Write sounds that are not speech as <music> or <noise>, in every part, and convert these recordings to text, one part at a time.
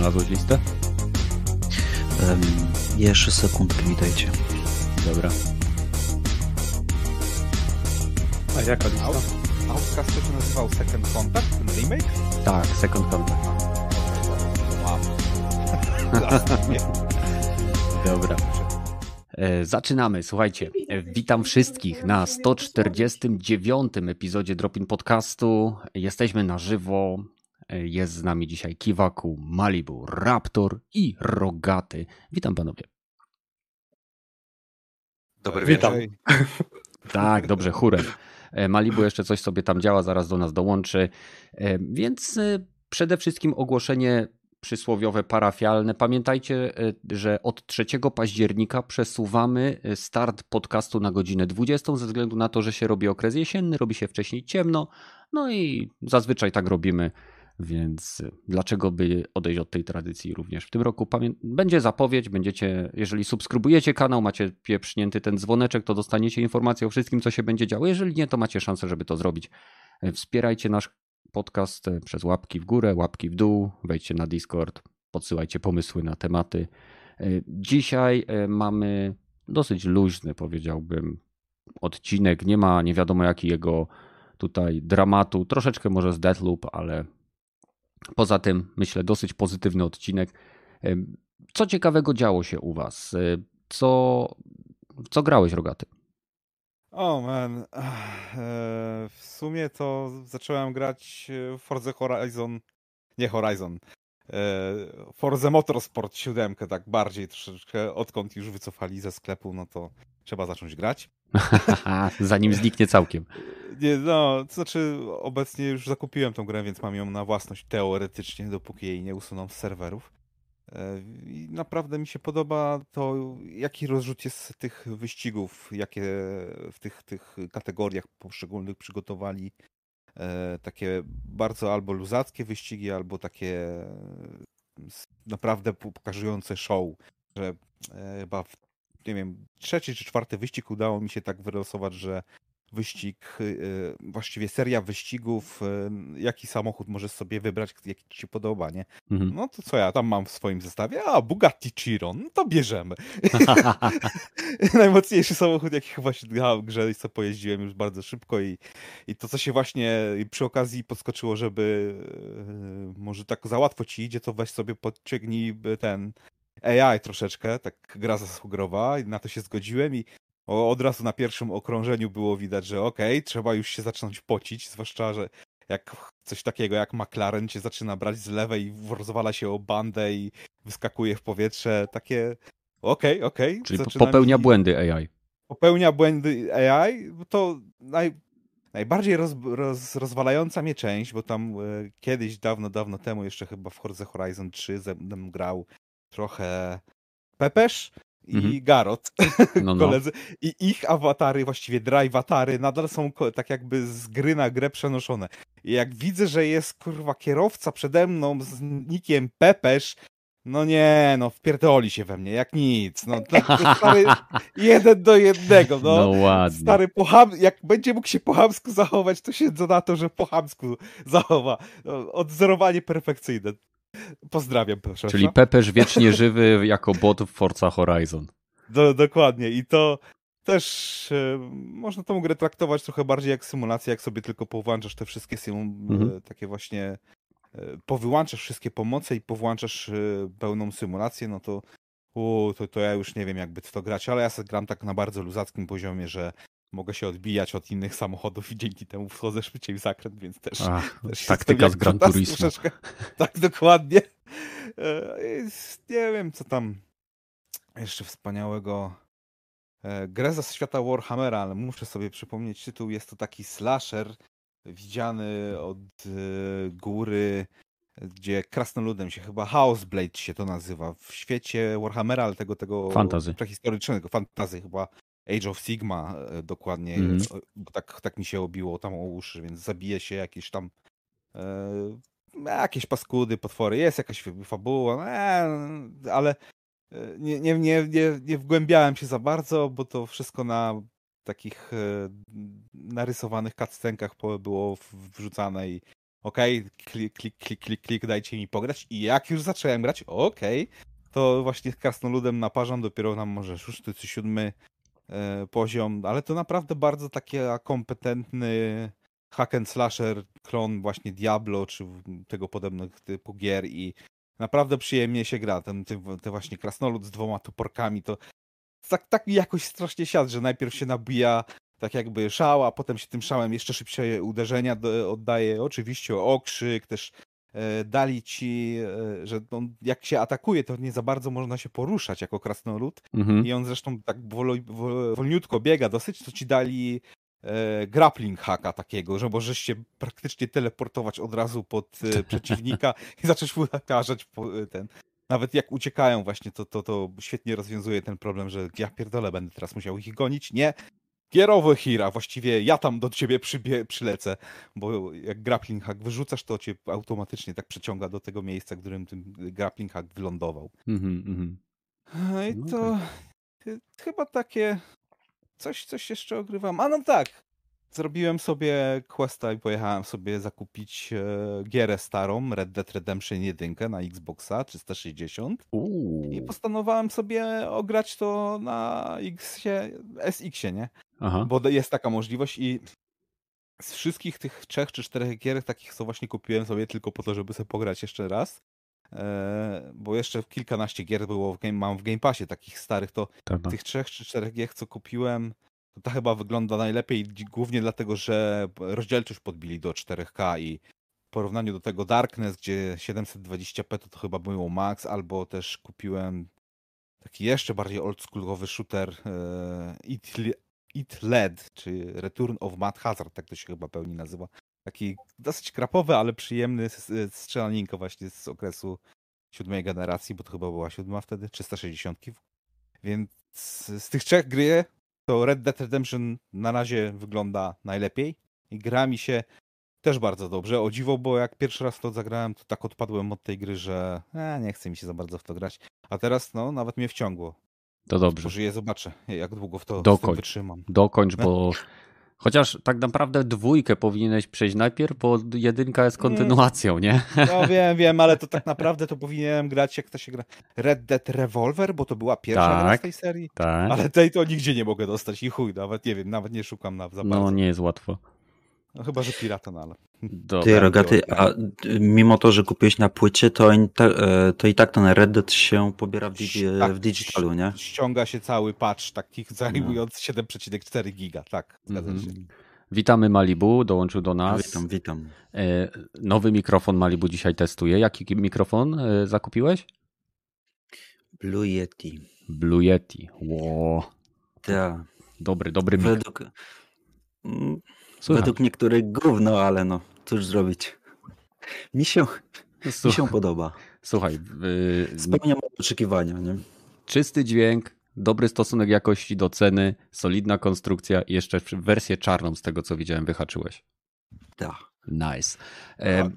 Znalazłeś listę? Um, jeszcze sekundkę mi dajcie. Dobra. A jaka lista? Outcast to się nazywał Second Contact, ten remake? Tak, Second Contact. Wow. <laughs> Dobra. E, Zaczynamy, słuchajcie. E, Witam wszystkich na 149 epizodzie Dropin Podcastu. Jesteśmy na żywo. Jest z nami dzisiaj Kiwaku, Malibu, Raptor i Rogaty. Witam panowie. Dobry Witam. wieczór. <laughs> Tak, dobrze, chórem. E, Malibu jeszcze coś sobie tam działa, zaraz do nas dołączy. E, Więc e, przede wszystkim ogłoszenie przysłowiowe parafialne. Pamiętajcie, że od 3 października przesuwamy start podcastu na godzinę 20 ze względu na to, że się robi okres jesienny, robi się wcześniej ciemno. No i zazwyczaj tak robimy. Więc dlaczego by odejść od tej tradycji również w tym roku? Pamię- będzie zapowiedź, będziecie, jeżeli subskrybujecie kanał, macie pieprznięty ten dzwoneczek, to dostaniecie informację o wszystkim, co się będzie działo. Jeżeli nie, to macie szansę, żeby to zrobić. Wspierajcie nasz podcast przez łapki w górę, łapki w dół, wejdźcie na Discord, podsyłajcie pomysły na tematy. Dzisiaj e, mamy dosyć luźny, powiedziałbym, odcinek. Nie ma nie wiadomo jakiego tutaj dramatu, troszeczkę może z Deathloop, ale poza tym myślę dosyć pozytywny odcinek. E, Co ciekawego działo się u was? E, Co, co grałeś, Rogaty? O man, Ach, e, w sumie to zacząłem grać w Forza Horizon, nie Horizon, e, Forza Motorsport 7, tak bardziej troszeczkę, odkąd już wycofali ze sklepu, no to trzeba zacząć grać. <laughs> Zanim zniknie całkiem. <laughs> Nie, no, to znaczy obecnie już zakupiłem tą grę, więc mam ją na własność teoretycznie, dopóki jej nie usuną z serwerów. E, I naprawdę mi się podoba to, jaki rozrzut jest tych wyścigów, jakie w tych, tych kategoriach poszczególnych przygotowali. E, takie bardzo albo luzackie wyścigi, albo takie s- naprawdę pokazujące show, że e, chyba w, nie wiem, trzeci czy czwarty wyścig udało mi się tak wylosować, że wyścig, y, właściwie seria wyścigów, y, jaki samochód możesz sobie wybrać, jaki ci się podoba, nie? Mhm. No to co ja tam mam w swoim zestawie? A, Bugatti Chiron, no to bierzemy. <laughs> <laughs> Najmocniejszy samochód, jaki chyba się gra w grze i co pojeździłem już bardzo szybko i, i to, co się właśnie przy okazji podskoczyło, żeby y, może tak za łatwo ci idzie, to weź sobie podciągnij ten AI troszeczkę, tak gra zasugerowała i na to się zgodziłem i o, od razu na pierwszym okrążeniu było widać, że okej, trzeba już się zacząć pocić, zwłaszcza, że jak coś takiego jak McLaren cię zaczyna brać z lewej rozwala się o bandę i wyskakuje w powietrze, takie okej, okej. Czyli po- zaczyna popełnia błędy AI. Popełnia błędy AI, to naj, najbardziej roz, roz, rozwalająca mnie część, bo tam e, kiedyś, dawno, dawno temu, jeszcze chyba w Forza Horizon 3 ze mną grał trochę Pepesz i Mhm. Garot, <laughs> No, no. koledzy. I ich awatary, właściwie drive awatary, nadal są tak jakby z gry na grę przenoszone. I jak widzę, że jest kurwa kierowca przede mną z nikiem Pepesz, no nie, no wpierdoli się we mnie, jak nic. No to, to stary, <laughs> jeden do jednego, No, no. ładnie. Stary, poham, jak będzie mógł się po chamsku zachować, to się na to, że po chamsku zachowa. No, Odzorowanie perfekcyjne. Pozdrawiam, proszę. Czyli Pepesz wiecznie żywy jako bot w Forza Horizon. Do, dokładnie. I to też e, można tą grę traktować trochę bardziej jak symulację, jak sobie tylko powłączasz te wszystkie sym, Mhm. e, takie właśnie e, powyłączasz wszystkie pomoce i powłączasz e, pełną symulację, no to u, to, to ja już nie wiem jakby w to grać, ale ja sobie gram tak na bardzo luzackim poziomie, że mogę się odbijać od innych samochodów i dzięki temu wchodzę szybciej w zakręt, więc też Ach, też taktyka z Gran Turismo. troszeczkę. Tak, dokładnie. E, Nie wiem, co tam jeszcze wspaniałego. E, Grę ze świata Warhammera, ale muszę sobie przypomnieć tytuł. Jest to taki slasher widziany od e, góry, gdzie krasnoludem się chyba Houseblade się to nazywa. W świecie Warhammera, ale tego, tego Fantasy. prehistorycznego, fantazy chyba Age of Sigma e, dokładnie, e, bo tak, tak mi się obiło tam o uszy, więc zabije się jakieś tam e, jakieś paskudy, potwory, jest jakaś fabuła, e, ale e, nie, nie, nie, nie, nie wgłębiałem się za bardzo, bo to wszystko na takich e, narysowanych cutscenkach było wrzucane i okej, klik, klik, klik, klik, klik, dajcie mi pograć. I jak już zacząłem grać, okej, to właśnie z krasnoludem naparzam dopiero nam może szósty czy siódmy poziom, ale to naprawdę bardzo taki kompetentny hack and slasher, klon właśnie Diablo, czy tego podobnych typu gier i naprawdę przyjemnie się gra. Ten, ten, ten właśnie krasnolud z dwoma toporkami, to tak, tak jakoś strasznie siadł, że najpierw się nabija tak jakby szał, a potem się tym szałem jeszcze szybciej uderzenia do, oddaje. Oczywiście okrzyk, też e, dali ci, e, że on, jak się atakuje, to nie za bardzo można się poruszać jako krasnolud. Mhm. I on zresztą tak wolo, wol, wolniutko biega dosyć, to ci dali e, grappling haka takiego, że możesz się praktycznie teleportować od razu pod e, <laughs> przeciwnika i zacząć mu nakarzać po, e, ten. Nawet jak uciekają właśnie, to, to, to świetnie rozwiązuje ten problem, że ja pierdolę, będę teraz musiał ich gonić. Nie, Gierowy Hira, właściwie ja tam do ciebie przybie, przylecę, bo jak grappling hack wyrzucasz, to cię automatycznie tak przeciąga do tego miejsca, w którym ten grappling hack wylądował. Mhm, mhm. No I No to y, chyba takie coś, coś jeszcze ogrywam. A no tak, zrobiłem sobie questa i pojechałem sobie zakupić e, gierę starą, Red Dead Redemption 1 na Xboxa 360 i Uuu. postanowiłem sobie ograć to na X-ie, SX-ie, nie? Aha. Bo jest taka możliwość i z wszystkich tych trzech czy czterech gier, takich co właśnie kupiłem sobie tylko po to, żeby sobie pograć jeszcze raz, e, bo jeszcze kilkanaście gier było, w game, mam w Game Passie takich starych, to Tak, tak. tych trzech czy czterech gier, co kupiłem, to ta chyba wygląda najlepiej, głównie dlatego, że rozdzielczość podbili do 4K i w porównaniu do tego Darkness, gdzie 720p to, to chyba było max, albo też kupiłem taki jeszcze bardziej oldschoolowy shooter e, It, Le- It LED, czy Return of Mad Hazard, tak to się chyba pełni nazywa. Taki dosyć krapowy, ale przyjemny strzelaninko właśnie z okresu siódmej generacji, bo to chyba była siódma wtedy, 360. Więc z tych trzech gry to Red Dead Redemption na razie wygląda najlepiej i gra mi się też bardzo dobrze. O dziwo, bo jak pierwszy raz to zagrałem, to tak odpadłem od tej gry, że e, nie chce mi się za bardzo w to grać. A teraz no nawet mnie wciągło. To dobrze. Pożyję, zobaczę, jak długo w to Dokończ. wytrzymam. Dokończ, bo <laughs> chociaż tak naprawdę dwójkę powinieneś przejść najpierw, bo jedynka jest kontynuacją, nie? No wiem, wiem, ale to tak naprawdę to powinienem grać, jak to się gra. Red Dead Revolver, bo to była pierwsza gra Tak. z tej serii. Tak. Ale tej to nigdzie nie mogę dostać i chuj, nawet nie wiem, nawet nie szukam na, za bardzo. No nie jest łatwo. No, chyba, że pirata, no ale... Dobra. Ty, Rogaty, a y, mimo to, że kupiłeś na płycie, to, e, to i tak ten Red Dead się pobiera w, digi, Tak, w digitalu, nie? Ściąga się cały patch, takich No. zajmując 7,4 giga, tak, zgadza Mhm. się. Witamy Malibu, dołączył do nas. Witam, witam. E, Nowy mikrofon Malibu dzisiaj testuje. Jaki mikrofon e, zakupiłeś? Blue Yeti. Blue Yeti. Ło, Ta, dobry, dobry mikrofon. według, mm, według niektórych gówno, ale no, cóż zrobić. Mi się, mi się podoba. Słuchaj, y, Spełnia moje oczekiwania, nie? czysty dźwięk, dobry stosunek jakości do ceny, solidna konstrukcja i jeszcze w- wersję czarną z tego co widziałem wyhaczyłeś. Tak. Nice. E,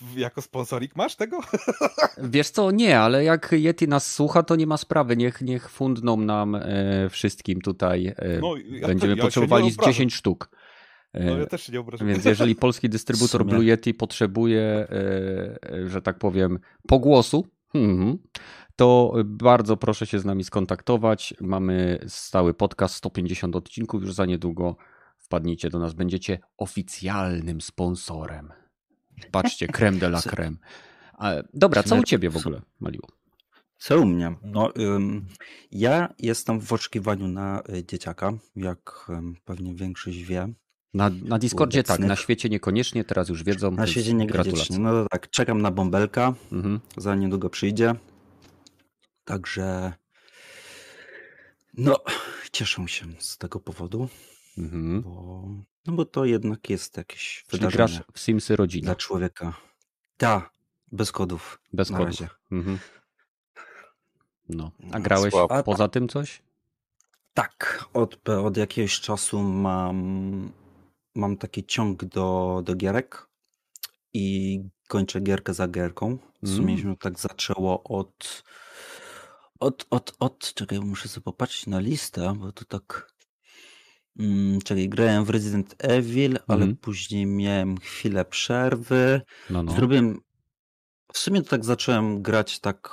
w- jako sponsorik masz tego? <laughs> wiesz co, nie, ale jak Yeti nas słucha, to nie ma sprawy. Niech, niech fundną nam e, wszystkim tutaj. E, No, ja, będziemy ja potrzebowali nie z obrażam. 10 sztuk. E, No ja też się nie obrażam. Więc jeżeli <laughs> polski dystrybutor. Blue Yeti potrzebuje, e, e, że tak powiem, pogłosu, mhm, to bardzo proszę się z nami skontaktować. Mamy stały podcast, 150 odcinków, już za niedługo wpadnijcie do nas, będziecie oficjalnym sponsorem. Patrzcie, creme de la <laughs> creme. Dobra, co u ciebie w ogóle, Maliło? Co u mnie? No, ym, ja jestem w oczekiwaniu na y, dzieciaka, jak ym, pewnie większość wie. Na, na Discordzie tak, na świecie niekoniecznie, teraz już wiedzą. Na świecie nie Gratulacje. No to tak, czekam na bąbelka, Mhm. za niedługo przyjdzie. Także no, cieszę się z tego powodu, Mhm. bo, no bo to jednak jest jakieś Czyli wydarzenie grasz w Simsy rodzina, dla człowieka. Tak, bez kodów. bez na kodów. razie. Mhm. No, a No, grałeś słabo. poza tym coś? Tak, od, od jakiegoś czasu mam, mam taki ciąg do, do gierek i kończę gierkę za gierką. W sumie Mm. się tak zaczęło od, od, od, od, czekaj, muszę sobie popatrzeć na listę, bo to tak Mm, czyli grałem w Resident Evil, ale Mhm. później miałem chwilę przerwy. No, no. Zrobiłem. W sumie to tak zacząłem grać tak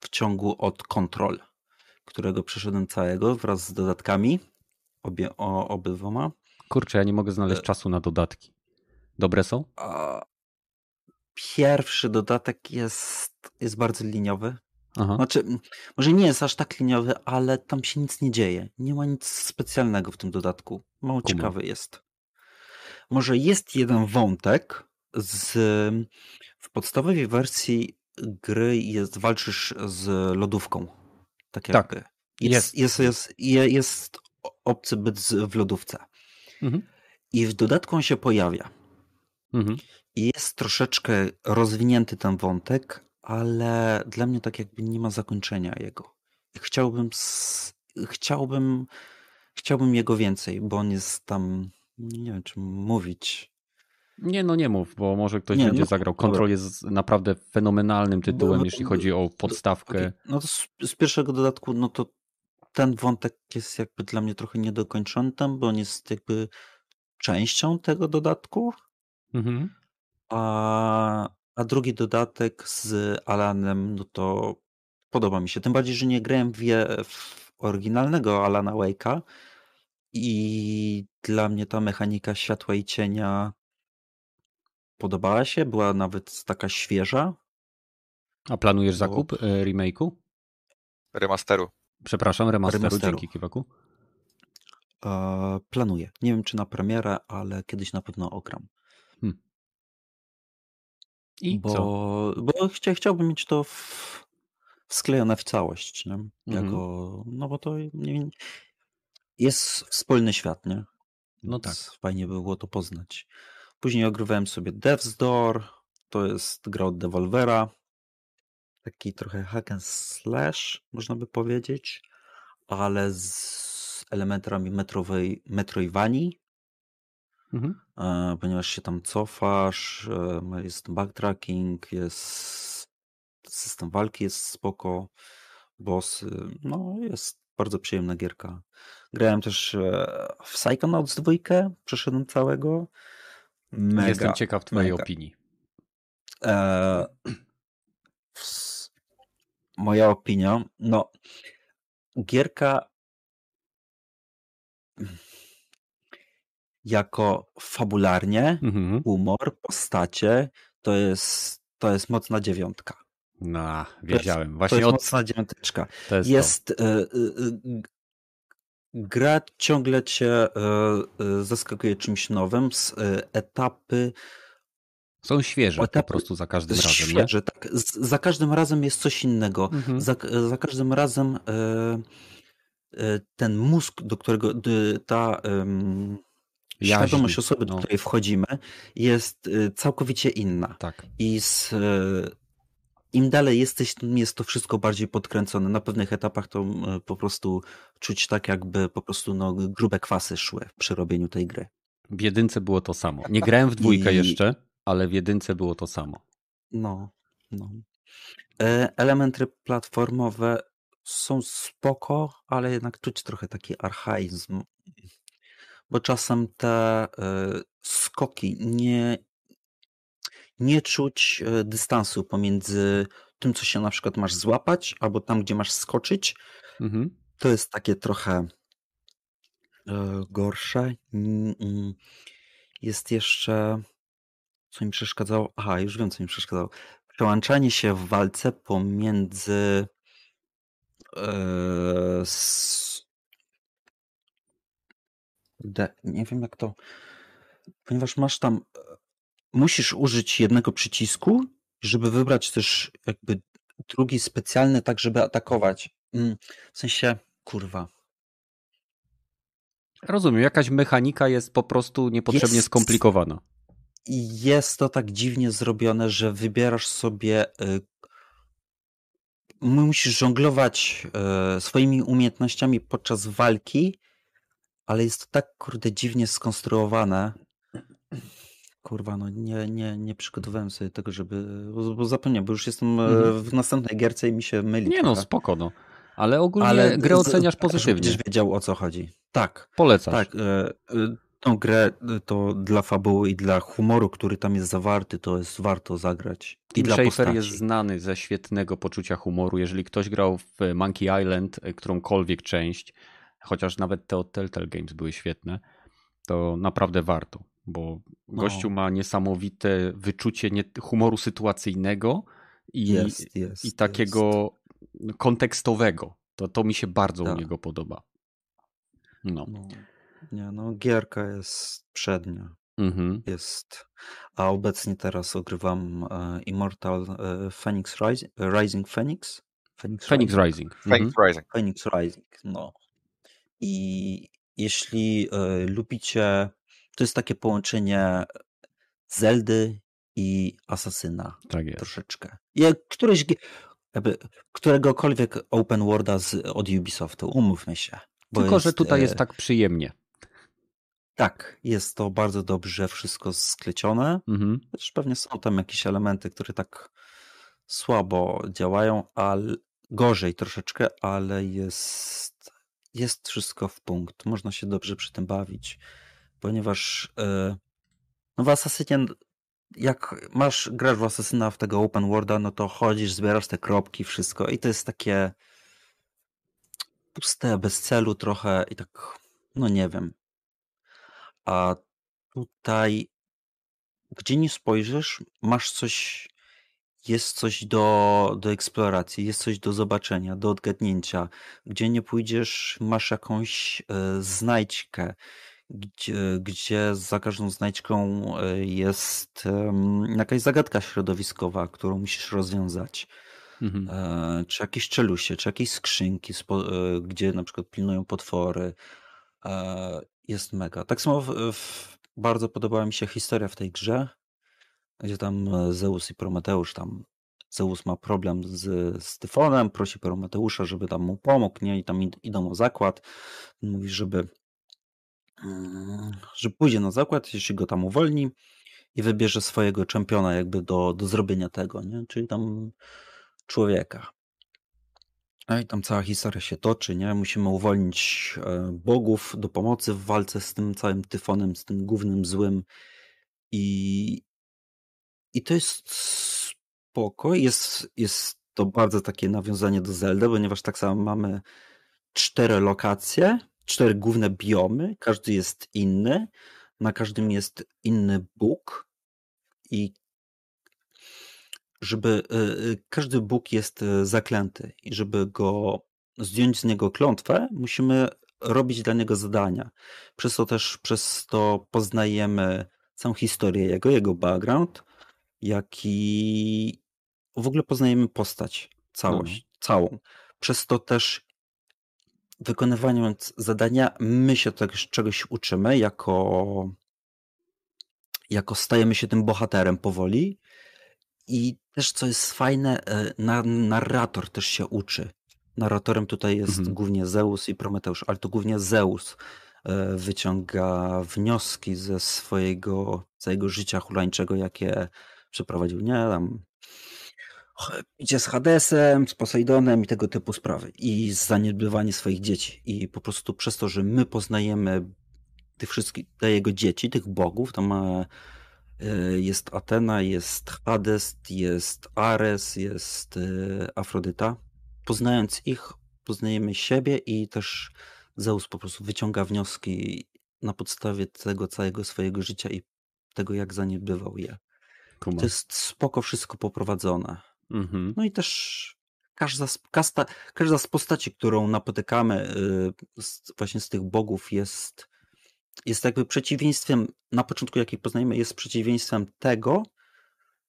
w ciągu od Control, którego przeszedłem całego wraz z dodatkami. Obie, o, obydwoma. Kurczę, ja nie mogę znaleźć E- czasu na dodatki. Dobre są? Pierwszy dodatek jest, jest bardzo liniowy. Aha. Znaczy, może nie jest aż tak liniowy, ale tam się nic nie dzieje. Nie ma nic specjalnego w tym dodatku. Mało Kumam. ciekawy jest. Może jest jeden wątek z. W podstawowej wersji gry jest, walczysz z lodówką. Tak Tak. Jest, jest. jest, jest, je- jest obcy byt w lodówce. Mhm. I w dodatku on się pojawia. Mhm. I jest troszeczkę rozwinięty ten wątek, ale dla mnie tak jakby nie ma zakończenia jego. Chciałbym, chciałbym, chciałbym jego więcej, bo on jest tam, nie wiem czy mówić. Nie, no nie mów, bo może ktoś Nie, będzie no, zagrał. dobra. Control jest naprawdę fenomenalnym tytułem, Bo- jeśli chodzi o podstawkę. Okej, No to z, z pierwszego dodatku, no to ten wątek jest jakby dla mnie trochę niedokończony tam, bo on jest jakby częścią tego dodatku, Mhm. A, a drugi dodatek z Alanem, no to podoba mi się. Tym bardziej, że nie grałem w, w oryginalnego Alana Wake'a i dla mnie ta mechanika światła i cienia podobała się, była nawet taka świeża. A planujesz zakup e, remake'u? Remasteru. Przepraszam, remasteru, Remasteru. dzięki Kiwaku. E, planuję. Nie wiem, czy na premierę, ale kiedyś na pewno ogram. I bo, co? Bo chcia, chciałbym mieć to w, sklejone w całość, nie? Jako, no bo to nie, jest wspólny świat, nie? No tak. Fajnie by było to poznać. Później ogrywałem sobie Death's Door, to jest gra od Devolvera. Taki trochę hack and slash, można by powiedzieć, ale z elementami metrowej, Metroidvanii, Mhm. e, ponieważ się tam cofasz, e, jest backtracking, jest system walki jest spoko, bossy, no jest bardzo przyjemna gierka. Grałem też e, w Psychonauts 2, przeszedłem całego. Mega, Jestem ciekaw twojej mega. opinii. E, moja opinia, no gierka jako fabularnie, Mhm. humor, postacie, to jest, to jest mocna dziewiątka. No, To jest, wiedziałem. to Właśnie jest od... mocna dziewiąteczka. to jest, Jest, e, e, g- gra ciągle cię e, zaskakuje czymś nowym, z, e, etapy to. Są świeże po etapy prostu za każdym razem, nie? świeże, tak, za każdym razem jest coś innego. Mhm. Za, za każdym razem e, e, ten mózg, do którego ta Jaźń, świadomość osoby, do no. której wchodzimy, jest e, całkowicie inna. Tak. I z, im dalej jesteś, tym jest to wszystko bardziej podkręcone. Na pewnych etapach to po prostu czuć tak, jakby po prostu no, grube kwasy szły przy robieniu tej gry. W jedynce było to samo. Nie grałem w dwójkę I- jeszcze, ale w jedynce było to samo. No, no. E, Elementy platformowe są spoko, ale jednak czuć trochę taki archaizm. Bo czasem te e, skoki nie, nie czuć e, dystansu pomiędzy tym, co się na przykład masz złapać, albo tam, gdzie masz skoczyć. Mhm. To jest takie trochę gorsze. Jest jeszcze, co mi przeszkadzało. Aha, już wiem, co mi przeszkadzało. Przełączanie się w walce pomiędzy e, s... De, nie wiem jak to. Ponieważ masz tam. e, Musisz użyć jednego przycisku, żeby wybrać też jakby drugi specjalny, tak żeby atakować. Mm, W sensie, kurwa. Rozumiem, jakaś mechanika jest po prostu niepotrzebnie Jest- skomplikowana. I jest to tak dziwnie zrobione, że wybierasz sobie. y, Musisz żonglować y, swoimi umiejętnościami podczas walki, ale jest to tak kurde dziwnie skonstruowane. Kurwa, no nie, nie, nie przygotowałem sobie tego, żeby. Bo, zapomniałem, bo już jestem e, Mhm. w następnej gierce i mi się myli. Nie no, trochę. spoko no. Ale ogólnie Ale grę oceniasz pozytywnie. Będziesz wiedział o co chodzi. Tak. Polecasz. Tak. E, e, tą grę to dla fabuły i dla humoru, który tam jest zawarty, to jest warto zagrać. I Tim dla Schafer postaci. jest znany ze świetnego poczucia humoru. Jeżeli ktoś grał w Monkey Island, e, którąkolwiek część, chociaż nawet te od Telltale Games były świetne, to naprawdę warto, bo No. gościu ma niesamowite wyczucie humoru sytuacyjnego i, Jest, jest. i takiego kontekstowego. To, to mi się bardzo u Tak. niego podoba. No. Jest. No, nie, no, gierka jest przednia. Mhm. Jest. A obecnie teraz ogrywam e, Immortal e, Phoenix Rising, Rising Phoenix? Phoenix, Phoenix Rising. Mhm. Phoenix Rising. Phoenix Rising, no. I jeśli e, lubicie, to jest takie połączenie Zeldy i Asasyna Tak jest. troszeczkę. Jak któreś, jakby, któregokolwiek open worlda z, od Ubisoftu, umówmy się. bo Tylko, że jest, tutaj e, jest tak przyjemnie. Tak, jest to bardzo dobrze wszystko sklecione. Mhm. Chociaż pewnie są tam jakieś elementy, które tak słabo działają, ale gorzej troszeczkę, ale jest, jest wszystko w punkt. Można się dobrze przy tym bawić, ponieważ e, no w Assassinie, jak masz, grasz w Assassina w tego open worlda, no to chodzisz, zbierasz te kropki, wszystko i to jest takie puste, bez celu trochę i tak, no nie wiem. A tutaj gdzie nie spojrzysz, masz coś, jest coś do, do eksploracji, jest coś do zobaczenia, do odgadnięcia. Gdzie nie pójdziesz, masz jakąś e, znajdźkę, gdzie, gdzie za każdą znajdźką e, jest jakaś zagadka środowiskowa, którą musisz rozwiązać. Mhm. E, czy jakieś czelusie, czy jakieś skrzynki, spo, gdzie na przykład pilnują potwory. Jest mega. Tak samo w, w, bardzo podobała mi się historia w tej grze, gdzie tam e, Zeus i Prometeusz tam Zeus ma problem z, z Tyfonem, prosi Prometeusza, żeby tam mu pomógł, nie? I tam id- idą o zakład. Mówi, żeby, mm, że pójdzie na zakład, jeśli go tam uwolni i wybierze swojego czempiona jakby do, do zrobienia tego, nie? Czyli tam człowieka. No i tam cała historia się toczy, nie? Musimy uwolnić e, bogów do pomocy w walce z tym całym tyfonem, z tym głównym złym. I, i to jest spoko. Jest, jest to bardzo takie nawiązanie do Zelda, ponieważ tak samo mamy cztery lokacje, cztery główne biomy, każdy jest inny, na każdym jest inny bóg i żeby y, y, każdy Bóg jest y, zaklęty i żeby go zdjąć z niego klątwę, musimy robić dla niego zadania. Przez to też przez to poznajemy całą historię jego, jego background, jak i w ogóle poznajemy postać, całość, całą. Przez to też wykonywając zadania, my się też czegoś uczymy, jako, jako stajemy się tym bohaterem powoli. I też co jest fajne, e, na, narrator też się uczy. Narratorem tutaj jest Mhm. głównie Zeus i Prometeusz, ale to głównie Zeus e, wyciąga wnioski ze swojego całego życia hulańczego, jakie przeprowadził, nie? Tam idzie z Hadesem, z Posejdonem i tego typu sprawy. I zaniedbywanie swoich dzieci. I po prostu przez to, że my poznajemy tych wszystkich, te jego dzieci, tych bogów, tam ma Jest Atena, jest Hades, jest Ares, jest e, Afrodyta. Poznając ich, poznajemy siebie i też Zeus po prostu wyciąga wnioski na podstawie tego całego swojego życia i tego, jak zaniedbywał je. Kuma. To jest spoko wszystko poprowadzone. Mhm. No i też każda z, kasta, każda z postaci, którą napotykamy y, z, właśnie z tych bogów jest, jest jakby przeciwieństwem, na początku jakiej poznajemy, jest przeciwieństwem tego,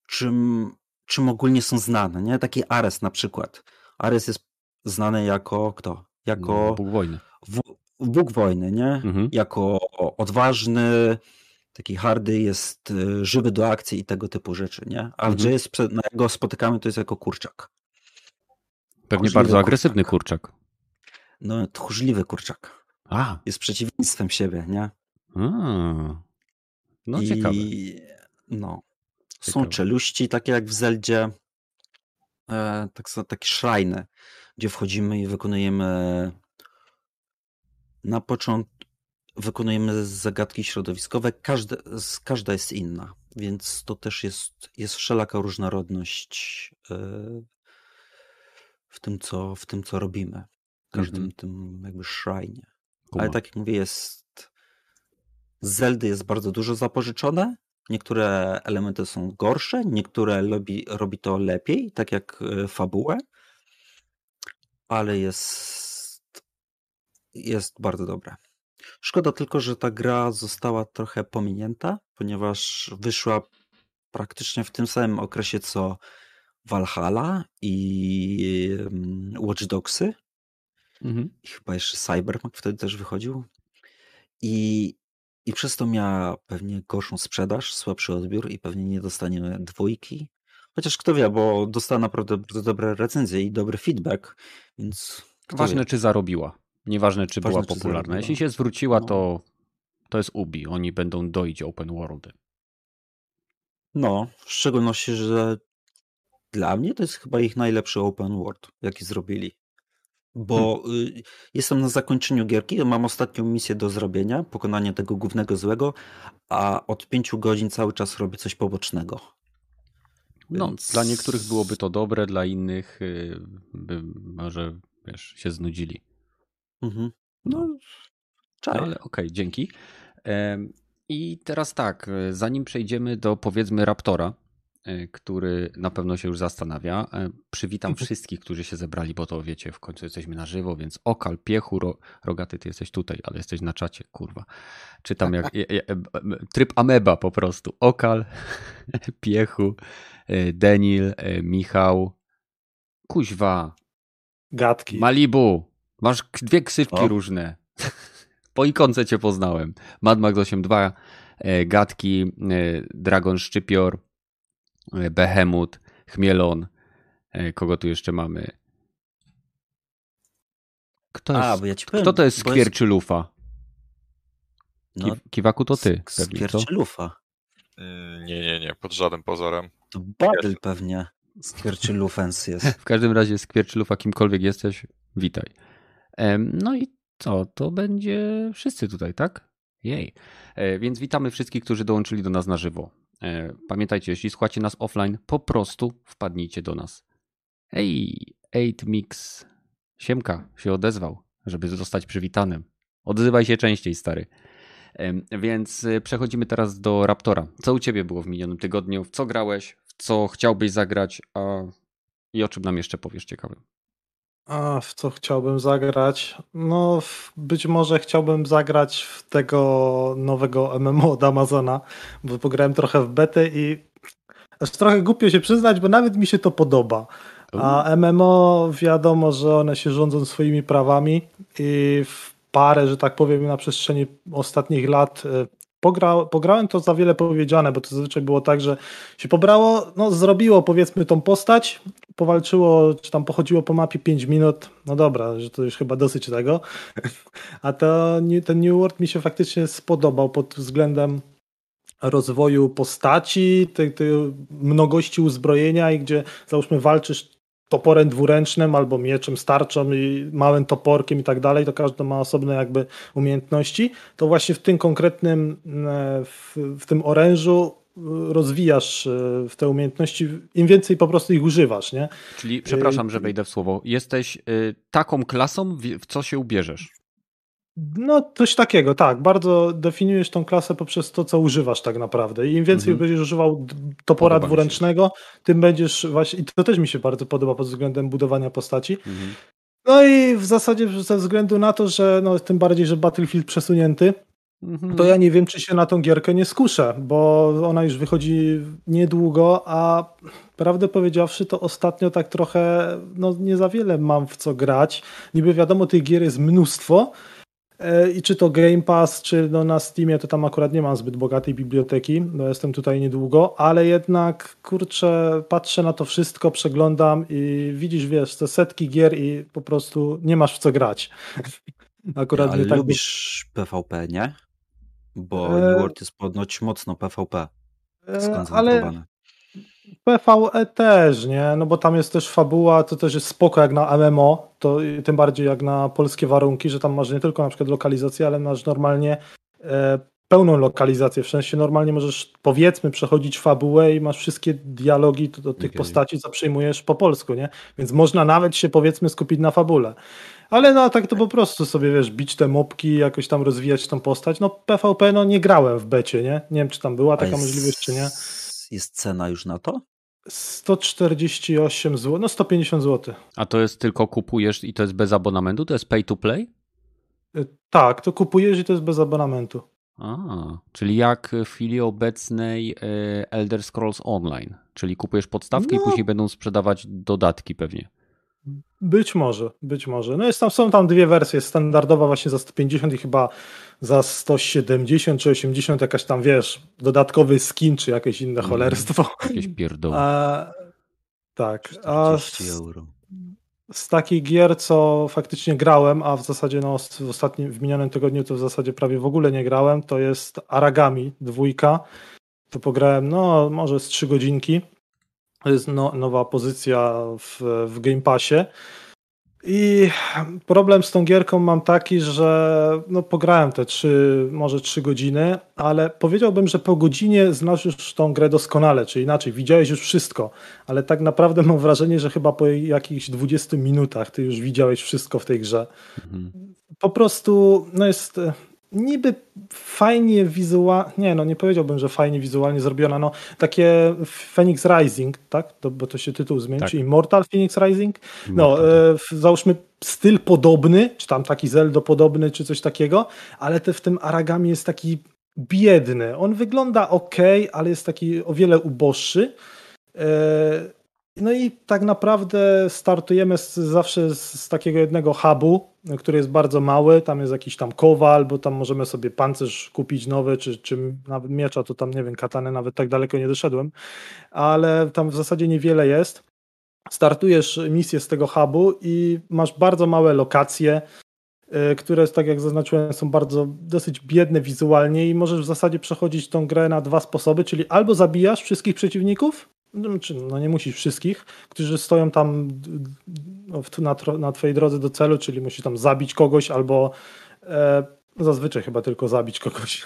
czym, czym ogólnie są znane. Nie? Taki Ares na przykład. Ares jest znany jako kto? Jako Bóg wojny. w, Bóg wojny, nie? Mhm. Jako odważny, taki hardy, jest y, żywy do akcji i tego typu rzeczy, nie? A Mhm. gdzie jest, prze- no jak go spotykamy, to jest jako kurczak. Pewnie Tchórzliwy bardzo agresywny kurczak. kurczak. No, tchórzliwy kurczak. A, Jest przeciwieństwem siebie, nie? A. no ciekawe. I no. Są Ciekawe. czeluści, takie jak w Zeldzie. E, tak takie szrajny, gdzie wchodzimy i wykonujemy na początku wykonujemy zagadki środowiskowe, każde, każda jest inna, więc to też jest, jest wszelaka różnorodność e, w tym, co, w tym, co robimy. W każdym mm -hmm. tym jakby shrine. Ale tak jak mówię, jest z Zeldy jest bardzo dużo zapożyczone. Niektóre elementy są gorsze, niektóre robi, robi to lepiej, tak jak e, fabułę, ale jest, jest bardzo dobre. Szkoda tylko, że ta gra została trochę pominięta, ponieważ wyszła praktycznie w tym samym okresie co Valhalla i Watch Dogsy. Mhm. I chyba jeszcze Cyberpunk wtedy też wychodził. I, I przez to miała pewnie gorszą sprzedaż, słabszy odbiór i pewnie nie dostaniemy dwójki. Chociaż kto wie, bo dostała naprawdę bardzo dobre recenzje i dobry feedback, więc. Ważne, wie. czy zarobiła. Nieważne, czy Ważne, była czy popularna. Zarobiła. Jeśli się zwróciła, no. to, to jest Ubi. Oni będą doić open worldy. No, w szczególności, że dla mnie to jest chyba ich najlepszy open world, jaki zrobili. Bo hmm. jestem na zakończeniu gierki, mam ostatnią misję do zrobienia, pokonanie tego głównego złego, a od pięciu godzin cały czas robię coś pobocznego. No, Więc... dla niektórych byłoby to dobre, dla innych y, by może wiesz, się znudzili. Mhm. No, no, no ale okej, okay, dzięki. I teraz tak, e, zanim przejdziemy do powiedzmy Raptora, który na pewno się już zastanawia. E, przywitam mhm. wszystkich, którzy się zebrali, bo to wiecie, w końcu jesteśmy na żywo, więc Okal, Piechu, Ro, Rogaty, ty jesteś tutaj, ale jesteś na czacie, kurwa. Czytam jak tryb ameba po prostu. Okal, <laughs> Piechu, Denil, Michał, Kuźwa, Gadki. Malibu, masz dwie ksywki o. różne. <laughs> Po ikonce cię poznałem. Mad Max 8.2, e, Gatki, e, Dragon Szczypior, e, Behemoth, Chmielon. Kogo tu jeszcze mamy? Kto, jest, A, bo ja ci powiem, kto to jest Skwier jest... Lufa? No, Kiwaku to ty. Skwier czy Lufa? Mm, nie, nie, nie, pod żadnym pozorem. To Badyl pewnie. Skwierczy Lufens jest. <laughs> w każdym razie Skwierczy Lufa, kimkolwiek jesteś, witaj. No i co, to będzie wszyscy tutaj, tak? Jej. E, więc witamy wszystkich, którzy dołączyli do nas na żywo. E, pamiętajcie, jeśli słuchacie nas offline, po prostu wpadnijcie do nas. Ej, 8mix Siemka się odezwał, żeby zostać przywitanym. Odzywaj się częściej, stary. Więc e, przechodzimy teraz do Raptora. Co u ciebie było w minionym tygodniu? W co grałeś? W co chciałbyś zagrać? A... I o czym nam jeszcze powiesz ciekawym? A w co chciałbym zagrać? No, być może chciałbym zagrać w tego nowego MMO od Amazona, bo pograłem trochę w betę i aż trochę głupio się przyznać, bo nawet mi się to podoba. A MMO wiadomo, że one się rządzą swoimi prawami i w parę, że tak powiem, na przestrzeni ostatnich lat e, Pogra, pograłem to za wiele powiedziane, bo to zazwyczaj było tak, że się pobrało, no zrobiło powiedzmy tą postać, powalczyło, czy tam pochodziło po mapie 5 minut, no dobra, że to już chyba dosyć tego, <laughs> a to, ten New World mi się faktycznie spodobał pod względem rozwoju postaci, tej, tej mnogości uzbrojenia i gdzie załóżmy walczysz toporem dwuręcznym albo mieczem starczą i małym toporkiem i tak dalej, to każdy ma osobne jakby umiejętności, to właśnie w tym konkretnym, e, w, w tym orężu rozwijasz e, w te umiejętności, im więcej po prostu ich używasz, nie? Czyli, przepraszam, że wejdę w słowo, jesteś taką klasą, w co się ubierzesz? No, coś takiego, tak. Bardzo definiujesz tą klasę poprzez to, co używasz tak naprawdę. I im więcej mhm. będziesz używał topora podoba dwuręcznego, tym będziesz właśnie. I to też mi się bardzo podoba pod względem budowania postaci. Mhm. No i w zasadzie ze względu na to, że no, tym bardziej, że Battlefield przesunięty. To ja nie wiem, czy się na tą gierkę nie skuszę, bo ona już wychodzi niedługo, a prawdę powiedziawszy, to ostatnio tak trochę, no nie za wiele mam w co grać. Niby wiadomo, tych gier jest mnóstwo, E, I czy to Game Pass, czy no na Steamie, to tam akurat nie mam zbyt bogatej biblioteki, bo jestem tutaj niedługo, ale jednak kurczę, patrzę na to wszystko, przeglądam i widzisz, wiesz, te setki gier i po prostu nie masz w co grać. <laughs> Akurat ale tak lubisz by... PvP, nie? Bo e... New World jest ponoć mocno PvP. E, ale PvE też, nie? No bo tam jest też fabuła, to też jest spoko jak na MMO, to tym bardziej jak na polskie warunki, że tam masz nie tylko na przykład lokalizację, ale masz normalnie e, pełną lokalizację, w sensie normalnie możesz powiedzmy przechodzić fabułę i masz wszystkie dialogi do, do tych okay. postaci, co przyjmujesz po polsku, nie? Więc można nawet się powiedzmy skupić na fabule. Ale no tak to po prostu sobie, wiesz, bić te mopki, jakoś tam rozwijać tą postać. No PvP, no nie grałem w becie, nie? Nie wiem, czy tam była taka jest, możliwość, czy nie. Jest cena już na to? 148 zł, no 150 zł. A to jest tylko kupujesz i to jest bez abonamentu? To jest pay to play? Y, tak, to kupujesz i to jest bez abonamentu. A, czyli jak w chwili obecnej y, Elder Scrolls Online, czyli kupujesz podstawkę no. i później będą sprzedawać dodatki pewnie. Być może, być może. No jest tam, są tam dwie wersje, standardowa właśnie za 150 i chyba za 170 czy 80 jakaś tam, wiesz, dodatkowy skin czy jakieś inne mm, cholerstwo. Jakieś <laughs> pierdoły. A, tak. A z, z takich gier, co faktycznie grałem, a w zasadzie no, w ostatnim, w minionym tygodniu to w zasadzie prawie w ogóle nie grałem, to jest Aragami dwójka. To pograłem, no, może z trzy godzinki. To jest no, nowa pozycja w, w Game Passie. I problem z tą gierką mam taki, że no pograłem te trzy, może trzy godziny, ale powiedziałbym, że po godzinie znasz już tą grę doskonale, czy inaczej, widziałeś już wszystko, ale tak naprawdę mam wrażenie, że chyba po jakichś 20 minutach ty już widziałeś wszystko w tej grze. Mhm. Po prostu no jest niby fajnie wizualnie, nie no nie powiedziałbym, że fajnie wizualnie zrobiona, no takie Phoenix Rising, tak, to, bo to się tytuł zmieni, tak. czy Immortal Phoenix Rising, no e, załóżmy styl podobny, czy tam taki Zeldo podobny, czy coś takiego, ale te, w tym Aragami jest taki biedny, on wygląda ok, ale jest taki o wiele uboższy, e, no i tak naprawdę startujemy z, zawsze z, z, takiego jednego hubu, który jest bardzo mały. Tam jest jakiś tam kowal, bo tam możemy sobie pancerz kupić nowy, czy, czy nawet miecza, to tam nie wiem, katany nawet tak daleko nie doszedłem, ale tam w zasadzie niewiele jest. Startujesz misję z tego hubu i masz bardzo małe lokacje, y, które, tak jak zaznaczyłem, są bardzo dosyć biedne wizualnie i możesz w zasadzie przechodzić tą grę na dwa sposoby, czyli albo zabijasz wszystkich przeciwników, no, no nie musisz wszystkich, którzy stoją tam no, na, na twojej drodze do celu, czyli musisz tam zabić kogoś albo e, zazwyczaj chyba tylko zabić kogoś.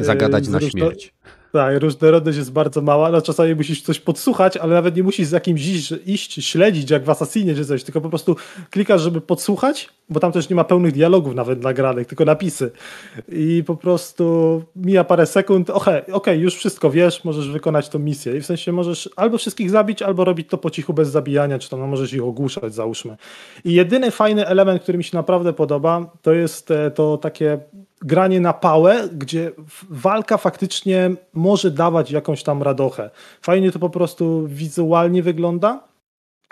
Zagadać na śmierć. Tak, różnorodność jest bardzo mała. No, czasami musisz coś podsłuchać, ale nawet nie musisz z jakimś iść, iść śledzić, jak w Assassinie czy coś, tylko po prostu klikasz, żeby podsłuchać, bo tam też nie ma pełnych dialogów nawet nagranych, tylko napisy. I po prostu mija parę sekund, okej, okay, okay, już wszystko wiesz, możesz wykonać tą misję. I w sensie możesz albo wszystkich zabić, albo robić to po cichu bez zabijania, czy tam no, możesz ich ogłuszać, załóżmy. I jedyny fajny element, który mi się naprawdę podoba, to jest e, to takie granie na pałę, gdzie walka faktycznie może dawać jakąś tam radochę. Fajnie to po prostu wizualnie wygląda.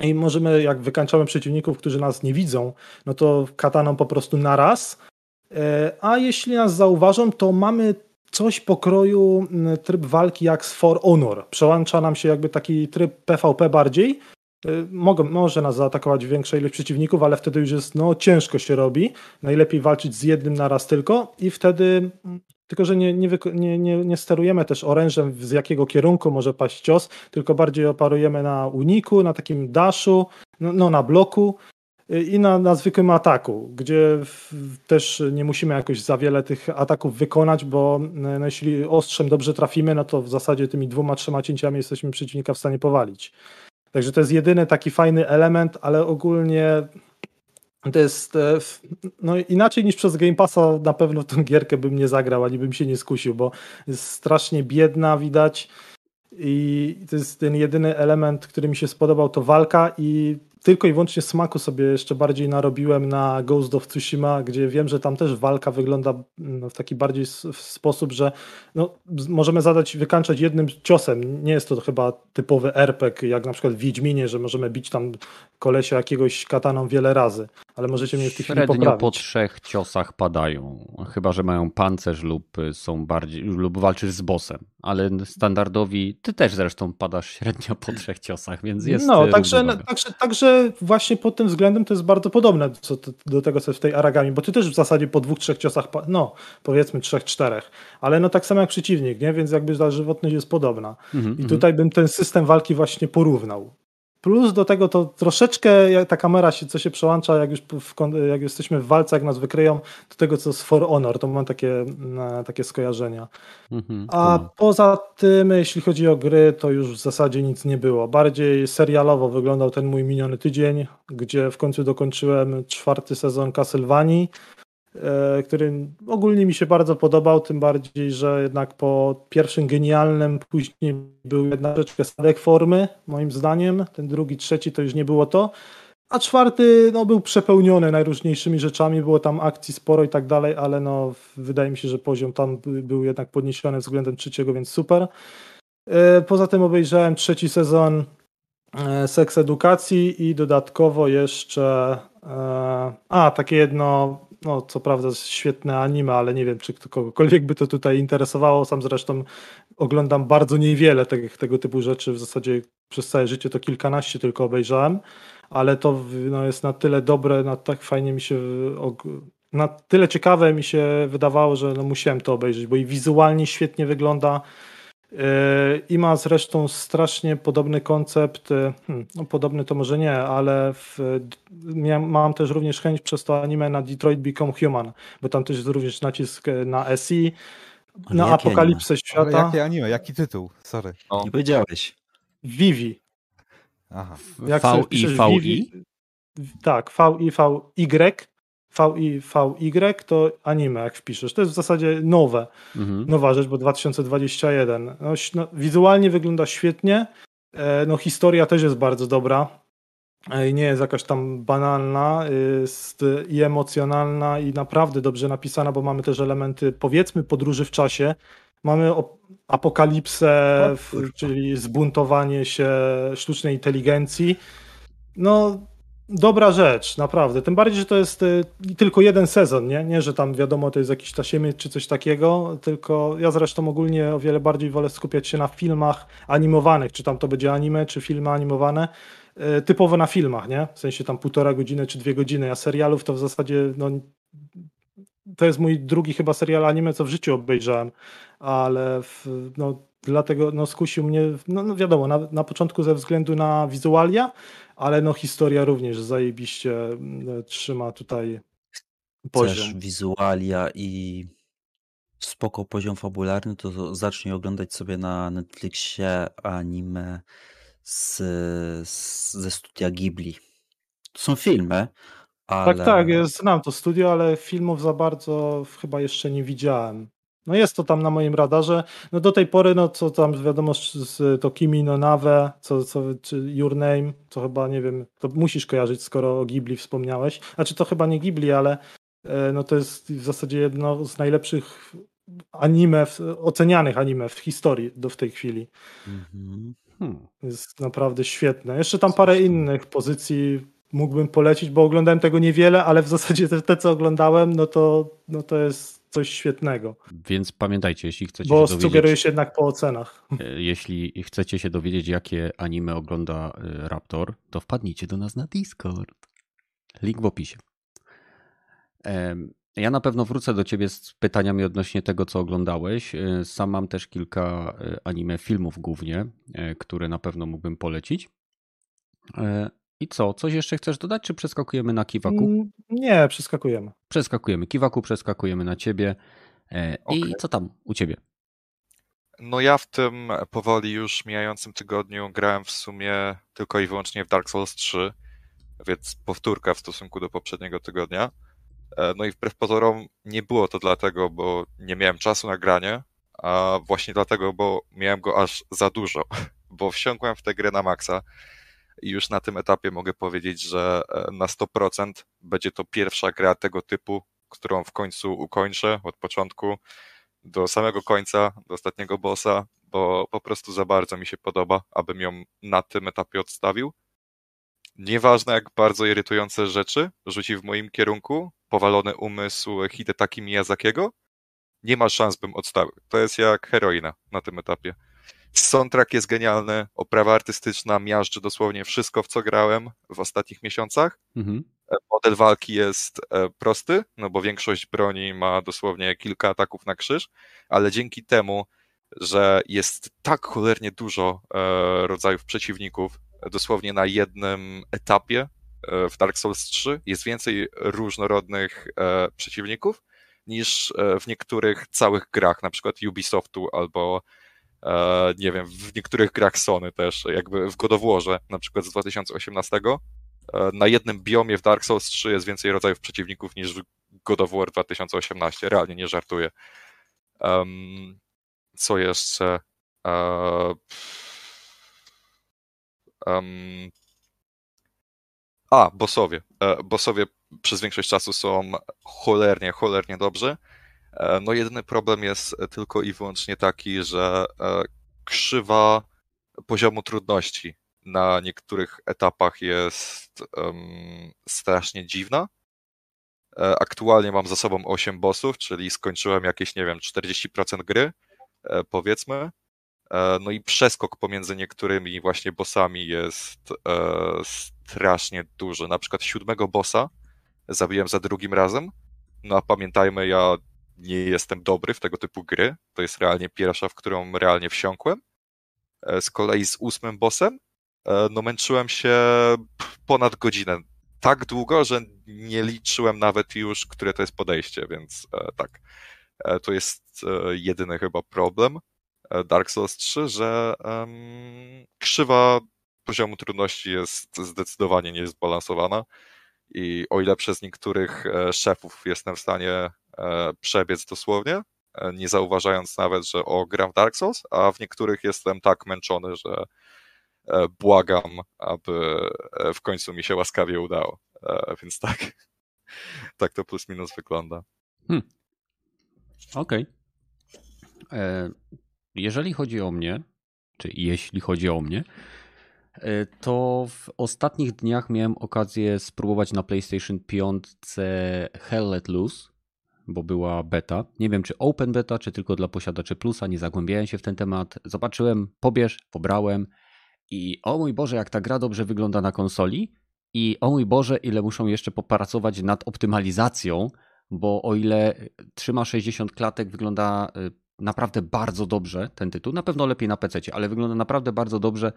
I możemy, jak wykańczamy przeciwników, którzy nas nie widzą, no to kataną po prostu na raz. E, a jeśli nas zauważą, to mamy coś pokroju tryb walki jak z For Honor. Przełącza nam się jakby taki tryb PvP bardziej, mogą, może nas zaatakować większa ilość przeciwników, ale wtedy już jest, no ciężko się robi. Najlepiej walczyć z jednym naraz tylko i wtedy, mm, tylko że nie, nie, nie, nie, sterujemy też orężem z jakiego kierunku może paść cios, tylko bardziej oparujemy na uniku, na takim daszu, no, no na bloku y, i na, na zwykłym ataku, gdzie w, też nie musimy jakoś za wiele tych ataków wykonać, bo no, jeśli ostrzem dobrze trafimy, no to w zasadzie tymi dwoma, trzema cięciami jesteśmy przeciwnika w stanie powalić. Także to jest jedyny taki fajny element, ale ogólnie to jest e, no inaczej niż przez Game Passa na pewno tę gierkę bym nie zagrał, ani bym się nie skusił, bo jest strasznie biedna widać i to jest ten jedyny element, który mi się spodobał, to walka i tylko i wyłącznie smaku sobie jeszcze bardziej narobiłem na Ghost of Tsushima, gdzie wiem, że tam też walka wygląda mm, w taki bardziej sposób, że no, możemy zadać, wykańczać jednym ciosem. Nie jest to chyba typowy RPG, jak na przykład w Wiedźminie, że możemy bić tam kolesia jakiegoś kataną wiele razy. Ale możecie mnie w tych chwili Średnio poprawić. po trzech ciosach padają, chyba że mają pancerz lub są bardziej, lub walczysz z bossem, ale standardowi, ty też zresztą padasz średnio po trzech ciosach, więc jest No, e, także, także, także właśnie pod tym względem to jest bardzo podobne to- do tego, co w tej Aragami, bo ty też w zasadzie po dwóch, trzech ciosach, no powiedzmy trzech, czterech, ale no tak samo jak przeciwnik, nie? więc jakby ta żywotność jest podobna. Mhm, I mhm. tutaj bym ten system walki właśnie porównał. Plus do tego to troszeczkę jak ta kamera się, co się przełącza, jak już w, jak jesteśmy w walce, jak nas wykryją, do tego co z For Honor, to mam takie, takie skojarzenia. Mhm, A kumam. poza tym, jeśli chodzi o gry, to już w zasadzie nic nie było. Bardziej serialowo wyglądał ten mój miniony tydzień, gdzie w końcu dokończyłem czwarty sezon Castlevanii, który ogólnie mi się bardzo podobał, tym bardziej, że jednak po pierwszym genialnym, później był jedna troszeczkę spadek formy, moim zdaniem. Ten drugi, trzeci to już nie było to. A czwarty no, był przepełniony najróżniejszymi rzeczami, było tam akcji sporo i tak dalej, ale no, wydaje mi się, że poziom tam by- był jednak podniesiony względem trzeciego, więc super. E, Poza tym obejrzałem trzeci sezon e, Seks Edukacji i dodatkowo jeszcze e, a, takie jedno, no co prawda świetne anime, ale nie wiem, czy kogokolwiek by to tutaj interesowało. Sam zresztą oglądam bardzo niewiele tego, tego typu rzeczy, w zasadzie przez całe życie to kilkanaście tylko obejrzałem ale to no, jest na tyle dobre, na tak fajnie mi się, na tyle ciekawe mi się wydawało, że no, musiałem to obejrzeć, bo i wizualnie świetnie wygląda i ma zresztą strasznie podobny koncept, yy, hmm, no podobny to może nie, ale w, mam też również chęć przez to anime na Detroit Become Human, bo tam też jest również nacisk e, na SI, Ale na apokalipsę Ale świata, jakie anime, jaki tytuł? Sorry. Nie powiedziałeś. Vivi. Aha. Jak Vivi- i Tak, V i V Y. V i V Y to anime, jak wpiszesz. To jest w zasadzie nowe, Mhm. nowa rzecz, bo 2021. No, no, wizualnie wygląda świetnie. E, No, historia też jest bardzo dobra. E, i Nie jest jakaś tam banalna jest i emocjonalna i naprawdę dobrze napisana, bo mamy też elementy, powiedzmy, podróży w czasie. Mamy apokalipsę, w, czyli zbuntowanie się sztucznej inteligencji. No, dobra rzecz, naprawdę. Tym bardziej, że to jest y, tylko jeden sezon, nie? Nie, że tam wiadomo, to jest jakiś tasiemy czy coś takiego, tylko ja zresztą ogólnie o wiele bardziej wolę skupiać się na filmach animowanych, czy tam to będzie anime, czy filmy animowane, y, typowo na filmach, nie? W sensie tam półtora godziny czy dwie godziny, a serialów to w zasadzie, no, to jest mój drugi chyba serial anime, co w życiu obejrzałem, ale w, no, dlatego no, skusił mnie, no, no wiadomo, na, na początku ze względu na wizualia, ale no historia również zajebiście mm, trzyma tutaj Chcesz poziom. wizualia i spoko poziom fabularny, to zacznij oglądać sobie na Netflixie anime z, z, ze studia Ghibli. To są filmy, ale... Tak, tak, ja znam to studio, ale filmów za bardzo chyba jeszcze nie widziałem. No jest to tam na moim radarze. No do tej pory, no co tam wiadomo, z, to Kimi no Nawe, co, co, czy Your Name, to chyba nie wiem, to musisz kojarzyć, skoro o Ghibli wspomniałeś. Znaczy to chyba nie Ghibli, ale e, no to jest w zasadzie jedno z najlepszych anime, ocenianych anime w historii do w tej chwili. Mhm. Hmm. Jest naprawdę świetne. Jeszcze tam parę innych pozycji mógłbym polecić, bo oglądałem tego niewiele, ale w zasadzie te, te co oglądałem, no to, no to jest coś świetnego. Więc pamiętajcie, jeśli chcecie Bo się dowiedzieć, sugeruję się jednak po ocenach. e, jeśli chcecie się dowiedzieć, jakie anime ogląda e, Raptor, to wpadnijcie do nas na Discord. Link w opisie. Ja na pewno wrócę do ciebie z pytaniami odnośnie tego, co oglądałeś. E, Sam mam też kilka anime filmów głównie, które na pewno mógłbym polecić. I co? Coś jeszcze chcesz dodać, czy przeskakujemy na Kiwaku? Mm, Nie, przeskakujemy. Przeskakujemy. Kiwaku, przeskakujemy na ciebie. E, I Okej. co tam u ciebie? No ja w tym powoli już mijającym tygodniu grałem w sumie tylko i wyłącznie w Dark Souls 3, więc powtórka w stosunku do poprzedniego tygodnia. E, No i wbrew pozorom nie było to dlatego, bo nie miałem czasu na granie, a właśnie dlatego, bo miałem go aż za dużo, <laughs> bo wsiąkłem w tę grę na maksa i już na tym etapie mogę powiedzieć, że e, na 100% będzie to pierwsza gra tego typu, którą w końcu ukończę od początku do samego końca, do ostatniego bossa, bo po prostu za bardzo mi się podoba, abym ją na tym etapie odstawił. nieważne jak bardzo irytujące rzeczy rzuci w moim kierunku, powalony umysł Hidetaki Miyazakiego, nie ma szans, bym odstawił. To jest jak heroina na tym etapie. Soundtrack jest genialny, oprawa artystyczna miażdży dosłownie wszystko, w co grałem w ostatnich miesiącach. Mhm. Model walki jest e, prosty, no bo większość broni ma dosłownie kilka ataków na krzyż, ale dzięki temu, że jest tak cholernie dużo e, rodzajów przeciwników, dosłownie na jednym etapie e, w Dark Souls 3 jest więcej różnorodnych przeciwników niż w niektórych całych grach, na przykład Ubisoftu albo nie wiem, w niektórych grach Sony też, jakby w God of Warze, na przykład z 2018, E, na jednym biomie w Dark Souls 3 jest więcej rodzajów przeciwników niż w God of War 2018. Realnie nie żartuję. Um, co jeszcze? um, a, bossowie. E, bossowie przez większość czasu są cholernie, cholernie dobrzy. E, no jedyny problem jest tylko i wyłącznie taki, że krzywa poziomu trudności na niektórych etapach jest um, strasznie dziwna. E, aktualnie mam za sobą 8 bossów, czyli skończyłem jakieś, nie wiem, 40% gry, e, powiedzmy. E, no i przeskok pomiędzy niektórymi właśnie bossami jest strasznie duży. Na przykład siódmego bossa zabiłem za drugim razem. No a pamiętajmy, ja nie jestem dobry w tego typu gry. To jest realnie pierwsza, w którą realnie wsiąkłem. Z kolei z ósmym bossem E, no męczyłem się ponad godzinę. Tak długo, że nie liczyłem nawet już, które to jest podejście, więc e, tak. E, to jest jedyny chyba problem Dark Souls 3, że um, krzywa poziomu trudności jest zdecydowanie niezbalansowana i o ile przez niektórych szefów jestem w stanie przebiec dosłownie, nie zauważając nawet, że o gram Dark Souls, a w niektórych jestem tak męczony, że E, błagam, aby e, w końcu mi się łaskawie udało. E, więc tak, <laughs> tak to plus minus wygląda. Hmm. Okej. Okay. Jeżeli chodzi o mnie, czy jeśli chodzi o mnie, to w ostatnich dniach miałem okazję spróbować na PlayStation 5 Hell Let Loose, bo była beta. Nie wiem, czy open beta, czy tylko dla posiadaczy plusa, nie zagłębiałem się w ten temat. Zobaczyłem, pobierz, pobrałem i o mój Boże, jak ta gra dobrze wygląda na konsoli. I o mój Boże, ile muszą jeszcze popracować nad optymalizacją, bo o ile trzyma 60 klatek, wygląda y, naprawdę bardzo dobrze ten tytuł. Na pewno lepiej na PC, ale wygląda naprawdę bardzo dobrze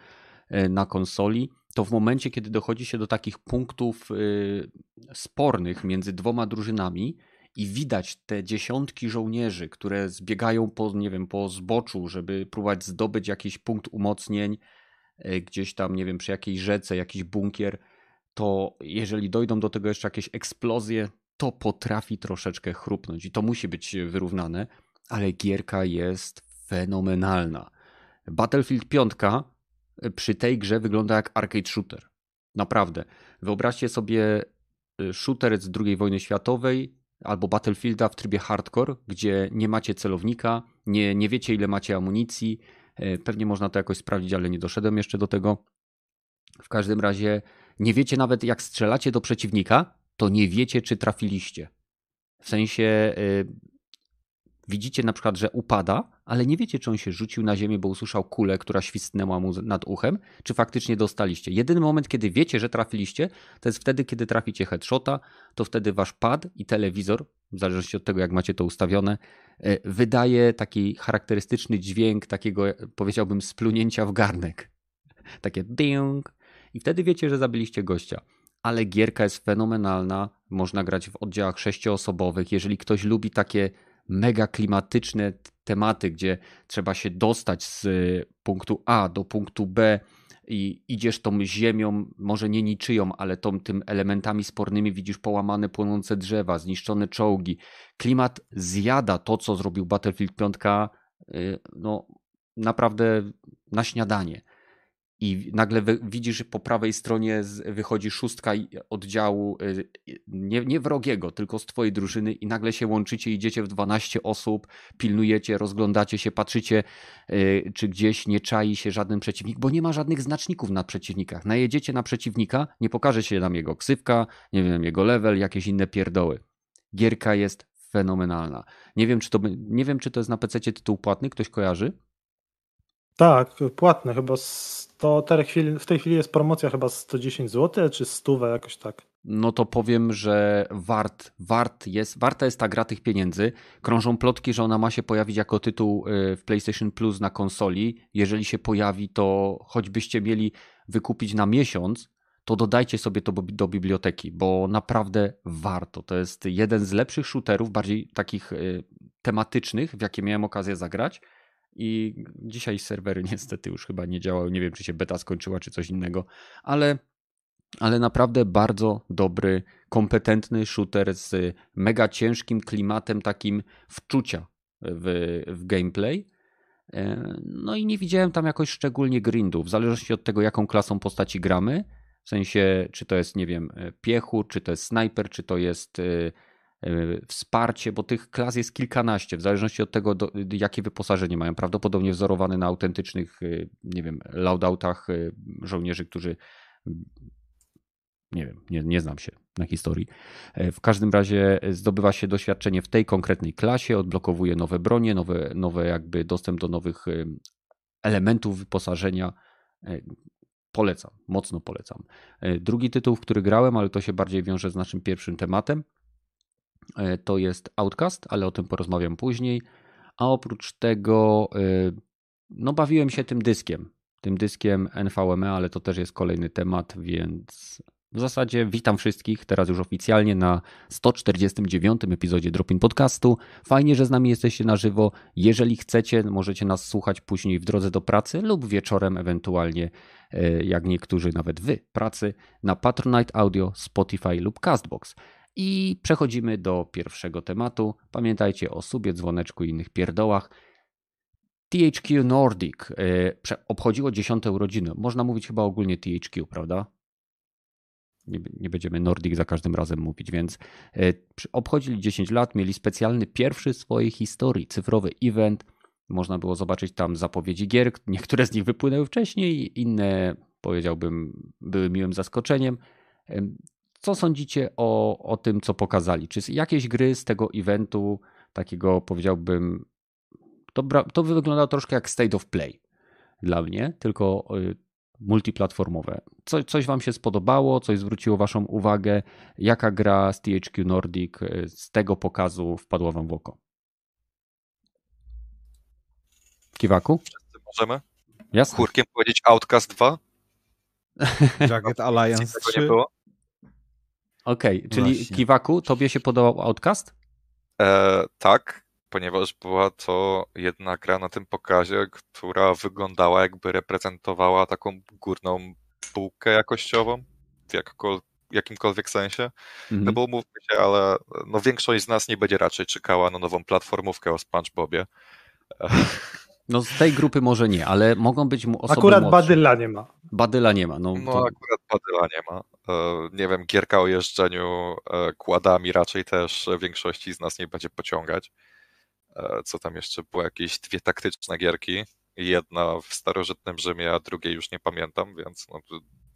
y, na konsoli. To w momencie, kiedy dochodzi się do takich punktów y, spornych między dwoma drużynami, i widać te dziesiątki żołnierzy, które zbiegają po, nie wiem, po zboczu, żeby próbować zdobyć jakiś punkt umocnień, E, gdzieś tam, nie wiem, przy jakiejś rzece, jakiś bunkier, to jeżeli dojdą do tego jeszcze jakieś eksplozje, to potrafi troszeczkę chrupnąć i to musi być wyrównane, ale gierka jest fenomenalna. Battlefield 5 e, przy tej grze wygląda jak arcade shooter. Naprawdę. Wyobraźcie sobie e, shooter z II wojny światowej albo Battlefielda w trybie hardcore, gdzie nie macie celownika, nie, nie wiecie ile macie amunicji, E, pewnie można to jakoś sprawdzić, ale nie doszedłem jeszcze do tego. W każdym razie nie wiecie nawet, jak strzelacie do przeciwnika, to nie wiecie, czy trafiliście. W sensie yy, widzicie na przykład, że upada, ale nie wiecie, czy on się rzucił na ziemię, bo usłyszał kulę, która świstnęła mu nad uchem, czy faktycznie dostaliście. Jedyny moment, kiedy wiecie, że trafiliście, to jest wtedy, kiedy traficie headshota, to wtedy wasz pad i telewizor, w zależności od tego, jak macie to ustawione, e, wydaje taki charakterystyczny dźwięk takiego, powiedziałbym, splunięcia w garnek. <laughs> Takie ding. I wtedy wiecie, że zabiliście gościa. Ale gierka jest fenomenalna. Można grać w oddziałach sześcioosobowych. Jeżeli ktoś lubi takie mega klimatyczne tematy, gdzie trzeba się dostać z punktu A do punktu B i idziesz tą ziemią, może nie niczyją, ale tą, tym elementami spornymi widzisz połamane, płonące drzewa, zniszczone czołgi. Klimat zjada to, co zrobił Battlefield 5, y, no naprawdę na śniadanie. I nagle widzisz po prawej stronie wychodzi szóstka oddziału y, nie, nie wrogiego, tylko z twojej drużyny i nagle się łączycie, idziecie w 12 osób, pilnujecie, rozglądacie się, patrzycie, y, czy gdzieś nie czai się żaden przeciwnik, bo nie ma żadnych znaczników na przeciwnikach. Najedziecie na przeciwnika, nie pokaże się nam jego ksywka, nie wiem, jego level, jakieś inne pierdoły. Gierka jest fenomenalna. Nie wiem, czy to, nie wiem, czy to jest na PC tytuł płatny, ktoś kojarzy? Tak, płatny chyba. To w tej chwili jest promocja chyba 110 zł, czy 100 jakoś tak. No to powiem, że wart, wart jest, warta jest ta gra tych pieniędzy. Krążą plotki, że ona ma się pojawić jako tytuł y, w PlayStation Plus na konsoli. Jeżeli się pojawi, to choćbyście mieli wykupić na miesiąc, to dodajcie sobie to do biblioteki, bo naprawdę warto. To jest jeden z lepszych shooterów, bardziej takich y, tematycznych, w jakie miałem okazję zagrać. I dzisiaj serwery niestety już chyba nie działały. Nie wiem, czy się beta skończyła, czy coś innego, ale, ale naprawdę bardzo dobry, kompetentny shooter z mega ciężkim klimatem takim wczucia w, w gameplay. E, no i nie widziałem tam jakoś szczególnie grindów, w zależności od tego, jaką klasą postaci gramy. W sensie, czy to jest, nie wiem, piechu, czy to jest snajper, czy to jest e, E, wsparcie, bo tych klas jest kilkanaście, w zależności od tego, do, jakie wyposażenie mają. Prawdopodobnie wzorowane na autentycznych, e, nie wiem, laudautach e, żołnierzy, którzy nie wiem, nie, nie znam się na historii. W każdym razie zdobywa się doświadczenie w tej konkretnej klasie, odblokowuje nowe bronie, nowe, nowe jakby dostęp do nowych elementów wyposażenia. Polecam, mocno polecam. Drugi tytuł, w który grałem, ale to się bardziej wiąże z naszym pierwszym tematem, to jest Outcast, ale o tym porozmawiam później. A oprócz tego, e, no bawiłem się tym dyskiem, tym dyskiem NVMe, ale to też jest kolejny temat, więc w zasadzie witam wszystkich teraz już oficjalnie na 149 epizodzie Dropin Podcastu. Fajnie, że z nami jesteście na żywo. Jeżeli chcecie, możecie nas słuchać później w drodze do pracy lub wieczorem, ewentualnie e, jak niektórzy, nawet wy, pracy na Patronite Audio, Spotify lub Castbox. I przechodzimy do pierwszego tematu. Pamiętajcie o subie, dzwoneczku i innych pierdołach. THQ Nordic e, obchodziło 10 urodziny. Można mówić chyba ogólnie THQ, prawda? Nie, nie, będziemy Nordic za każdym razem mówić, więc e, obchodzili 10 lat, mieli specjalny pierwszy w swojej historii cyfrowy event. Można było zobaczyć tam zapowiedzi gier. Niektóre z nich wypłynęły wcześniej, inne powiedziałbym były miłym zaskoczeniem. Co sądzicie o, o tym, co pokazali? Czy jakieś gry z tego eventu, takiego powiedziałbym, to, to wyglądało troszkę jak State of Play dla mnie, tylko y, multiplatformowe. Co, coś Wam się spodobało, coś zwróciło Waszą uwagę? Jaka gra z THQ Nordic y, z tego pokazu wpadła Wam w oko? Kiwaku? Wszyscy możemy? Jasne. Chórkiem powiedzieć Outcast 2? <laughs> Jagged Alliance 3? Nie było? Okej, okay, czyli Właśnie. Kiwaku, tobie się podobał Outcast? E, tak, ponieważ była to jedna gra na tym pokazie, która wyglądała jakby reprezentowała taką górną półkę jakościową w jakimkolwiek sensie. Mhm. No bo mówmy się, ale no większość z nas nie będzie raczej czekała na nową platformówkę o SpongeBobie. <laughs> No z tej grupy może nie, ale mogą być mu osoby Akurat młodsze. Badyla nie ma. Badyla nie ma. No, no to... akurat Badyla nie ma. E, nie wiem, gierka o jeżdżeniu e, kładami raczej też większości z nas nie będzie pociągać. E, co tam jeszcze było? Jakieś dwie taktyczne gierki. Jedna w starożytnym Rzymie, a drugiej już nie pamiętam, więc no,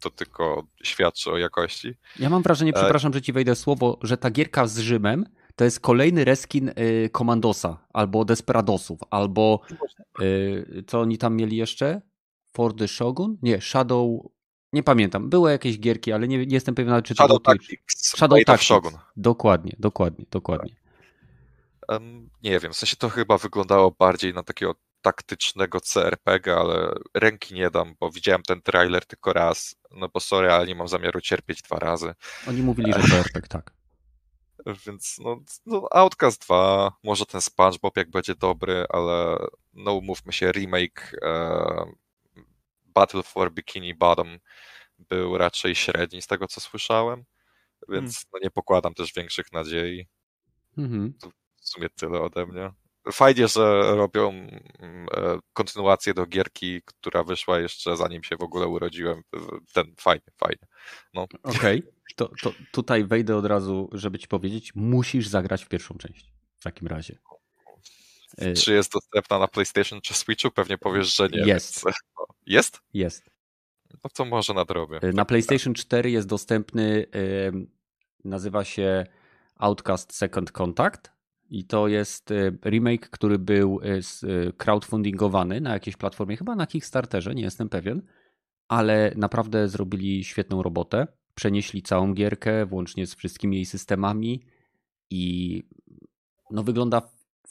to tylko świadczy o jakości. Ja mam wrażenie, przepraszam, że ci wejdę słowo, że ta gierka z Rzymem to jest kolejny reskin y, Komandosa, albo Desperadosów, albo y, co oni tam mieli jeszcze? For the Shogun? Nie, Shadow... Nie pamiętam. Były jakieś gierki, ale nie, nie jestem pewien, czy to Shadow Tactics. Shadow Tactics. Shogun. Dokładnie, dokładnie, dokładnie. Um, nie wiem, w sensie to chyba wyglądało bardziej na takiego taktycznego CRPG, ale ręki nie dam, bo widziałem ten trailer tylko raz. No bo sorry, ale nie mam zamiaru cierpieć dwa razy. Oni mówili, że <laughs> to RPG, tak. Więc no, no Outcast 2, może ten SpongeBob jak będzie dobry, ale no umówmy się, remake e, Battle for Bikini Bottom był raczej średni z tego co słyszałem, więc hmm. no, nie pokładam też większych nadziei. Mhm. W sumie tyle ode mnie. Fajnie, że robią mm, e, kontynuację do gierki, która wyszła jeszcze zanim się w ogóle urodziłem. Ten fajnie, fajnie. No. Okej, okay. to, to tutaj wejdę od razu, żeby ci powiedzieć, musisz zagrać w pierwszą część w takim razie. Czy jest dostępna na PlayStation czy Switchu? Pewnie powiesz, że nie. Jest. Więc... Jest? Jest. No to może nadrobię. Na PlayStation 4 jest dostępny, nazywa się Outcast Second Contact i to jest remake, który był crowdfundingowany na jakiejś platformie, chyba na Kickstarterze, nie jestem pewien, ale naprawdę zrobili świetną robotę. Przenieśli całą gierkę, włącznie z wszystkimi jej systemami i no wygląda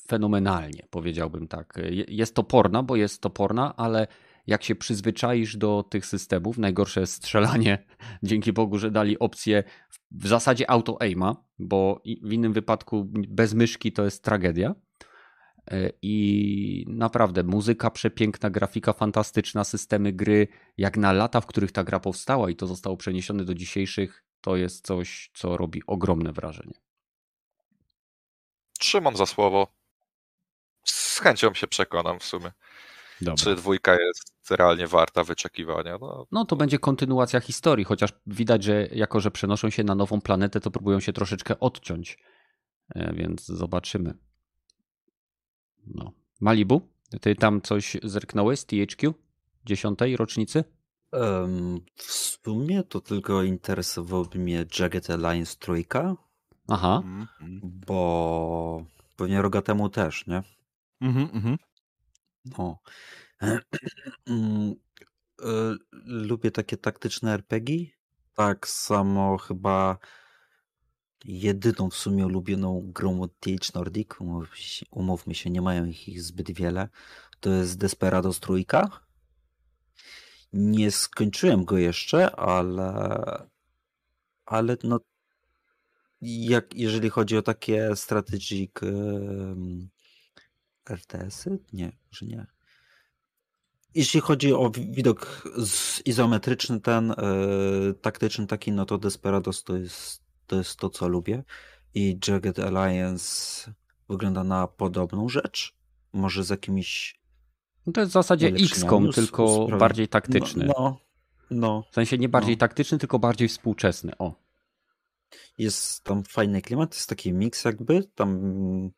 fenomenalnie, powiedziałbym tak. Jest toporna, bo jest toporna, ale jak się przyzwyczaisz do tych systemów, najgorsze strzelanie, <laughs> dzięki Bogu, że dali opcję w zasadzie auto-aima, bo w innym wypadku bez myszki to jest tragedia. E, I naprawdę muzyka przepiękna, grafika fantastyczna, systemy gry, jak na lata, w których ta gra powstała i to zostało przeniesione do dzisiejszych, to jest coś, co robi ogromne wrażenie. Trzymam za słowo. Z chęcią się przekonam w sumie. Dobra. Czy dwójka jest realnie warta wyczekiwania? No, no to będzie kontynuacja historii, chociaż widać, że jako, że przenoszą się na nową planetę, to próbują się troszeczkę odciąć. E, więc zobaczymy. No. Malibu, ty tam coś zerknąłeś z THQ? Dziesiątej rocznicy? Um, w sumie to tylko interesowałby mnie Jagged Alliance trójka. Aha. -hmm. Bo pewnie roga temu też, nie? Mhm, mhm. No. <clears throat> Lubię takie taktyczne RPG. Tak samo chyba jedyną w sumie ulubioną grą od TH Nordic, umówmy się, nie mają ich zbyt wiele, to jest Desperados trójka. Nie skończyłem go jeszcze, ale ale no jak, jeżeli chodzi o takie strategic RTS-y? Nie, że nie. Jeśli chodzi o widok izometryczny, ten yy, taktyczny taki, no to Desperados to jest, to jest to, co lubię. I Jagged Alliance wygląda na podobną rzecz. Może z jakimiś. No to jest w zasadzie XCOM, tylko bardziej taktyczny. No, no, no, W sensie nie bardziej no. taktyczny, tylko bardziej współczesny. O. Jest tam fajny klimat, jest taki miks jakby. Tam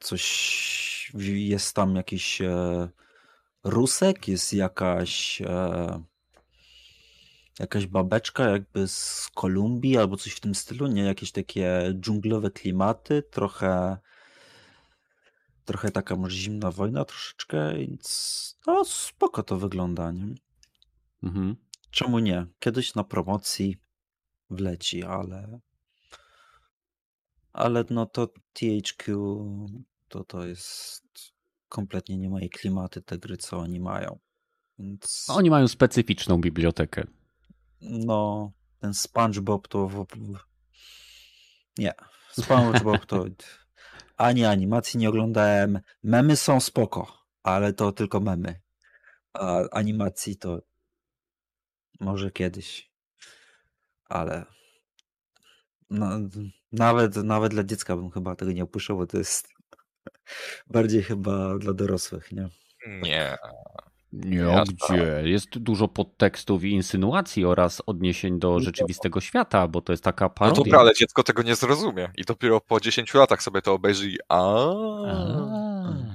coś jest tam jakiś. E, rusek, jest jakaś e, jakaś babeczka jakby z Kolumbii albo coś w tym stylu, nie? Jakieś takie dżunglowe klimaty, trochę trochę taka może zimna wojna troszeczkę, więc no spoko to wygląda, nie? Mhm. Czemu nie? Kiedyś na promocji wleci, ale ale no to THQ to to jest kompletnie nie moje klimaty te gry, co oni mają. Więc... Oni mają specyficzną bibliotekę. No, ten SpongeBob to... Nie, SpongeBob to... <laughs> Ani animacji nie oglądałem. Memy są spoko, ale to tylko memy. A animacji to może kiedyś. Ale no, nawet, nawet dla dziecka bym chyba tego nie opuszczał, bo to jest <laughs> Bardziej chyba dla dorosłych, nie? Nie. Nie, ja gdzie? Jest dużo podtekstów i insynuacji oraz odniesień do rzeczywistego świata, bo to jest taka parodia. No dobra, ale dziecko tego nie zrozumie i dopiero po 10 latach sobie to obejrzy i a.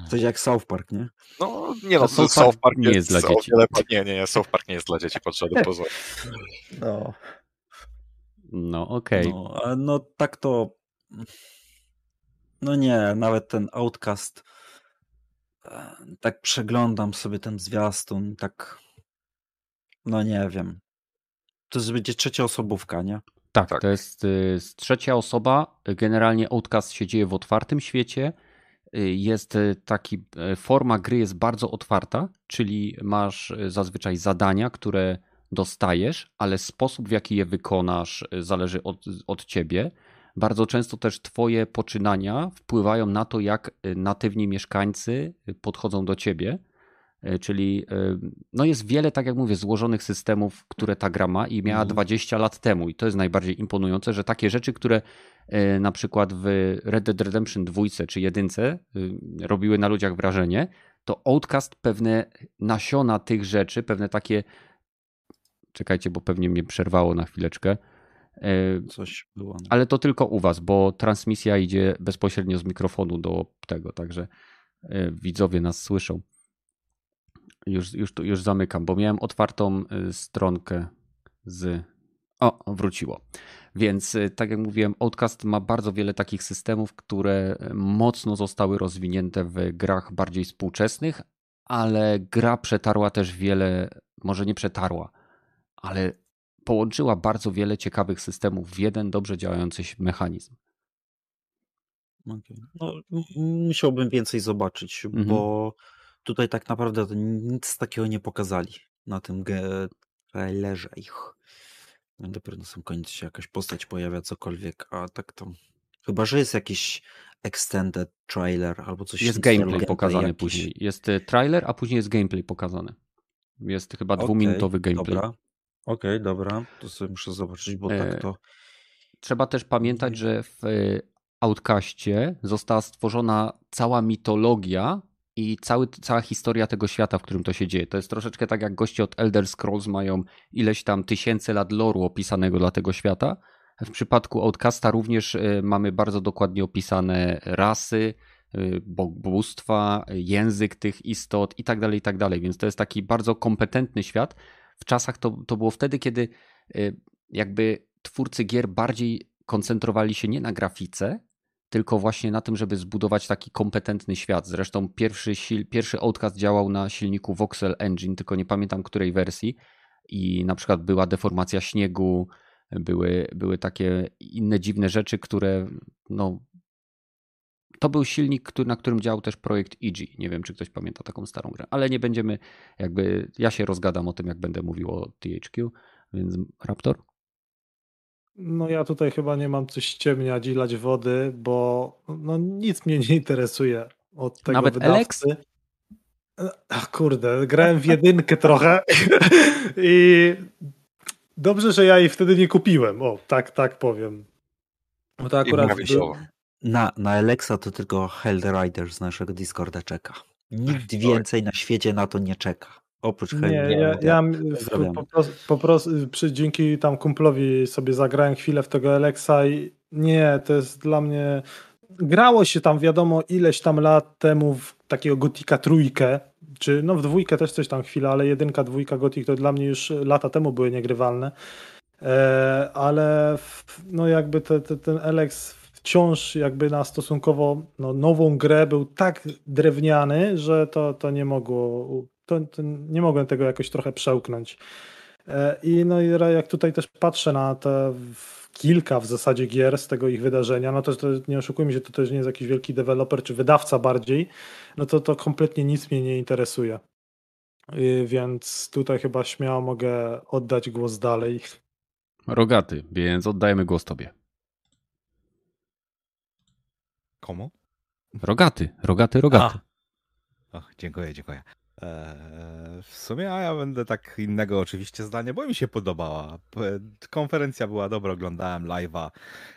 Coś jak South Park, nie? No, nie no, South, Park nie jest, jest dla dzieci. Nie, nie, nie, South Park nie jest dla dzieci pod żadnym pozorem. <laughs> No. No, okej. Okay. No, no, tak to no nie, nawet ten Outcast. E, tak przeglądam sobie ten zwiastun, tak. No nie wiem. To będzie trzecia osobówka, nie? Tak, tak. to jest y, trzecia osoba. Generalnie Outcast się dzieje w otwartym świecie. Y, jest y, taki, forma gry jest bardzo otwarta, czyli masz zazwyczaj zadania, które dostajesz, ale sposób w jaki je wykonasz zależy od, od ciebie bardzo często też Twoje poczynania wpływają na to, jak y, natywni mieszkańcy y, podchodzą do Ciebie. Czyli no jest wiele, tak jak mówię, złożonych systemów, które ta gra ma i miała 20 mhm. lat temu. I to jest najbardziej imponujące, że takie rzeczy, które na przykład w Red Dead Redemption 2 czy 1 robiły na ludziach wrażenie, to Outcast pewne nasiona tych rzeczy, pewne takie. Czekajcie, bo pewnie mnie przerwało na chwileczkę. Coś było. No. Ale to tylko u Was, bo transmisja idzie bezpośrednio z mikrofonu do tego, także widzowie nas słyszą. Już, już, już zamykam, bo miałem otwartą y, stronkę z. O, wróciło. Więc tak jak mówiłem, Outcast ma bardzo wiele takich systemów, które mocno zostały rozwinięte w grach bardziej współczesnych, ale gra przetarła też wiele, może nie przetarła, ale połączyła bardzo wiele ciekawych systemów w jeden dobrze działający mechanizm. Okay. No, musiałbym więcej zobaczyć, mhm. bo Tutaj tak naprawdę nic takiego nie pokazali na tym trailerze ich. Dopiero na sam koniec się jakaś postać pojawia, cokolwiek, a tak to... Chyba, że jest jakiś extended trailer albo coś Jest gameplay, gameplay pokazany jakiś. później. Jest e, trailer, a później jest gameplay pokazany. Jest chyba okay, dwuminutowy gameplay. Dobra. Okej, okay, dobra. To sobie muszę zobaczyć, bo tak e... to... Trzeba też pamiętać, że w e, Outcaście została stworzona cała mitologia i cały, cała historia tego świata, w którym to się dzieje. To jest troszeczkę tak jak goście od Elder Scrolls mają ileś tam tysięcy lat loru opisanego dla tego świata. W przypadku Outcasta również y, mamy bardzo dokładnie opisane rasy, bóstwa, język tych istot i tak dalej, i tak dalej. Więc to jest taki bardzo kompetentny świat. W czasach to, to było wtedy, kiedy y, jakby twórcy gier bardziej koncentrowali się nie na grafice, tylko właśnie na tym, żeby zbudować taki kompetentny świat. Zresztą pierwszy, pierwszy Outcast działał na silniku Voxel Engine, tylko nie pamiętam której wersji i na przykład była deformacja śniegu, były, były takie inne dziwne rzeczy, które no, to był silnik, który, na którym działał też projekt EG. Nie wiem, czy ktoś pamięta taką starą grę, ale nie będziemy jakby, ja się rozgadam o tym, jak będę mówił o THQ, więc Raptor? No ja tutaj chyba nie mam coś ściemniać i lać wody, bo no nic mnie nie interesuje od tego Nawet wydawcy. Alex? Ach, kurde, grałem w jedynkę trochę <laughs> i dobrze, że ja jej wtedy nie kupiłem. O, tak, tak powiem. Bo to akurat był... na, na Alexa to tylko Hellrider z naszego Discorda czeka. Nikt więcej na świecie na to nie czeka. Oprócz Nie, ja, ja, ja po, prostu, po prostu przy, dzięki tam kumplowi sobie zagrałem chwilę w tego Alexa i nie, to jest dla mnie grało się tam wiadomo ileś tam lat temu w takiego Gotika trójkę, czy no w dwójkę też coś tam chwilę, ale jedynka, dwójka Gotik to dla mnie już lata temu były niegrywalne. E, ale w, no jakby te, te, ten Alex wciąż jakby na stosunkowo no, nową grę był tak drewniany, że to, to nie mogło to, to nie mogłem tego jakoś trochę przełknąć. E, I no i jak tutaj też patrzę na te kilka w zasadzie gier z tego ich wydarzenia, no to, to nie oszukujmy się, to też nie jest jakiś wielki deweloper czy wydawca bardziej, no to to kompletnie nic mnie nie interesuje. I więc tutaj chyba śmiało mogę oddać głos dalej. Rogaty, więc oddajemy głos tobie. Komu? Rogaty, rogaty, rogaty. Och, dziękuję, dziękuję. Eee, w sumie, a ja będę tak innego oczywiście zdania, bo mi się podobała. Konferencja była dobra, oglądałem live'a,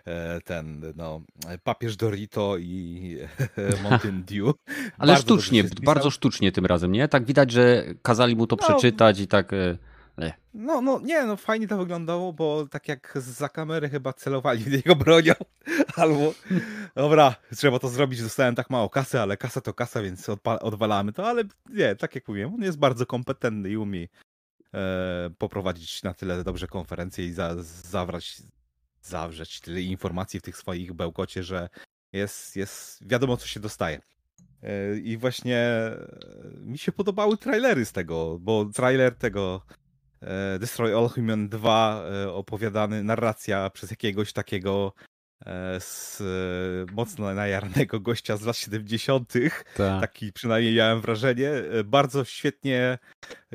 e, ten, no, papież Dorito i <laughs> Mountain Dew. Ale bardzo sztucznie, bardzo sztucznie tym razem, nie? Tak widać, że kazali mu to no, przeczytać i tak... E, nie. No, no nie, no fajnie to wyglądało, bo tak jak za kamery chyba celowali w niego bronią, <laughs> albo dobra, trzeba to zrobić, dostałem tak mało kasy, ale kasa to kasa, więc odwalamy to, ale nie, tak jak mówiłem, on jest bardzo kompetentny i umie e, poprowadzić na tyle dobrze konferencję i za, zawrać, zawrzeć tyle informacji w tych swoich bełkocie, że jest, jest wiadomo, co się dostaje. E, I właśnie e, mi się podobały trailery z tego, bo trailer tego Destroy All Human 2 e, opowiadany, narracja przez jakiegoś takiego e, z mocno najarnego gościa z lat 70. Tak. Taki przynajmniej miałem wrażenie. Bardzo świetnie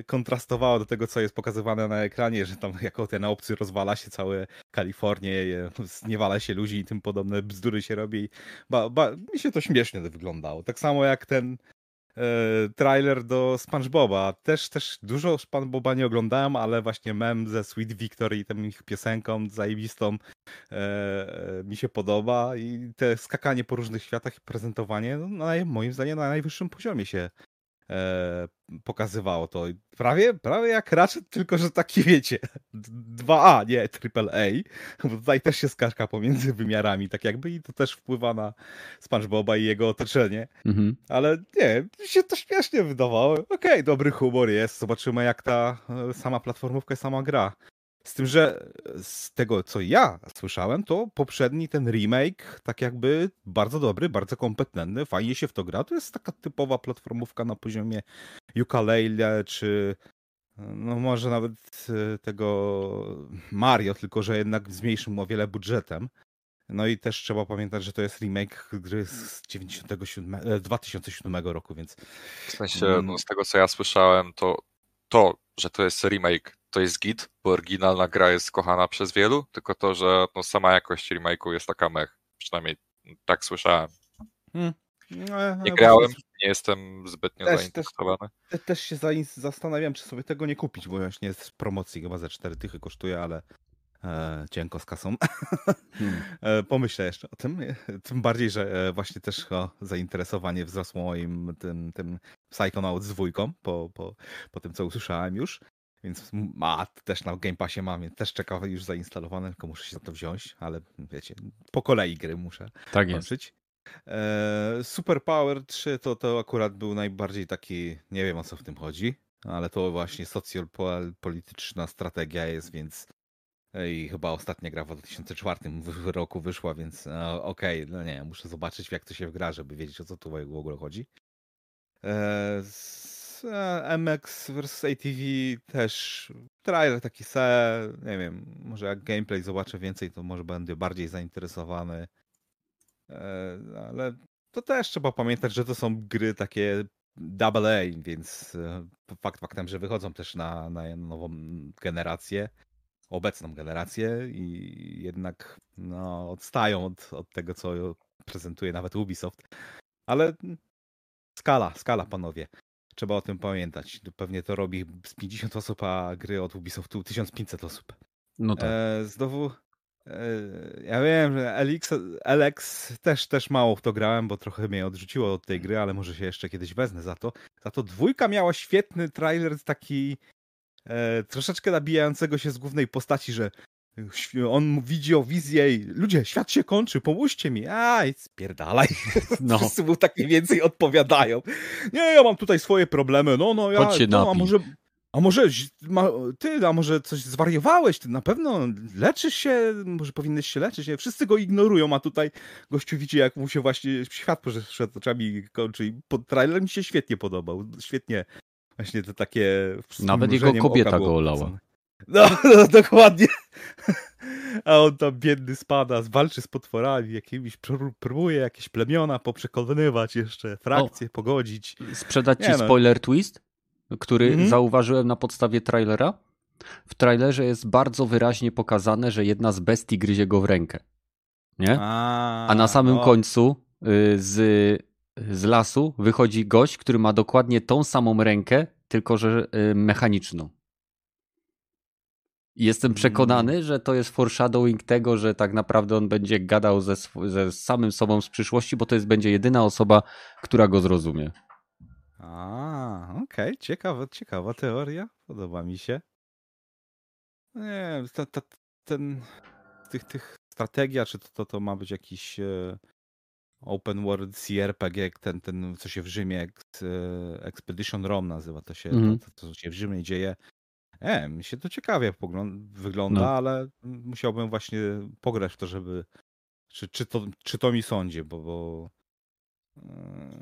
kontrastowało do tego, co jest pokazywane na ekranie, że tam jako ten obcy rozwala się całe Kalifornię, zniewala się ludzi i tym podobne bzdury się robi. Ba, ba, mi się to śmiesznie wyglądało. Tak samo jak ten e, trailer do SpongeBoba. Też, też dużo SpongeBoba nie oglądałem, ale właśnie mem ze Sweet Victory i tą ich piosenką zajebistą e, e, mi się podoba i te skakanie po różnych światach i prezentowanie, no, moim zdaniem na najwyższym poziomie się e, pokazywało to. Prawie, prawie jak Ratchet, tylko że taki wiecie, 2A, nie AAA, bo tutaj też się skaszka pomiędzy wymiarami, tak jakby i to też wpływa na SpongeBoba i jego otoczenie. Mhm. Ale nie, mi się to śmiesznie wydawało. Okej, okay, dobry humor jest, zobaczymy jak ta e, sama platformówka i sama gra z tym, że z tego, co ja słyszałem, to poprzedni ten remake, tak jakby bardzo dobry, bardzo kompetentny, fajnie się w to gra. To jest taka typowa platformówka na poziomie ukulele, czy no może nawet e, tego Mario, tylko że jednak z mniejszym o wiele budżetem. No i też trzeba pamiętać, że to jest remake gry z 97, 2007 e, roku, więc... W sensie, mm. no, z tego co ja słyszałem, to to, że to jest remake to jest git, bo oryginalna gra jest kochana przez wielu, tylko to, że no, sama jakość remake'u jest taka mech. Przynajmniej tak słyszałem. Hmm. No, nie grałem, nie jestem zbytnio też, zainteresowany. Też, też się zastanawiam, czy sobie tego nie kupić, bo właśnie jest w promocji, chyba ze 4 tychy kosztuje, ale e, cienko z kasą. Hmm. <laughs> E, pomyślę jeszcze o tym. Tym bardziej, że e, właśnie też o, zainteresowanie wzrosło moim tym, tym Psychonauts z dwójką, po, po, po tym, co usłyszałem już. Więc ma, też na Game Passie mam, więc też czeka już zainstalowane, tylko muszę się za to wziąć, ale wiecie, po kolei gry muszę tak. E, Super Power 3 to, to akurat był najbardziej taki, nie wiem o co w tym chodzi, ale to właśnie socjopolityczna strategia jest, więc e, i chyba ostatnia gra w 2004 roku wyszła, więc e, okej, okay, no nie, muszę zobaczyć jak to się wgra, żeby wiedzieć o co tu w ogóle chodzi. E, E, MX vs ATV też trailer taki se, nie wiem, może jak gameplay zobaczę więcej, to może będę bardziej zainteresowany. E, ale to też trzeba pamiętać, że to są gry takie double A, więc e, fakt faktem, że wychodzą też na, na nową generację, obecną generację i jednak no, odstają od, od tego, co prezentuje nawet Ubisoft. Ale skala, skala, panowie. Trzeba o tym pamiętać. Pewnie to robi z 50 osób, a gry od Ubisoftu 1500 osób. No tak. E, znowu e, ja wiem, że Elix, Alex też, też mało w to grałem, bo trochę mnie odrzuciło od tej gry, ale może się jeszcze kiedyś wezmę za to. Za to dwójka miała świetny trailer taki e, troszeczkę nabijającego się z głównej postaci, że on widzi o wizję i ludzie, świat się kończy, pomóżcie mi. Aj, spierdalaj. <laughs> No. Wszyscy mu tak mniej więcej odpowiadają. Nie, ja mam tutaj swoje problemy. No, no, ja, no, a może... A może ty, a może coś zwariowałeś? Ty na pewno leczysz się, może powinieneś się leczyć. Nie? Wszyscy go ignorują, a tutaj gościu widzi, jak mu się właśnie świat przed oczami kończy. I pod trailer mi się świetnie podobał. Świetnie. Właśnie to takie. Nawet jego kobieta go olała. No, <laughs> no, dokładnie. A on tam biedny spada, walczy z potworami jakimiś, próbuje jakieś plemiona poprzekonywać jeszcze, frakcje o, pogodzić. Sprzedać ci no. spoiler twist, który mhm. zauważyłem na podstawie trailera. W trailerze jest bardzo wyraźnie pokazane, że jedna z bestii gryzie go w rękę. Nie? A, A na samym no. końcu y, z, z lasu wychodzi gość, który ma dokładnie tą samą rękę, tylko że y, Jestem przekonany, mm. że to jest foreshadowing tego, że tak naprawdę on będzie gadał ze, ze samym sobą z przyszłości, bo to jest będzie jedyna osoba, która go zrozumie. A, okej, okay. ciekawa, ciekawa teoria. Podoba mi się. Nie, ta, ta, ten, tych, tych strategia, czy to, to, to ma być jakiś e, open world CRPG, ten, ten, co się w Rzymie, e, Expedition Rom nazywa to się, mm. to, to, co się w Rzymie dzieje nie, mi się to ciekawie wygląda, no. ale musiałbym właśnie pograć w to, żeby. Czy, czy, to, czy to mi sądzi, bo. bo...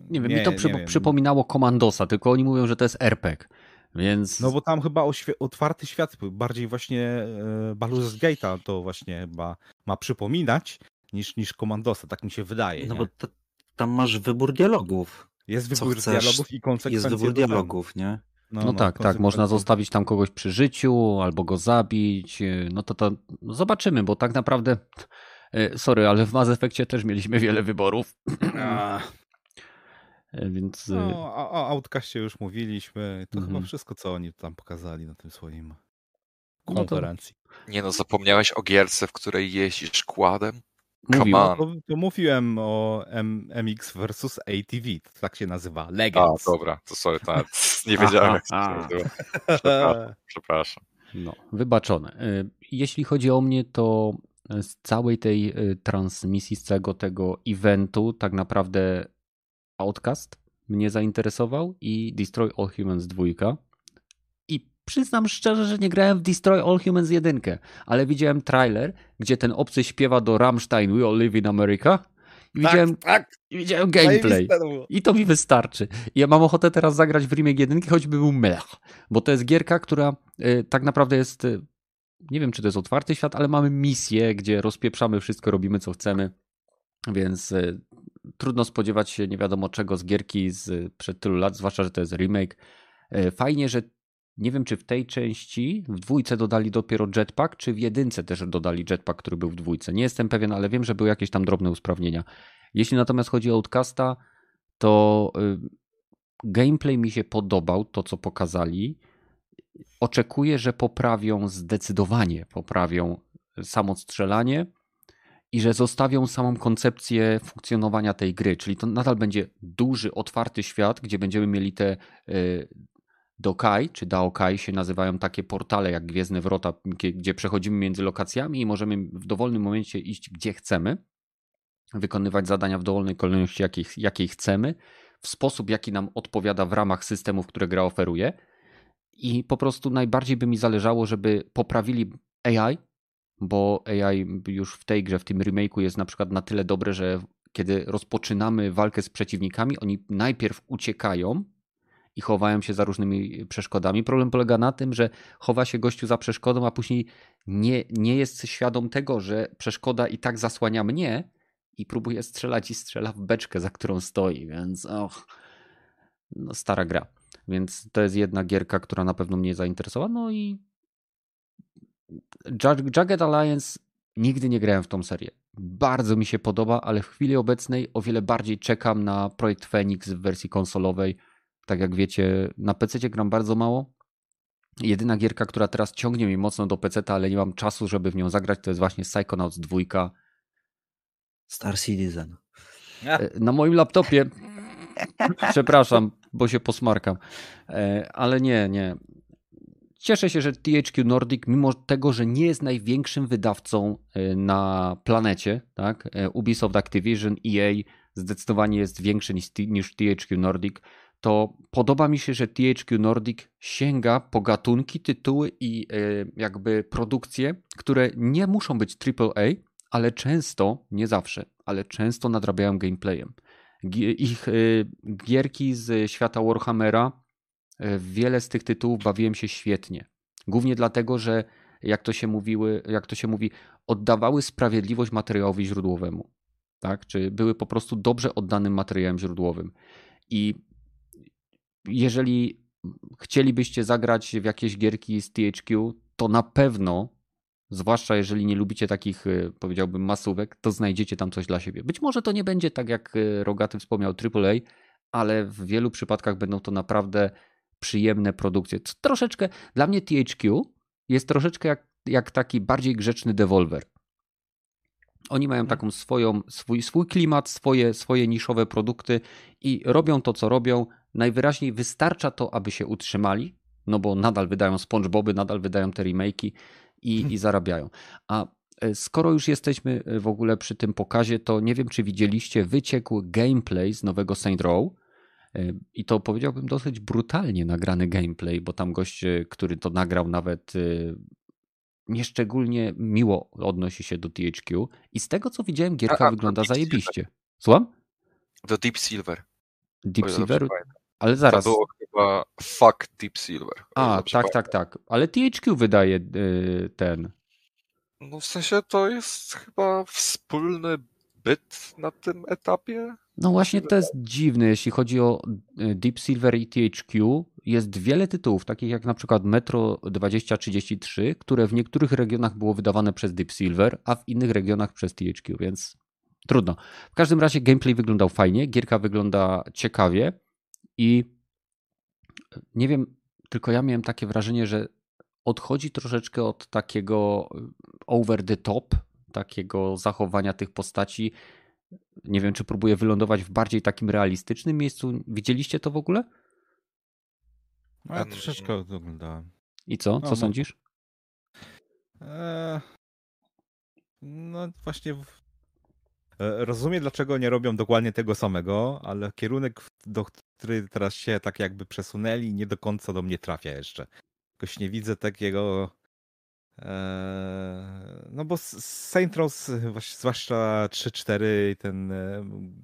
Nie wiem, nie, mi to przy, przypominało Komandosa, tylko oni mówią, że to jest RPG. Więc... No bo tam chyba otwarty świat, bardziej właśnie e, Baldur's Gate'a to właśnie chyba ma przypominać niż, niż Komandosa, tak mi się wydaje. No nie? bo to, tam masz wybór dialogów. Jest wybór dialogów i konsekwencje. Jest wybór dialogów, nie? No, no, no tak, tak. Można zostawić tam kogoś przy życiu albo go zabić. No to to zobaczymy, bo tak naprawdę. E, sorry, ale w Mass Effectie też mieliśmy wiele wyborów. <clears throat> Więc... No, o, o Outcastie już mówiliśmy. To Mhm. chyba wszystko, co oni tam pokazali na tym swoim No to- konferencji. Nie no, zapomniałeś o gierce, w której jeździsz kładem? Come Mówił. on. To, to mówiłem o M, MX versus ATV. To tak się nazywa. A, Legends. dobra, to sorry, to nawet <laughs> <laughs> nie wiedziałem jak to się a. nazywa. <laughs> Przepraszam, przepraszam. No, wybaczone. Y, Jeśli chodzi o mnie, to z całej tej y, transmisji, z całego tego eventu, tak naprawdę Outcast mnie zainteresował i Destroy All Humans 2. Przyznam szczerze, że nie grałem w Destroy All Humans 1, ale widziałem trailer, gdzie ten obcy śpiewa do Rammstein We All Live in America. I widziałem, tak. i widziałem gameplay. I to mi wystarczy. I Ja mam ochotę teraz zagrać w remake jedynki, choćby był mech. Bo to jest gierka, która y, tak naprawdę jest. Y, nie wiem, czy to jest otwarty świat, ale mamy misję, gdzie rozpieprzamy wszystko, robimy co chcemy. Więc y, trudno spodziewać się nie wiadomo czego z gierki z przed tylu lat, zwłaszcza, że to jest remake. Y, fajnie, że nie wiem, czy w tej części w dwójce dodali dopiero jetpack, czy w jedynce też dodali jetpack, który był w dwójce. Nie jestem pewien, ale wiem, że były jakieś tam drobne usprawnienia. Jeśli natomiast chodzi o Outcasta, to y, gameplay mi się podobał, to co pokazali. Oczekuję, że poprawią zdecydowanie, poprawią samo strzelanie i że zostawią samą koncepcję funkcjonowania tej gry, czyli to nadal będzie duży, otwarty świat, gdzie będziemy mieli te y, Dokai, czy Daokai się nazywają takie portale jak Gwiezdne Wrota, gdzie przechodzimy między lokacjami i możemy w dowolnym momencie iść gdzie chcemy, wykonywać zadania w dowolnej kolejności jakiej, jakiej chcemy, w sposób jaki nam odpowiada w ramach systemów, które gra oferuje. I po prostu najbardziej by mi zależało, żeby poprawili AI, bo AI już w tej grze, w tym remake'u jest na przykład na tyle dobre, że kiedy rozpoczynamy walkę z przeciwnikami, oni najpierw uciekają i chowają się za różnymi przeszkodami. Problem polega na tym, że chowa się gościu za przeszkodą, a później nie, nie jest świadom tego, że przeszkoda i tak zasłania mnie i próbuje strzelać i strzela w beczkę, za którą stoi, więc och, no, stara gra. Więc to jest jedna gierka, która na pewno mnie zainteresowała. No i Jag- Jagged Alliance nigdy nie grałem w tą serię. Bardzo mi się podoba, ale w chwili obecnej o wiele bardziej czekam na projekt Phoenix w wersji konsolowej. Tak jak wiecie, na PC gram bardzo mało. Jedyna gierka, która teraz ciągnie mnie mocno do PC, ale nie mam czasu, żeby w nią zagrać, to jest właśnie Psychonauts 2. Star Citizen. E, Na moim laptopie. Przepraszam, bo się posmarkam. E, Ale nie, nie. Cieszę się, że THQ Nordic, mimo tego, że nie jest największym wydawcą e, na planecie, tak? Ubisoft Activision, EA zdecydowanie jest większy niż, niż THQ Nordic, to podoba mi się, że THQ Nordic sięga po gatunki, tytuły i e, jakby produkcje, które nie muszą być AAA, ale często, nie zawsze, ale często nadrabiają gameplayem. Ich y, gierki z świata Warhammera, y, wiele z tych tytułów bawiłem się świetnie. Głównie dlatego, że jak to się mówiły, jak to się mówi, oddawały sprawiedliwość materiałowi źródłowemu. Tak? Czy były po prostu dobrze oddanym materiałem źródłowym. I jeżeli chcielibyście zagrać w jakieś gierki z THQ, to na pewno zwłaszcza jeżeli nie lubicie takich, y, powiedziałbym, masówek, to znajdziecie tam coś dla siebie. Być może to nie będzie tak, jak y, Rogaty wspomniał, AAA, ale w wielu przypadkach będą to naprawdę przyjemne produkcje. Co Troszeczkę, dla mnie THQ jest troszeczkę jak, jak taki bardziej grzeczny Devolver. Oni mają taką swoją, swój, swój klimat, swoje, swoje niszowe produkty i robią to, co robią. Najwyraźniej wystarcza to, aby się utrzymali, no bo nadal wydają SpongeBoby, nadal wydają te remake'i i, i zarabiają. A e, skoro już jesteśmy e, w ogóle przy tym pokazie, to nie wiem, czy widzieliście wyciekły gameplay z nowego Saint Row. E, I to powiedziałbym dosyć brutalnie nagrany gameplay, bo tam gość, który to nagrał, nawet nieszczególnie miło odnosi się do THQ. I z tego co widziałem, gierka A, a, wygląda Silver. zajebiście. Słucham? Do Deep Silver. Deep Silver? Ale To zaraz. było chyba Fuck Deep Silver. A, tak, pamiętam. tak, tak. Ale THQ wydaje e, ten. No w sensie to jest chyba wspólny byt na tym etapie. No właśnie to jest dziwne, jeśli chodzi o e, Deep Silver i THQ. Jest wiele tytułów, takich jak na przykład Metro 2033, które w niektórych regionach było wydawane przez Deep Silver, a w innych regionach przez THQ, więc Trudno. W każdym razie gameplay wyglądał fajnie, gierka wygląda ciekawie i nie wiem, tylko ja miałem takie wrażenie, że odchodzi troszeczkę od takiego over the top, takiego zachowania tych postaci. Nie wiem, czy próbuje wylądować w bardziej takim realistycznym miejscu. Widzieliście to w ogóle? No, ja troszeczkę oglądałem. I co? Co no, sądzisz? E, no właśnie rozumiem, dlaczego nie robią dokładnie tego samego, ale kierunek, do który teraz się tak jakby przesunęli, nie do końca do mnie trafia jeszcze. Jakoś nie widzę takiego e, no bo Saint Rose, zwłaszcza 3-4 ten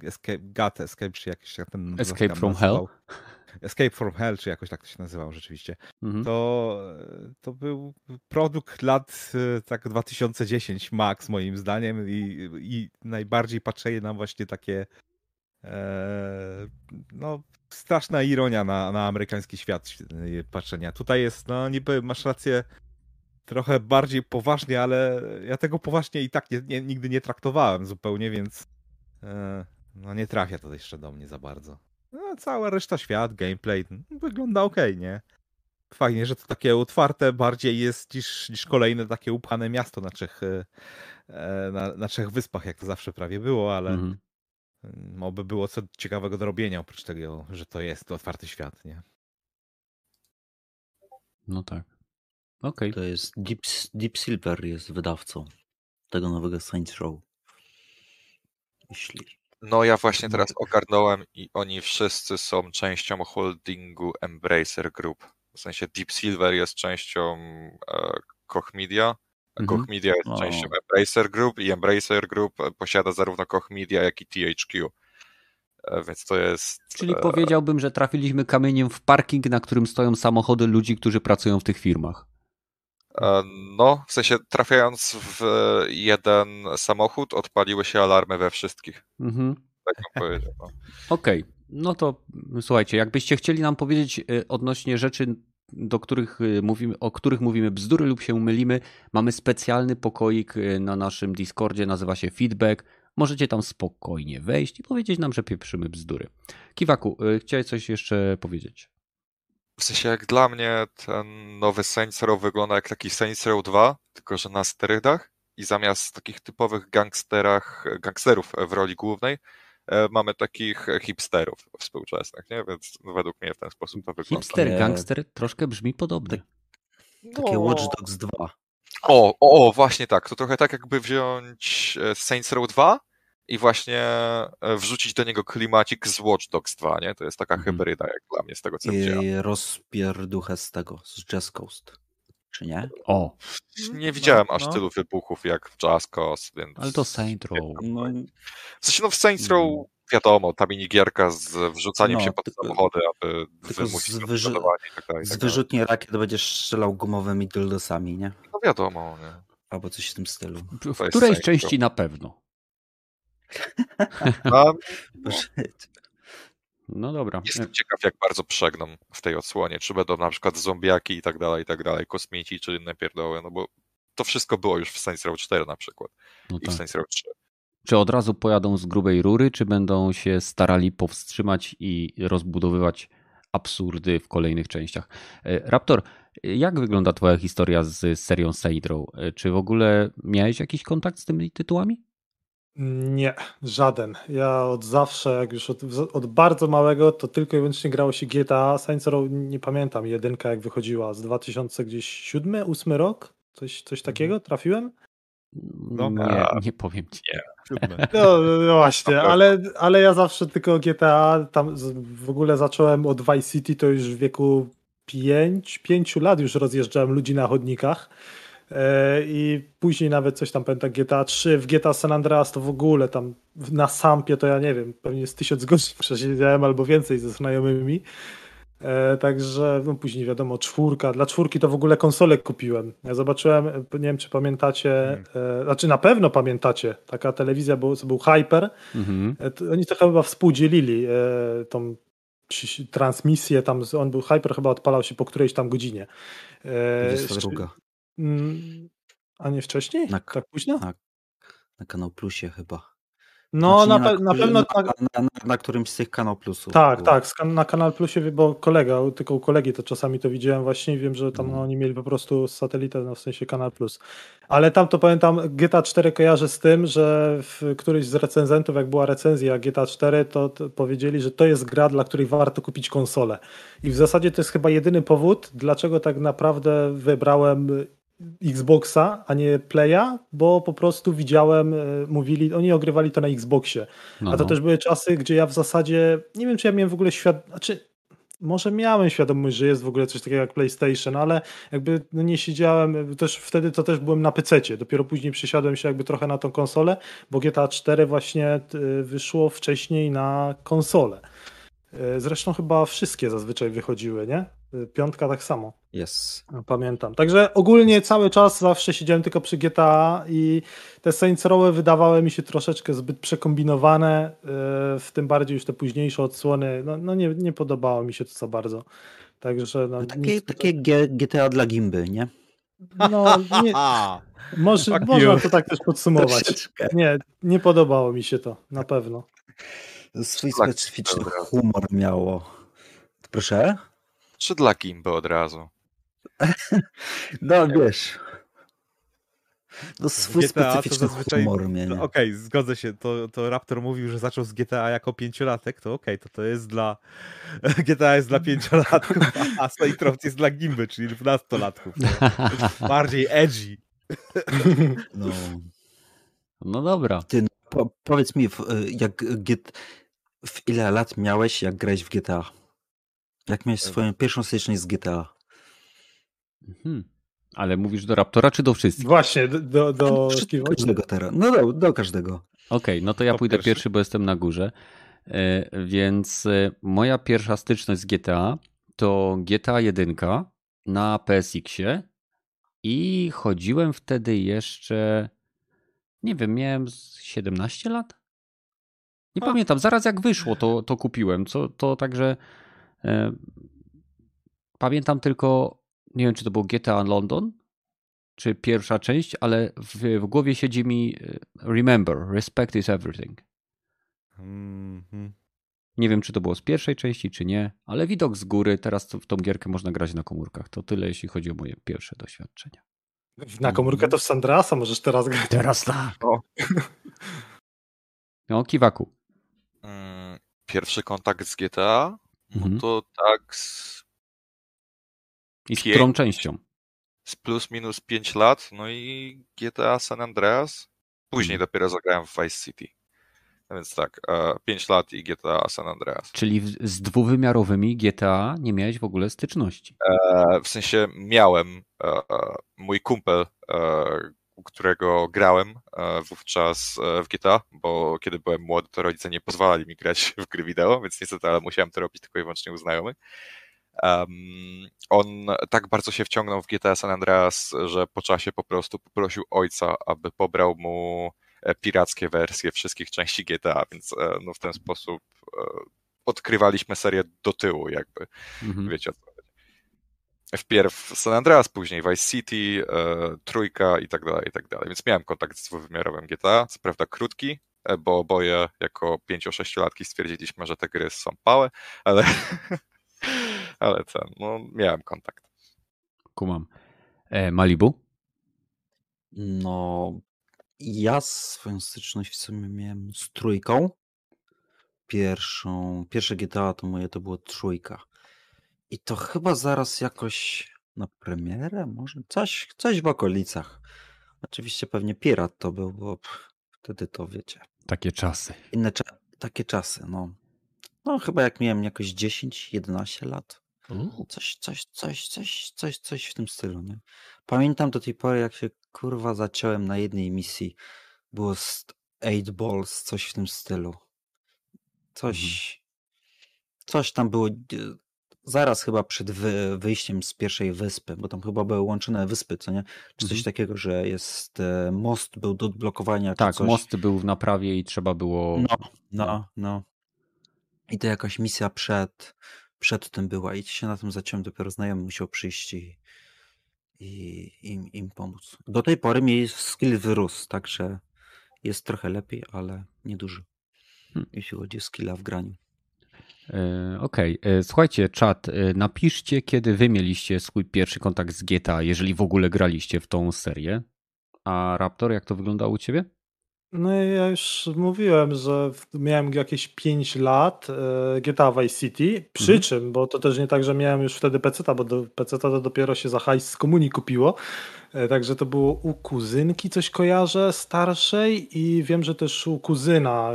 Escape, God Escape, czy jakiś ten... Escape from nazywał. Hell? Escape from Hell, czy jakoś tak to się nazywało rzeczywiście, mhm. to, to był produkt lat e, tak 2010 max moim zdaniem i, i najbardziej patrzenie nam właśnie takie e, no straszna ironia na, na amerykański świat e, patrzenia. Tutaj jest, no niby masz rację, trochę bardziej poważnie, ale ja tego poważnie i tak nie, nie, nigdy nie traktowałem zupełnie, więc e, no nie trafia to jeszcze do mnie za bardzo. No, cała reszta świat, gameplay wygląda ok, nie? Fajnie, że to takie otwarte bardziej jest niż, niż kolejne takie upchane miasto na trzech, e, na, na trzech wyspach, jak to zawsze prawie było, ale mhm. oby było co ciekawego do robienia, oprócz tego, że to jest otwarty świat, nie? No tak. Okej. Okay. To jest Deep, Deep Silver jest wydawcą tego nowego Saints Row. Jeśli no ja właśnie teraz ogarnąłem i oni wszyscy są częścią holdingu Embracer Group. W sensie Deep Silver jest częścią e, Koch Media, mhm. Koch Media jest częścią Embracer Group i Embracer Group posiada zarówno Koch Media, jak i THQ. E, więc to jest. Czyli e... powiedziałbym, że trafiliśmy kamieniem w parking, na którym stoją samochody ludzi, którzy pracują w tych firmach. E, no, w sensie trafiając w jeden samochód, odpaliły się alarmy we wszystkich. Mhm. Tak bym powiedział. No. <laughs> Okej, okay. no to słuchajcie, jakbyście chcieli nam powiedzieć e, odnośnie rzeczy, do których e, mówimy, o których mówimy bzdury lub się mylimy, mamy specjalny pokoik na naszym Discordzie, nazywa się Feedback. Możecie tam spokojnie wejść i powiedzieć nam, że pieprzymy bzdury. Kiwaku, chciałeś coś jeszcze powiedzieć? W sensie jak dla mnie ten nowy Saints Row wygląda jak taki Saints Row 2, tylko że na sterydach i zamiast takich typowych gangsterach, gangsterów w roli głównej e, mamy takich hipsterów współczesnych, nie? Więc według mnie w ten sposób to wygląda. Hipster, gangster troszkę brzmi podobnie. Takie no. Watch Dogs 2. O, o, właśnie tak. To trochę tak jakby wziąć e, Saints Row 2 i właśnie e, wrzucić do niego klimacik z Watch Dogs 2, nie? To jest taka mhm. hybryda jak dla mnie z tego, co I widziałem. I rozpierduchę z tego, z Jazz Coast, czy nie? O! Nie widziałem no, aż no. tylu wybuchów jak w Jazz Coast, więc... Ale to Saint Row. No... W sensie, no w Saints Row mm. wiadomo, ta minigierka z wrzucaniem no, się pod tylko, samochody, aby wymusić z, wyrzy... i tak dalej. Z tak wyrzutni rakiet będziesz strzelał gumowymi dildosami, nie? No wiadomo, nie? Albo coś w tym stylu. W którejś części na pewno. <laughs> <laughs> No, no dobra. Jestem ciekaw, jak bardzo przegną w tej odsłonie. Czy będą na przykład zombiaki i tak dalej, i tak dalej, kosmici, czy inne pierdoły, no bo to wszystko było już w Saints Row 4 na przykład no i tak. w Saints Row 3. Czy od razu pojadą z grubej rury, czy będą się starali powstrzymać i rozbudowywać absurdy w kolejnych częściach? E, Raptor, jak wygląda twoja historia z serią Saints Row? E, czy w ogóle miałeś jakiś kontakt z tymi tytułami? Nie, żaden. Ja od zawsze, jak już od, od, bardzo małego, to tylko i wyłącznie grało się GTA. Saints Row nie pamiętam, jedynka jak wychodziła z 2007, 8 rok? Coś, coś mhm. takiego? Trafiłem? No, nie, nie powiem ci. Nie. No, no <laughs> właśnie, ale, ale ja zawsze tylko GTA, tam w ogóle zacząłem od Vice City, to już w wieku 5, 5 lat już rozjeżdżałem ludzi na chodnikach I później nawet coś tam pamiętam GTA 3, w GTA San Andreas to w ogóle tam na Sampie to ja nie wiem, pewnie z tysiąc godzin <laughs> przesiedziałem albo więcej ze znajomymi. E, także no później wiadomo, czwórka. Dla czwórki to w ogóle konsolę kupiłem. Ja zobaczyłem, nie wiem czy pamiętacie, hmm. e, znaczy na pewno pamiętacie, taka telewizja, to był Hyper. Hmm. E, oni to chyba współdzielili e, tą transmisję, tam on był Hyper, chyba odpalał się po którejś tam godzinie. E, 22. Mm, a nie wcześniej? Na, tak późno? Na, na Kanał Plusie chyba. No, Znaczy na, pe- na pewno tak. na, na, na którymś z tych kanał plusów. Tak, było. tak, na Kanal Plusie, bo kolega, tylko u kolegi to czasami to widziałem właśnie wiem, że tam No. oni mieli po prostu satelitę, no w sensie Kanal Plus. Ale tam to pamiętam, GTA 4 kojarzę z tym, że w któryś z recenzentów, jak była recenzja GTA 4, to, to powiedzieli, że to jest gra, dla której warto kupić konsolę. I w zasadzie to jest chyba jedyny powód, dlaczego tak naprawdę wybrałem Xboxa, a nie Playa, bo po prostu widziałem, e, mówili, oni ogrywali to na Xboxie. No, A to no. też były czasy, gdzie ja w zasadzie nie wiem, czy ja miałem w ogóle świat. Znaczy, może miałem świadomość, że jest w ogóle coś takiego jak PlayStation, ale jakby no nie siedziałem, też wtedy to też byłem na PC. Dopiero później przesiadłem się jakby trochę na tą konsolę, bo GTA 4 właśnie y, wyszło wcześniej na konsolę. Y, Zresztą chyba wszystkie zazwyczaj wychodziły, nie? Piątka tak samo. Jest. No, Pamiętam. Także ogólnie cały czas zawsze siedziałem tylko przy GTA i te Saints Row wydawały mi się troszeczkę zbyt przekombinowane, yy, w tym bardziej już te późniejsze odsłony, no, no nie, nie podobało mi się to za bardzo. Także no, Takie, nic- takie GTA dla gimby, nie? no nie, <laughs> może, Fuck można you. to tak też podsumować. Troszeczkę. Nie, nie podobało mi się to, na pewno. Swój Tak, specyficzny humor miało. Proszę? Czy dla Gimby od razu? <laughs> No wiesz. No swój GTA to specyficzny zazwyczaj- humor mnie. no, okej, zgodzę się. To, to Raptor mówił, że zaczął z GTA jako pięciolatek, to okej, to to jest dla... <laughs> GTA jest dla pięciolatków, <laughs> a Saints jest dla Gimby, czyli dwunastolatków. Bardziej edgy. No. No dobra. Po, powiedz mi, w, jak w ile lat miałeś, jak grałeś w GTA? Jak miałeś swoją pierwszą styczność z GTA? Mhm. Ale mówisz do Raptora czy do wszystkich? Właśnie, do, do, do każdego teraz. No do, do każdego. Okej, no to ja To pójdę pierwszy. pierwszy, bo jestem na górze. E, Więc e, moja pierwsza styczność z GTA to GTA 1 na PSX-ie i chodziłem wtedy jeszcze, nie wiem, miałem z 17 lat? Nie A. pamiętam, zaraz jak wyszło to, to kupiłem, co, to także e, pamiętam tylko, nie wiem czy to był GTA London, czy pierwsza część, ale w, w głowie siedzi mi e, Remember, respect is everything. Mhm. Nie wiem, czy to było z pierwszej części, czy nie, ale widok z góry, teraz w tą gierkę można grać na komórkach. To tyle, jeśli chodzi o moje pierwsze doświadczenia. Na komórkę to w Sandrasa możesz teraz grać. Teraz tak. O. No, kiwaku. Mm, Pierwszy kontakt z GTA? Mhm. To tak z, I z Pięk- którą częścią? z plus minus 5 lat, no i GTA San Andreas. Później Mhm. dopiero zagrałem w Vice City. No więc tak, 5 lat i GTA San Andreas. Czyli z dwuwymiarowymi GTA nie miałeś w ogóle styczności. E, W sensie miałem e, e, mój kumpel, e, u którego grałem e, wówczas e, w GTA, bo kiedy byłem młody, to rodzice nie pozwalali mi grać w gry wideo, więc niestety, ale musiałem to robić tylko i wyłącznie u znajomych. Em, on tak bardzo się wciągnął w GTA San Andreas, że po czasie po prostu poprosił ojca, aby pobrał mu e, pirackie wersje wszystkich części GTA, więc no, w ten sposób odkrywaliśmy serię do tyłu jakby. Mhm. Wiecie o co. Wpierw San Andreas, później Vice City, e, Trójka i tak dalej, i tak dalej. Więc miałem kontakt z dwuwymiarowym GTA, co prawda krótki, e, bo oboje jako 5-6-latki stwierdziliśmy, że te gry są pałe, ale, <laughs> ale ten, no miałem kontakt. Kumam. E, Malibu? No, ja swoją styczność w sumie miałem z trójką. Pierwszą, pierwsze GTA to moje to było trójka. I to chyba zaraz jakoś na premierę, może coś, coś w okolicach. Oczywiście pewnie Pirat to był, bo wtedy to wiecie. Takie czasy. Inne cza- takie czasy, no. No chyba jak miałem jakoś 10-11 lat. Coś, coś, coś, coś, coś, coś w tym stylu, nie? Pamiętam do tej pory, jak się kurwa zaciąłem na jednej misji. Było z 8 Balls, coś w tym stylu. Coś, coś tam było zaraz chyba przed wy, wyjściem z pierwszej wyspy, bo tam chyba były łączone wyspy, co nie? Czy coś Mhm. takiego, że jest e, most był do odblokowania, Tak, coś. most był w naprawie i trzeba było. No, no, no. I to jakaś misja przed, przed tym była i się na tym zaciąłem, dopiero znajomy musiał przyjść i, i im, im pomóc. Do tej pory mi skill wyrósł, także jest trochę lepiej, ale nieduży, hmm. jeśli chodzi o skilla w graniu. E, okej, okay. słuchajcie, czat, napiszcie, kiedy wy mieliście swój pierwszy kontakt z GTA, jeżeli w ogóle graliście w tą serię. A Raptor, jak to wyglądało u ciebie? No ja już mówiłem, że miałem jakieś 5 lat e, GTA Vice City, przy mhm. czym, bo to też nie tak, że miałem już wtedy PC, bo do PC to dopiero się za hajs z komunii kupiło, e, także to było u kuzynki coś kojarzę, starszej i wiem, że też u kuzyna,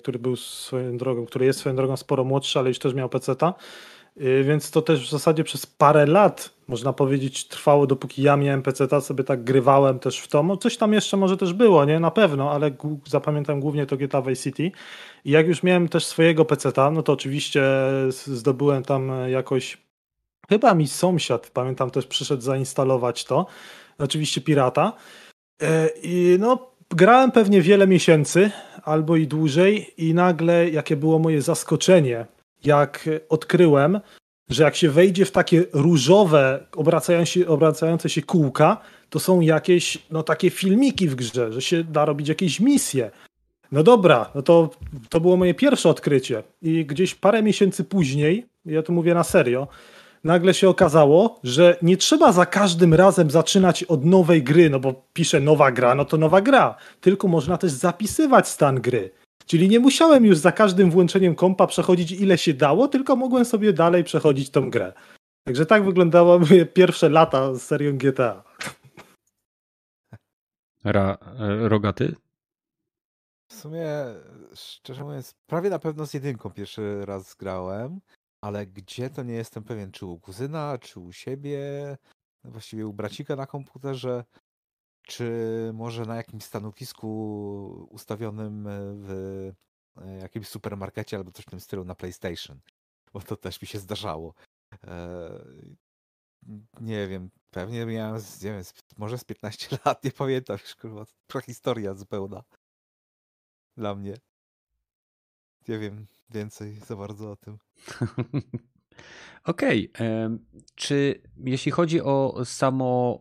który był swoją drogą, który jest swoją drogą sporo młodszy, ale już też miał PC-ta, Y, więc to też w zasadzie przez parę lat, można powiedzieć, trwało, dopóki ja miałem PC, sobie tak grywałem też w to. Coś tam jeszcze może też było, nie? Na pewno, ale zapamiętam głównie to GTA Vice City. I jak już miałem też swojego PC, no to oczywiście zdobyłem tam jakoś. Chyba mi sąsiad, pamiętam, też przyszedł zainstalować to. Oczywiście pirata. Y, I no, grałem pewnie wiele miesięcy, albo i dłużej, i nagle jakie było moje zaskoczenie, jak odkryłem, że jak się wejdzie w takie różowe, obracające się, obracające się kółka, to są jakieś no, takie filmiki w grze, że się da robić jakieś misje. No dobra, no to, to było moje pierwsze odkrycie. I gdzieś parę miesięcy później, ja tu mówię na serio, nagle się okazało, że nie trzeba za każdym razem zaczynać od nowej gry, no bo pisze nowa gra, no to nowa gra. Tylko można też zapisywać stan gry. Czyli nie musiałem już za każdym włączeniem kompa przechodzić ile się dało, tylko mogłem sobie dalej przechodzić tą grę. Także tak wyglądały moje pierwsze lata z serią GTA. Ra, e, rogaty? W sumie, szczerze mówiąc, prawie na pewno z jedynką pierwszy raz grałem, ale gdzie to nie jestem pewien, czy u kuzyna, czy u siebie, właściwie u bracika na komputerze, czy może na jakimś stanowisku ustawionym w e, jakimś supermarkecie albo coś w tym stylu na PlayStation, bo to też mi się zdarzało. E, nie wiem, pewnie miałem, nie wiem, może z 15 <laughs> lat, nie pamiętam, już kurwa, historia zupełna dla mnie. Nie wiem więcej za bardzo o tym. <laughs> Okej. Okay. Czy jeśli chodzi o samo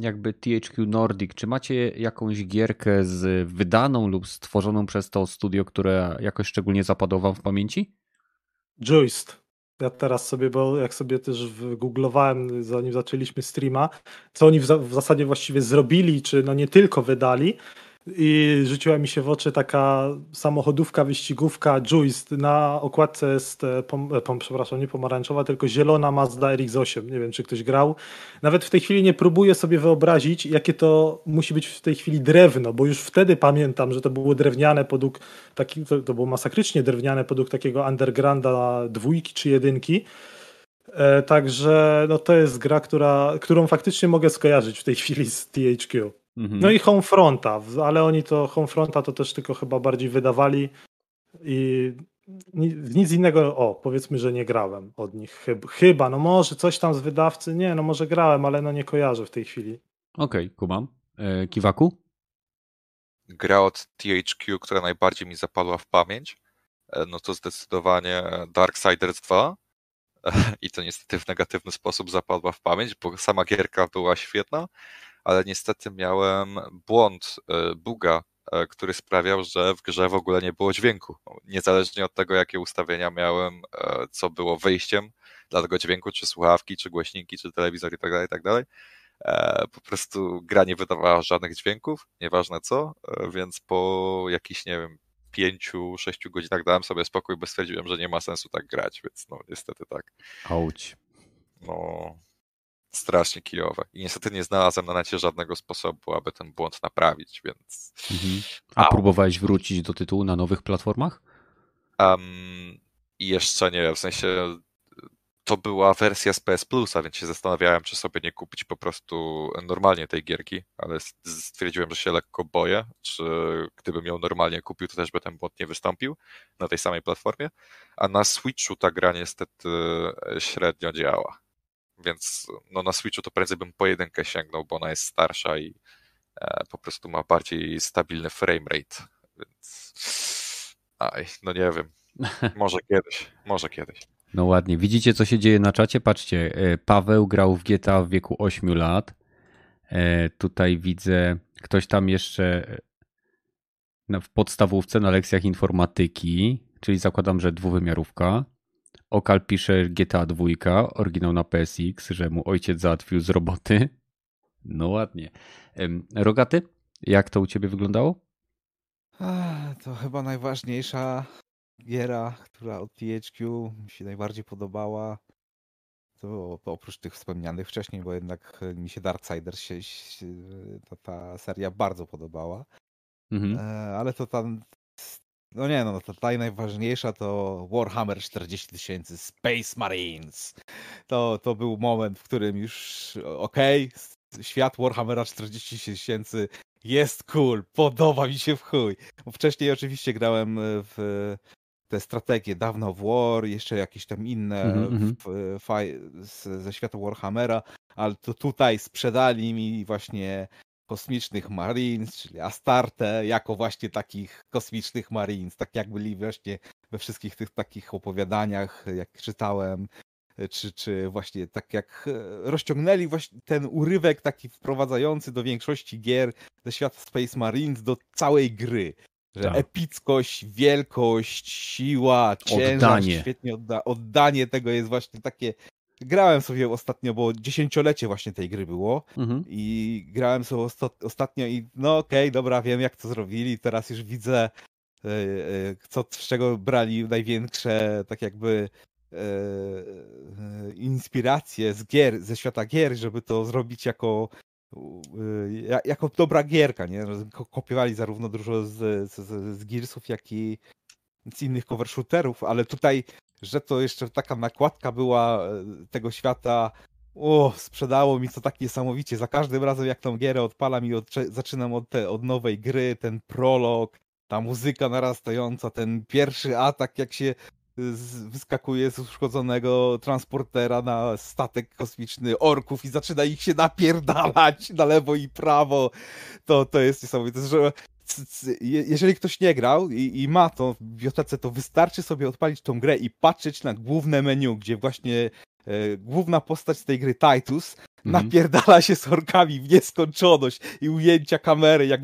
jakby THQ Nordic, czy macie jakąś gierkę z wydaną lub stworzoną przez to studio, które jakoś szczególnie zapadło wam w pamięci? Joist. Ja teraz sobie, bo jak sobie też googlowałem, zanim zaczęliśmy streama, co oni w, w zasadzie właściwie zrobili, czy no nie tylko wydali, i rzuciła mi się w oczy taka samochodówka, wyścigówka Juice. Na okładce jest, e, pom, e, pom, przepraszam, nie pomarańczowa, tylko zielona Mazda RX-8. Nie wiem, czy ktoś grał. Nawet w tej chwili nie próbuję sobie wyobrazić, jakie to musi być w tej chwili drewno, bo już wtedy pamiętam, że to było drewniane podług, taki, to, to było masakrycznie drewniane podług takiego undergrounda dwójki czy jedynki. E, także no, to jest gra, która, którą faktycznie mogę skojarzyć w tej chwili z THQ. Mhm. No i Homefronta, ale oni to Homefronta to też tylko chyba bardziej wydawali i nic innego, o powiedzmy, że nie grałem od nich chyba, no może coś tam z wydawcy, nie, no może grałem, ale no nie kojarzę w tej chwili. Okej, okay, kumam. E, Kiwaku? Gra od THQ, która najbardziej mi zapadła w pamięć, e, no to zdecydowanie Darksiders 2 i to niestety w negatywny sposób zapadła w pamięć, bo sama gierka była świetna, ale niestety miałem błąd, e, buga, e, który sprawiał, że w grze w ogóle nie było dźwięku. Niezależnie od tego, jakie ustawienia miałem, e, co było wyjściem dla tego dźwięku, czy słuchawki, czy głośniki, czy telewizor i tak dalej, i tak dalej. Po prostu gra nie wydawała żadnych dźwięków, nieważne co, więc po jakichś, nie wiem, pięciu, sześciu godzinach dałem sobie spokój, bo stwierdziłem, że nie ma sensu tak grać, więc no niestety tak. Auć. No, strasznie kijowe. I niestety nie znalazłem na necie żadnego sposobu, aby ten błąd naprawić, więc... Mhm. A próbowałeś wrócić do tytułu na nowych platformach? Um, jeszcze nie, w sensie to była wersja z PS Plusa, więc się zastanawiałem, czy sobie nie kupić po prostu normalnie tej gierki, ale stwierdziłem, że się lekko boję, czy gdybym ją normalnie kupił, to też by ten błąd nie wystąpił na tej samej platformie, a na Switchu ta gra niestety średnio działa. Więc no, na Switchu to prędzej bym po jedynkę sięgnął, bo ona jest starsza i e, po prostu ma bardziej stabilny framerate. Więc aj, no nie wiem. <laughs> Może kiedyś, może kiedyś. No ładnie. Widzicie, co się dzieje na czacie? Patrzcie, e, Paweł grał w GTA w wieku 8 lat. E, tutaj widzę, ktoś tam jeszcze w podstawówce na lekcjach informatyki, czyli zakładam, że dwuwymiarówka. Okal pisze GTA 2, oryginał na PSX, że mu ojciec załatwił z roboty. <laughs> No ładnie. Rogaty, jak to u ciebie wyglądało? To chyba najważniejsza giera, która od THQ mi się najbardziej podobała. To, oprócz tych wspomnianych wcześniej, bo jednak mi się Darksiders się, się ta, ta seria bardzo podobała. Mhm. E, ale to tam. No nie, no to ta najważniejsza to Warhammer 40 tysięcy Space Marines. To, to był moment, w którym już okej, okay, świat Warhammera 40 tysięcy jest cool, podoba mi się w chuj. Wcześniej oczywiście grałem w te strategie dawno w War, jeszcze jakieś tam inne mm -hmm. ze świata Warhammera, ale to tutaj sprzedali mi właśnie kosmicznych Marines, czyli Astarte, jako właśnie takich kosmicznych Marines, tak jak byli właśnie we wszystkich tych takich opowiadaniach, jak czytałem, czy, czy właśnie tak jak e, rozciągnęli właśnie ten urywek taki wprowadzający do większości gier ze świata Space Marines do całej gry. Że tak. epickość, wielkość, siła, ciężar, oddanie. świetnie odda oddanie tego jest właśnie takie grałem sobie ostatnio, bo dziesięciolecie właśnie tej gry było mhm. i grałem sobie ostatnio i no okej, okay, dobra, wiem jak to zrobili, teraz już widzę e, e, co, z czego brali największe tak jakby e, inspiracje z gier, ze świata gier, żeby to zrobić jako jako dobra gierka, nie? Kopiowali zarówno dużo z, z, z Gearsów, jak i z innych cover shooterów, ale tutaj że to jeszcze taka nakładka była e, tego świata. O, sprzedało mi to tak niesamowicie. Za każdym razem, jak tą gierę odpalam i od, zaczynam od, te, od nowej gry, ten prolog, ta muzyka narastająca, ten pierwszy atak, jak się z, wyskakuje z uszkodzonego transportera na statek kosmiczny orków i zaczyna ich się napierdalać na lewo i prawo. To, to jest niesamowite, że jeżeli ktoś nie grał i, i, ma to w bibliotece, to wystarczy sobie odpalić tą grę i patrzeć na główne menu, gdzie właśnie e, główna postać z tej gry, Titus, mhm. napierdala się z orkami w nieskończoność i ujęcia kamery, jak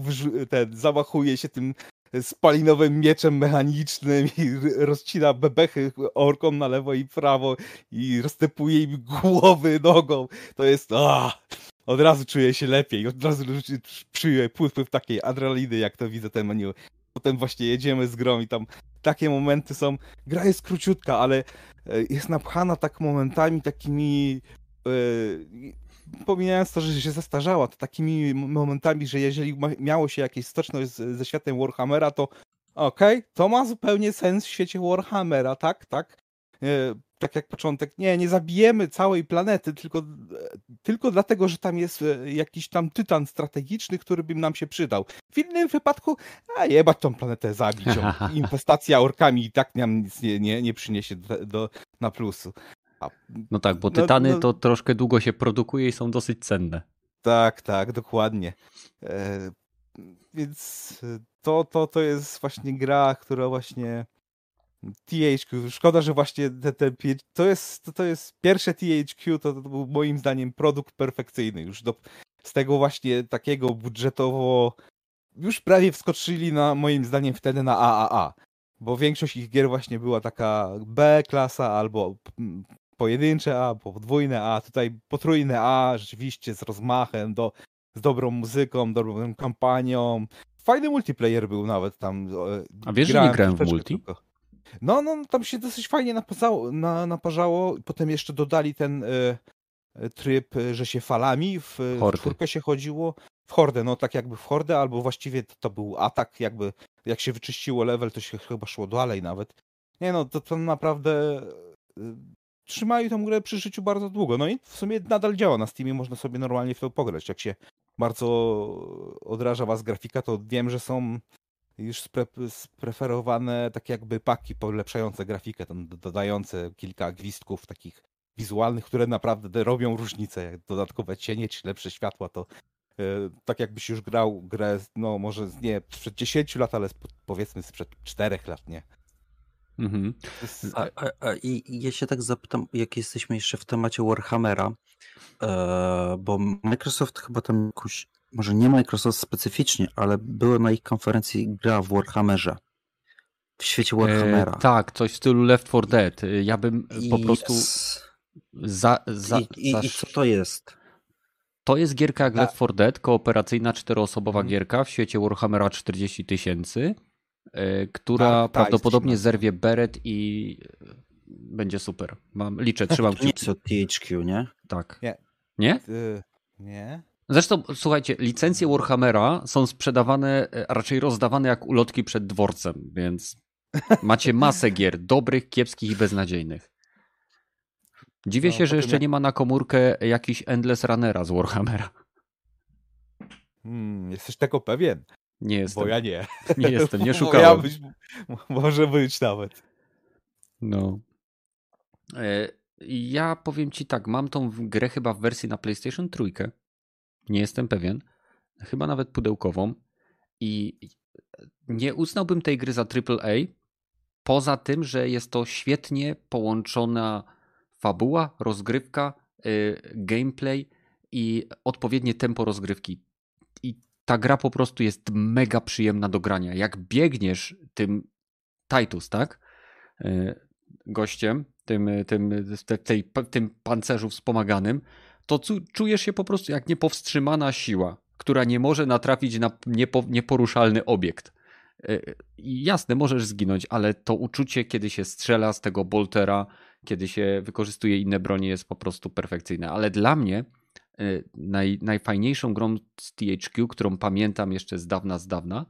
ten zamachuje się tym spalinowym mieczem mechanicznym i rozcina bebechy orkom na lewo i prawo i roztepuje im głowy nogą. To jest... Ah! Od razu czuję się lepiej, od razu czuję w takiej adrenaliny, jak to widzę ten menu. Potem właśnie jedziemy z grą i tam takie momenty są, gra jest króciutka, ale e, jest napchana tak momentami takimi, yy, pomijając to, że się zestarzała, to takimi momentami, że jeżeli miało się jakieś stoczność ze światem Warhammera, to okej, okay, to ma zupełnie sens w świecie Warhammera, tak, tak. Tak jak początek, nie, nie zabijemy całej planety, tylko, tylko dlatego, że tam jest e, jakiś tam tytan strategiczny, który by nam się przydał. W innym wypadku, a jebać tą planetę zabić. <laughs> Infestacja orkami i tak nam nic nie, nie, nie przyniesie do, do, na plusu. A, no tak, bo no, tytany no, no, to troszkę długo się produkuje i są dosyć cenne. Tak, tak, dokładnie. E, więc to, to, to jest właśnie gra, która właśnie THQ. Szkoda, że właśnie te, te, to, jest, to jest pierwsze THQ, to, to był moim zdaniem produkt perfekcyjny. Już do, z tego właśnie takiego budżetowo już prawie wskoczyli na moim zdaniem wtedy na AAA. Bo większość ich gier właśnie była taka B klasa albo pojedyncze A, podwójne A, tutaj potrójne A, rzeczywiście z rozmachem, do, z dobrą muzyką, dobrą kampanią. Fajny multiplayer był nawet tam. A wiesz, że nie grałem w multi? Tylko. No, no, tam się dosyć fajnie naparzało, na, naparzało. Potem jeszcze dodali ten y, tryb, e, że się falami w, w czwórkę się chodziło. W hordę, no tak jakby w hordę, albo właściwie to, to, był atak, jakby jak się wyczyściło level, to się chyba szło dalej nawet. Nie no, to, to naprawdę y, trzymają tę grę przy życiu bardzo długo. No i w sumie nadal działa na Steamie, można sobie normalnie w to pograć. Jak się bardzo odraża was grafika, to wiem, że są już spre, spreferowane tak jakby paki polepszające grafikę, tam dodające kilka gwizdków takich wizualnych, które naprawdę robią różnicę, jak dodatkowe cienie czy lepsze światła, to yy, tak jakbyś już grał grę, no może nie sprzed 10 lat, ale powiedzmy sprzed 4 lat, nie? Mhm. A, a, a, I ja się tak zapytam, jak jesteśmy jeszcze w temacie Warhammera, e, bo Microsoft chyba tam jakąś może nie Microsoft specyficznie, ale były na ich konferencji gra w Warhammerze. W świecie Warhammera. E, tak, coś w stylu Left 4 Dead. Ja bym I po prostu za, za, I, i, za... I co to jest? To jest gierka jak A- Left 4 Dead, kooperacyjna czteroosobowa Mhm. gierka w świecie Warhammera 40 tysięcy, e, która Dark Ties prawdopodobnie zerwie beret i e, będzie super. Mam, liczę, trzymam To nie kciuki. jest od THQ, nie? Tak. Nie. Nie? Y, nie? Zresztą, słuchajcie, licencje Warhammera są sprzedawane, e, raczej rozdawane jak ulotki przed dworcem, więc macie masę <laughs> gier, dobrych, kiepskich i beznadziejnych. Dziwię No, się, że jeszcze nie ma na komórkę jakiś Endless Runnera z Warhammera. Hmm, jesteś tego pewien? Nie jestem. Bo ja nie. <laughs> Nie jestem, nie <laughs> szukałem. Ja być, może być nawet. No. E, Ja powiem ci tak, mam tą grę chyba w wersji na PlayStation trójkę. Nie jestem pewien. Chyba nawet pudełkową. I nie uznałbym tej gry za AAA. Poza tym, że jest to świetnie połączona fabuła, rozgrywka, y, gameplay i odpowiednie tempo rozgrywki. I ta gra po prostu jest mega przyjemna do grania. Jak biegniesz tym Titus, tak? Y, Gościem, tym, tym, te- tej, tym pancerzu wspomaganym, to czujesz się po prostu jak niepowstrzymana siła, która nie może natrafić na niepo, nieporuszalny obiekt. I Jasne, możesz zginąć, ale to uczucie, kiedy się strzela z tego boltera, kiedy się wykorzystuje inne bronie, jest po prostu perfekcyjne. Ale dla mnie y, naj, najfajniejszą grą z THQ, którą pamiętam jeszcze z dawna, z dawna,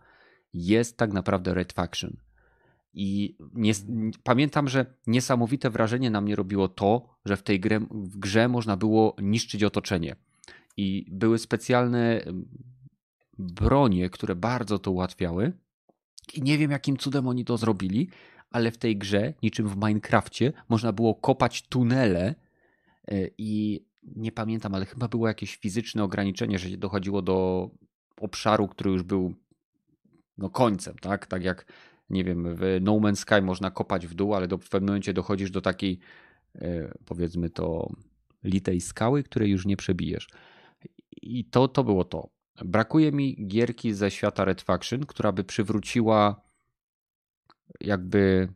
jest tak naprawdę Red Faction. I nie, pamiętam, że niesamowite wrażenie na mnie robiło to, że w tej grze, w grze można było niszczyć otoczenie. I były specjalne em, bronie, które bardzo to ułatwiały. I nie wiem, jakim cudem oni to zrobili, ale w tej grze, niczym w Minecrafcie, można było kopać tunele e, i nie pamiętam, ale chyba było jakieś fizyczne ograniczenie, że dochodziło do obszaru, który już był no, końcem, tak? Tak jak, nie wiem, w No Man's Sky można kopać w dół, ale do, w pewnym momencie dochodzisz do takiej, e, powiedzmy to, litej skały, której już nie przebijesz. I to, to było to. Brakuje mi gierki ze świata Red Faction, która by przywróciła jakby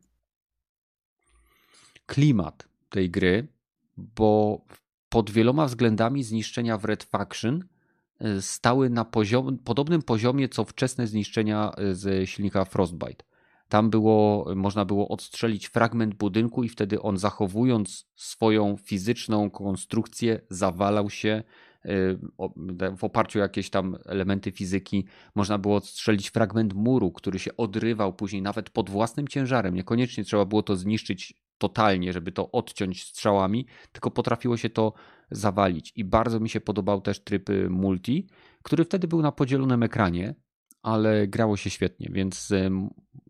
klimat tej gry, bo pod wieloma względami zniszczenia w Red Faction y, stały na poziom, podobnym poziomie co wczesne zniszczenia y, z silnika Frostbite. Tam było, można było odstrzelić fragment budynku i wtedy on zachowując swoją fizyczną konstrukcję zawalał się y, w oparciu o jakieś tam elementy fizyki. Można było odstrzelić fragment muru, który się odrywał później nawet pod własnym ciężarem. Niekoniecznie trzeba było to zniszczyć totalnie, żeby to odciąć strzałami, tylko potrafiło się to zawalić. I bardzo mi się podobał też tryb y, multi, który wtedy był na podzielonym ekranie, ale grało się świetnie, więc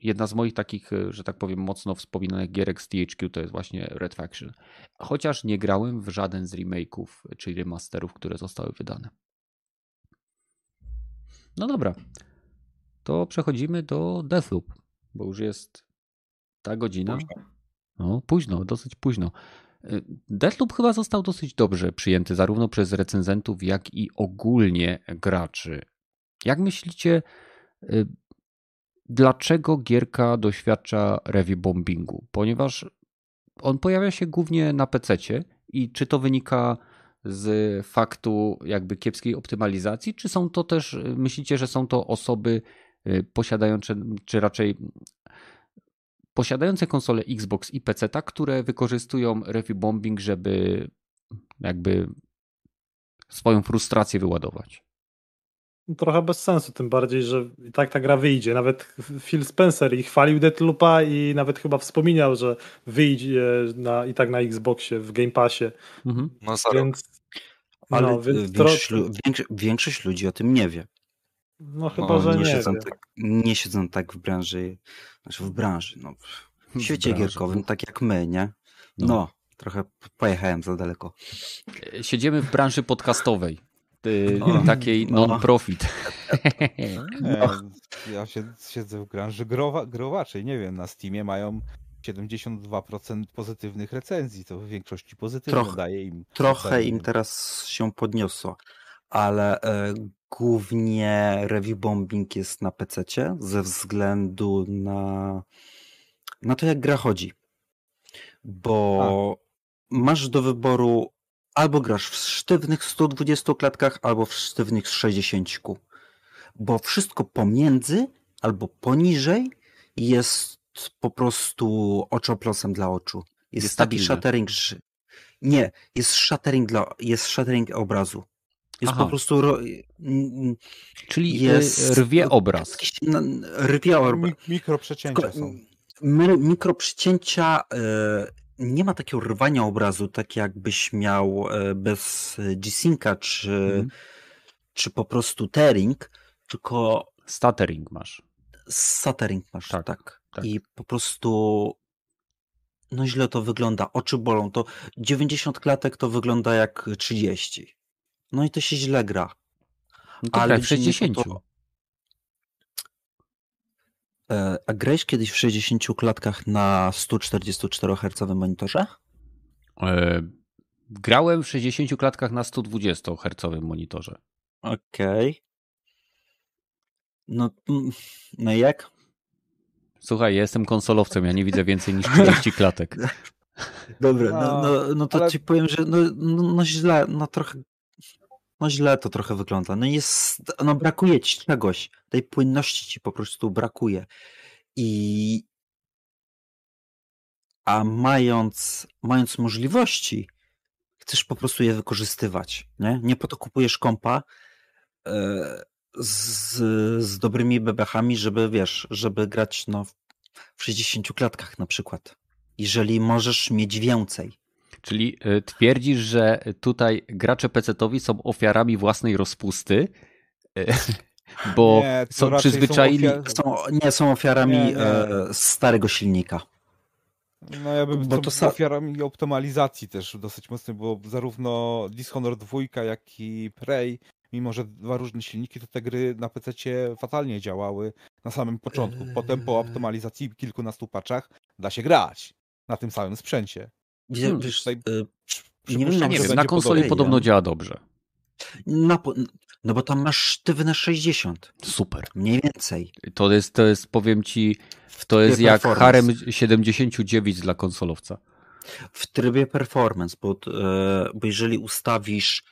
jedna z moich takich, y, że tak powiem, mocno wspominanych gierek z THQ to jest właśnie Red Faction. Chociaż nie grałem w żaden z remake'ów czy remasterów, które zostały wydane. No dobra, to przechodzimy do Deathloop, bo już jest ta godzina. No, późno, dosyć późno. Y, Deathloop chyba został dosyć dobrze przyjęty zarówno przez recenzentów, jak i ogólnie graczy. Jak myślicie, y, dlaczego gierka doświadcza review bombingu? Ponieważ on pojawia się głównie na PC i czy to wynika z faktu jakby kiepskiej optymalizacji, czy są to też, y, myślicie, że są to osoby y, posiadające, czy raczej posiadające konsole Xbox i PC, które wykorzystują review bombing, żeby jakby swoją frustrację wyładować. Trochę bez sensu, tym bardziej, że i tak ta gra wyjdzie. Nawet Phil Spencer i chwalił Deathloopa i nawet chyba wspominał, że wyjdzie na, i tak na Xboxie, w Game Passie. Mhm. No za. Więc, Ale no, więc większość, tro- większość ludzi o tym nie wie. no chyba, no, że nie, nie siedzą tak, nie siedzą tak w branży, znaczy w branży, no, w świecie branży. gierkowym, tak jak my, nie? No. No, trochę pojechałem za daleko. Siedzimy w branży podcastowej, y, No. takiej No. non-profit. <laughs> Nie, ja się, siedzę w branży growa, growaczej, nie wiem, na Steamie mają 72% pozytywnych recenzji, to w większości pozytywnie Trochę- daje im. Trochę im teraz się podniosło, ale e, głównie review bombing jest na PC ze względu na, na to, jak gra chodzi. Bo A. masz do wyboru albo grasz w sztywnych 120 klatkach, albo w sztywnych 60. Bo wszystko pomiędzy albo poniżej jest po prostu oczoplosem dla oczu. Jest, jest taki shattering. Nie, jest shattering, dla, jest shattering obrazu. Jest Aha. po prostu. Ro... Czyli y, jest... rwie obraz. Rwie obraz. Mikroprzecięcia są. Mikroprzecięcia y, nie ma takiego rwania obrazu, tak jakbyś miał y, bez G-Synca czy, mhm. czy po prostu tearing, tylko. Stuttering masz. Stuttering masz, tak. tak. tak. I po prostu no źle to wygląda, oczy bolą, to 90 klatek to wygląda jak 30. No i to się źle gra. No to Ale w 60. To... E, a grałeś kiedyś w 60 klatkach na 144 Hz monitorze? E, grałem w 60 klatkach na 120 Hz monitorze. Okej. Okay. No, mm, no jak? Słuchaj, ja jestem konsolowcem, ja nie widzę więcej niż 30 klatek. <laughs> Dobra, no, no, no to ale... ci powiem, że no, no, no, źle, no trochę no źle to trochę wygląda. No jest, no brakuje ci czegoś, tej płynności ci po prostu brakuje. I a mając, mając możliwości, chcesz po prostu je wykorzystywać, nie? Nie po to kupujesz kompa, e, z, z dobrymi bebechami, żeby wiesz, żeby grać no, w 60 klatkach na przykład. Jeżeli możesz mieć więcej. Czyli y, twierdzisz, że tutaj gracze PC-towi są ofiarami własnej rozpusty, y, <laughs> bo nie, są przyzwyczaili. Są, ofiar... są nie są ofiarami nie, nie. E, starego silnika. No ja bym bo to sa... ofiarami optymalizacji też dosyć mocno, bo zarówno Dishonored 2, jak i Prey mimo że dwa różne silniki, to te gry na PC fatalnie działały na samym początku. Potem po eee. optymalizacji kilkunastu paczach da się grać na tym samym sprzęcie. Hmm. Wiesz, tutaj, yy, nie wiem, nie wiem na konsoli podobno działa dobrze. Na, no bo tam masz sztywne 60. Super. Mniej więcej. To jest, to jest powiem ci, to jest jak harem 79 dla konsolowca. W trybie performance, bo, e, bo jeżeli ustawisz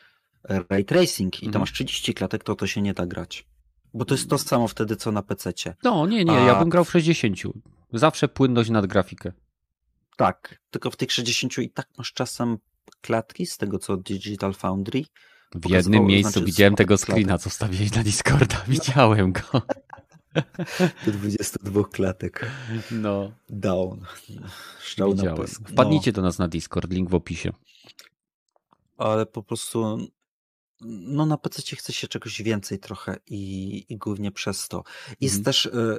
ray tracing i tam mhm. masz 30 klatek, to to się nie da grać. Bo to jest to samo wtedy, co na PC. No, nie, nie, A... ja bym grał w 60. Zawsze płynność nad grafikę. Tak, tylko w tych 60 i tak masz czasem klatki z tego, co Digital Foundry. W jednym miejscu znaczy, widziałem tego screena, co wstawiłeś na Discorda. <laughs> Widziałem go. <laughs> Do 22 klatek. No. Down. Szczał na Wpadnijcie do nas na Discord, link w opisie. Ale po prostu no na PC chce się czegoś więcej trochę i, i głównie przez to. Jest mhm. też y,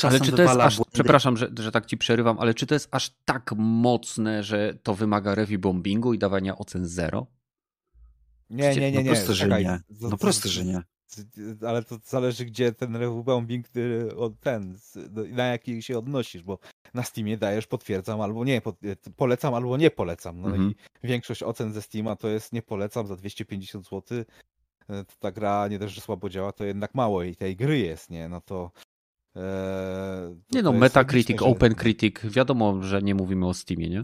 czasem ale czy to jest aż, przepraszam, że, że tak ci przerywam, ale czy to jest aż tak mocne, że to wymaga review bombingu i dawania ocen zero? Nie, nie, nie, no nie. Proste, że nie. No proste, że nie. Ale to zależy, gdzie ten review bombing ten, na jaki się odnosisz, bo na Steamie dajesz potwierdzam albo nie, polecam albo nie polecam. No mhm. i większość ocen ze Steama to jest nie polecam za 250 zł. To ta gra nie dość, że słabo działa, to jednak mało i tej gry jest, nie? No to. E, nie no, Metacritic, Open Critic, wiadomo, że nie mówimy o Steamie, nie?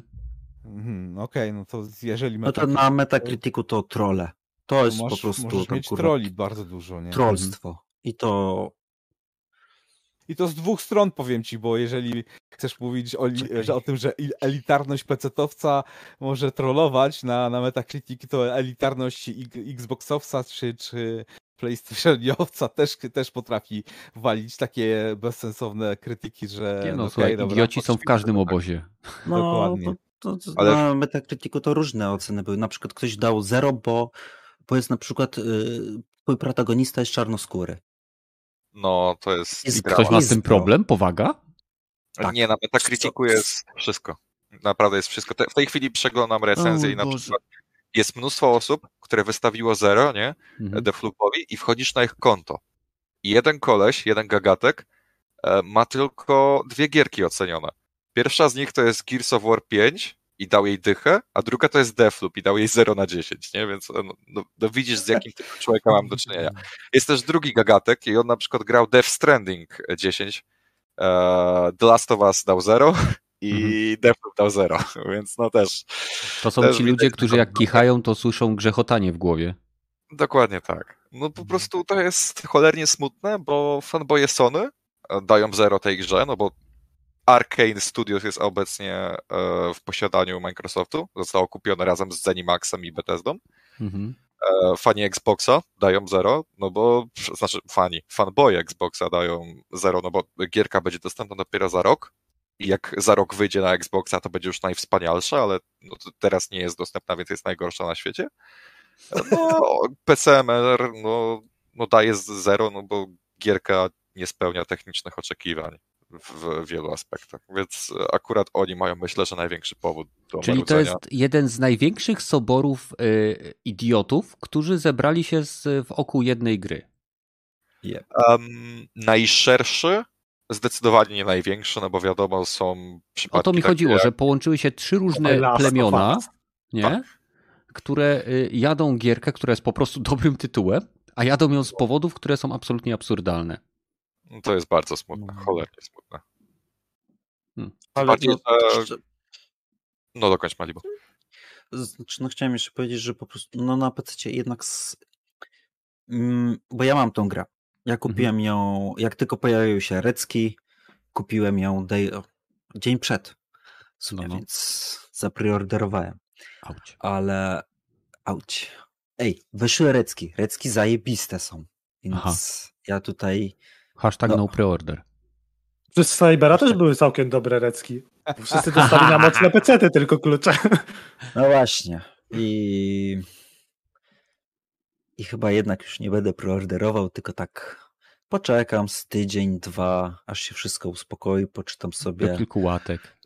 Mhm, Okej, okay, no to jeżeli. Metacritic... No to na Metacriticu to trolle. To jest po prostu. Możesz mieć kurwa, troli bardzo dużo, nie? Trollstwo. I to i to z dwóch stron powiem ci, bo jeżeli chcesz mówić o, że o tym, że elitarność pecetowca może trollować na, na Metacritic, to elitarność Xboxowca czy, czy PlayStationiowca <laughs> też, też potrafi walić takie bezsensowne krytyki, że... Nie no, okay, słuchaj, dobra, idioci są w każdym obozie. No, Dokładnie. To, to, Ale... Na Metacriticu to różne oceny były. Na przykład ktoś dał zero, bo, bo jest na przykład yy, protagonista jest czarnoskóry. No, to jest... jest ktoś ma z tym problem? Powaga? Tak. Nie, na Metacriticu jest wszystko. Naprawdę jest wszystko. w tej chwili przeglądam recenzję i na przykład jest mnóstwo osób, które wystawiło zero, nie? Mhm. Deflupowi i wchodzisz na ich konto. I jeden koleś, jeden gagatek e, ma tylko dwie gierki ocenione. Pierwsza z nich to jest Gears of War 5 i dał jej dychę, a druga to jest Deathloop i dał jej 0 na 10, nie? Więc no, no, no widzisz, z jakim typem człowieka mam do czynienia. Jest też drugi gagatek i on na przykład grał Death Stranding 10, e, The Last of Us dał 0 i mhm. Deathloop dał 0, więc no też... To są też ci ludzie, którzy jak kichają, to słyszą grzechotanie w głowie. Dokładnie tak. No po prostu to jest cholernie smutne, bo fanboye Sony dają 0 tej grze, no bo Arcane Studios jest obecnie e, w posiadaniu Microsoftu. Zostało kupione razem z Zenimaxem i Bethesdą. Mhm. E, fani Xboxa dają zero, no bo, znaczy fani, fanboy Xboxa dają zero, no bo gierka będzie dostępna dopiero za rok. I jak za rok wyjdzie na Xboxa, to będzie już najwspanialsza, ale no teraz nie jest dostępna, więc jest najgorsza na świecie. No, PCMR no, no daje zero, no bo gierka nie spełnia technicznych oczekiwań w wielu aspektach. Więc akurat oni mają, myślę, że największy powód do Czyli marudzenia. to jest jeden z największych soborów y, idiotów, którzy zebrali się z, wokół jednej gry. Yep. Um, najszerszy, zdecydowanie nie największy, no bo wiadomo, są przypadki. O to mi chodziło, jak... że połączyły się trzy różne plemiona, nie? Tak. które y, jadą gierkę, która jest po prostu dobrym tytułem, a jadą ją z powodów, które są absolutnie absurdalne. No to jest bardzo smutne, no. cholernie smutne. Hmm. Ale Bardziej, no, że... no dokończ Malibu. Znaczy, no chciałem jeszcze powiedzieć, że po prostu no na PC jednak z... mm, bo ja mam tą grę. Ja mhm. kupiłem mhm. ją, jak tylko pojawiły się Recki, kupiłem ją day, dzień przed. Sumie, no, no. więc zapreorderowałem. Auć. Ale auć. Ej, wyszły Recki. Recki zajebiste są. Więc Aha. ja tutaj Hashtag no, no preorder. Przez Cybera też były całkiem dobre recki. Wszyscy <laughs> dostali na mocne pecety tylko klucze. No właśnie. I... I chyba jednak już nie będę preorderował, tylko tak poczekam z tydzień, dwa, aż się wszystko uspokoi, poczytam sobie. Do kilku łatek.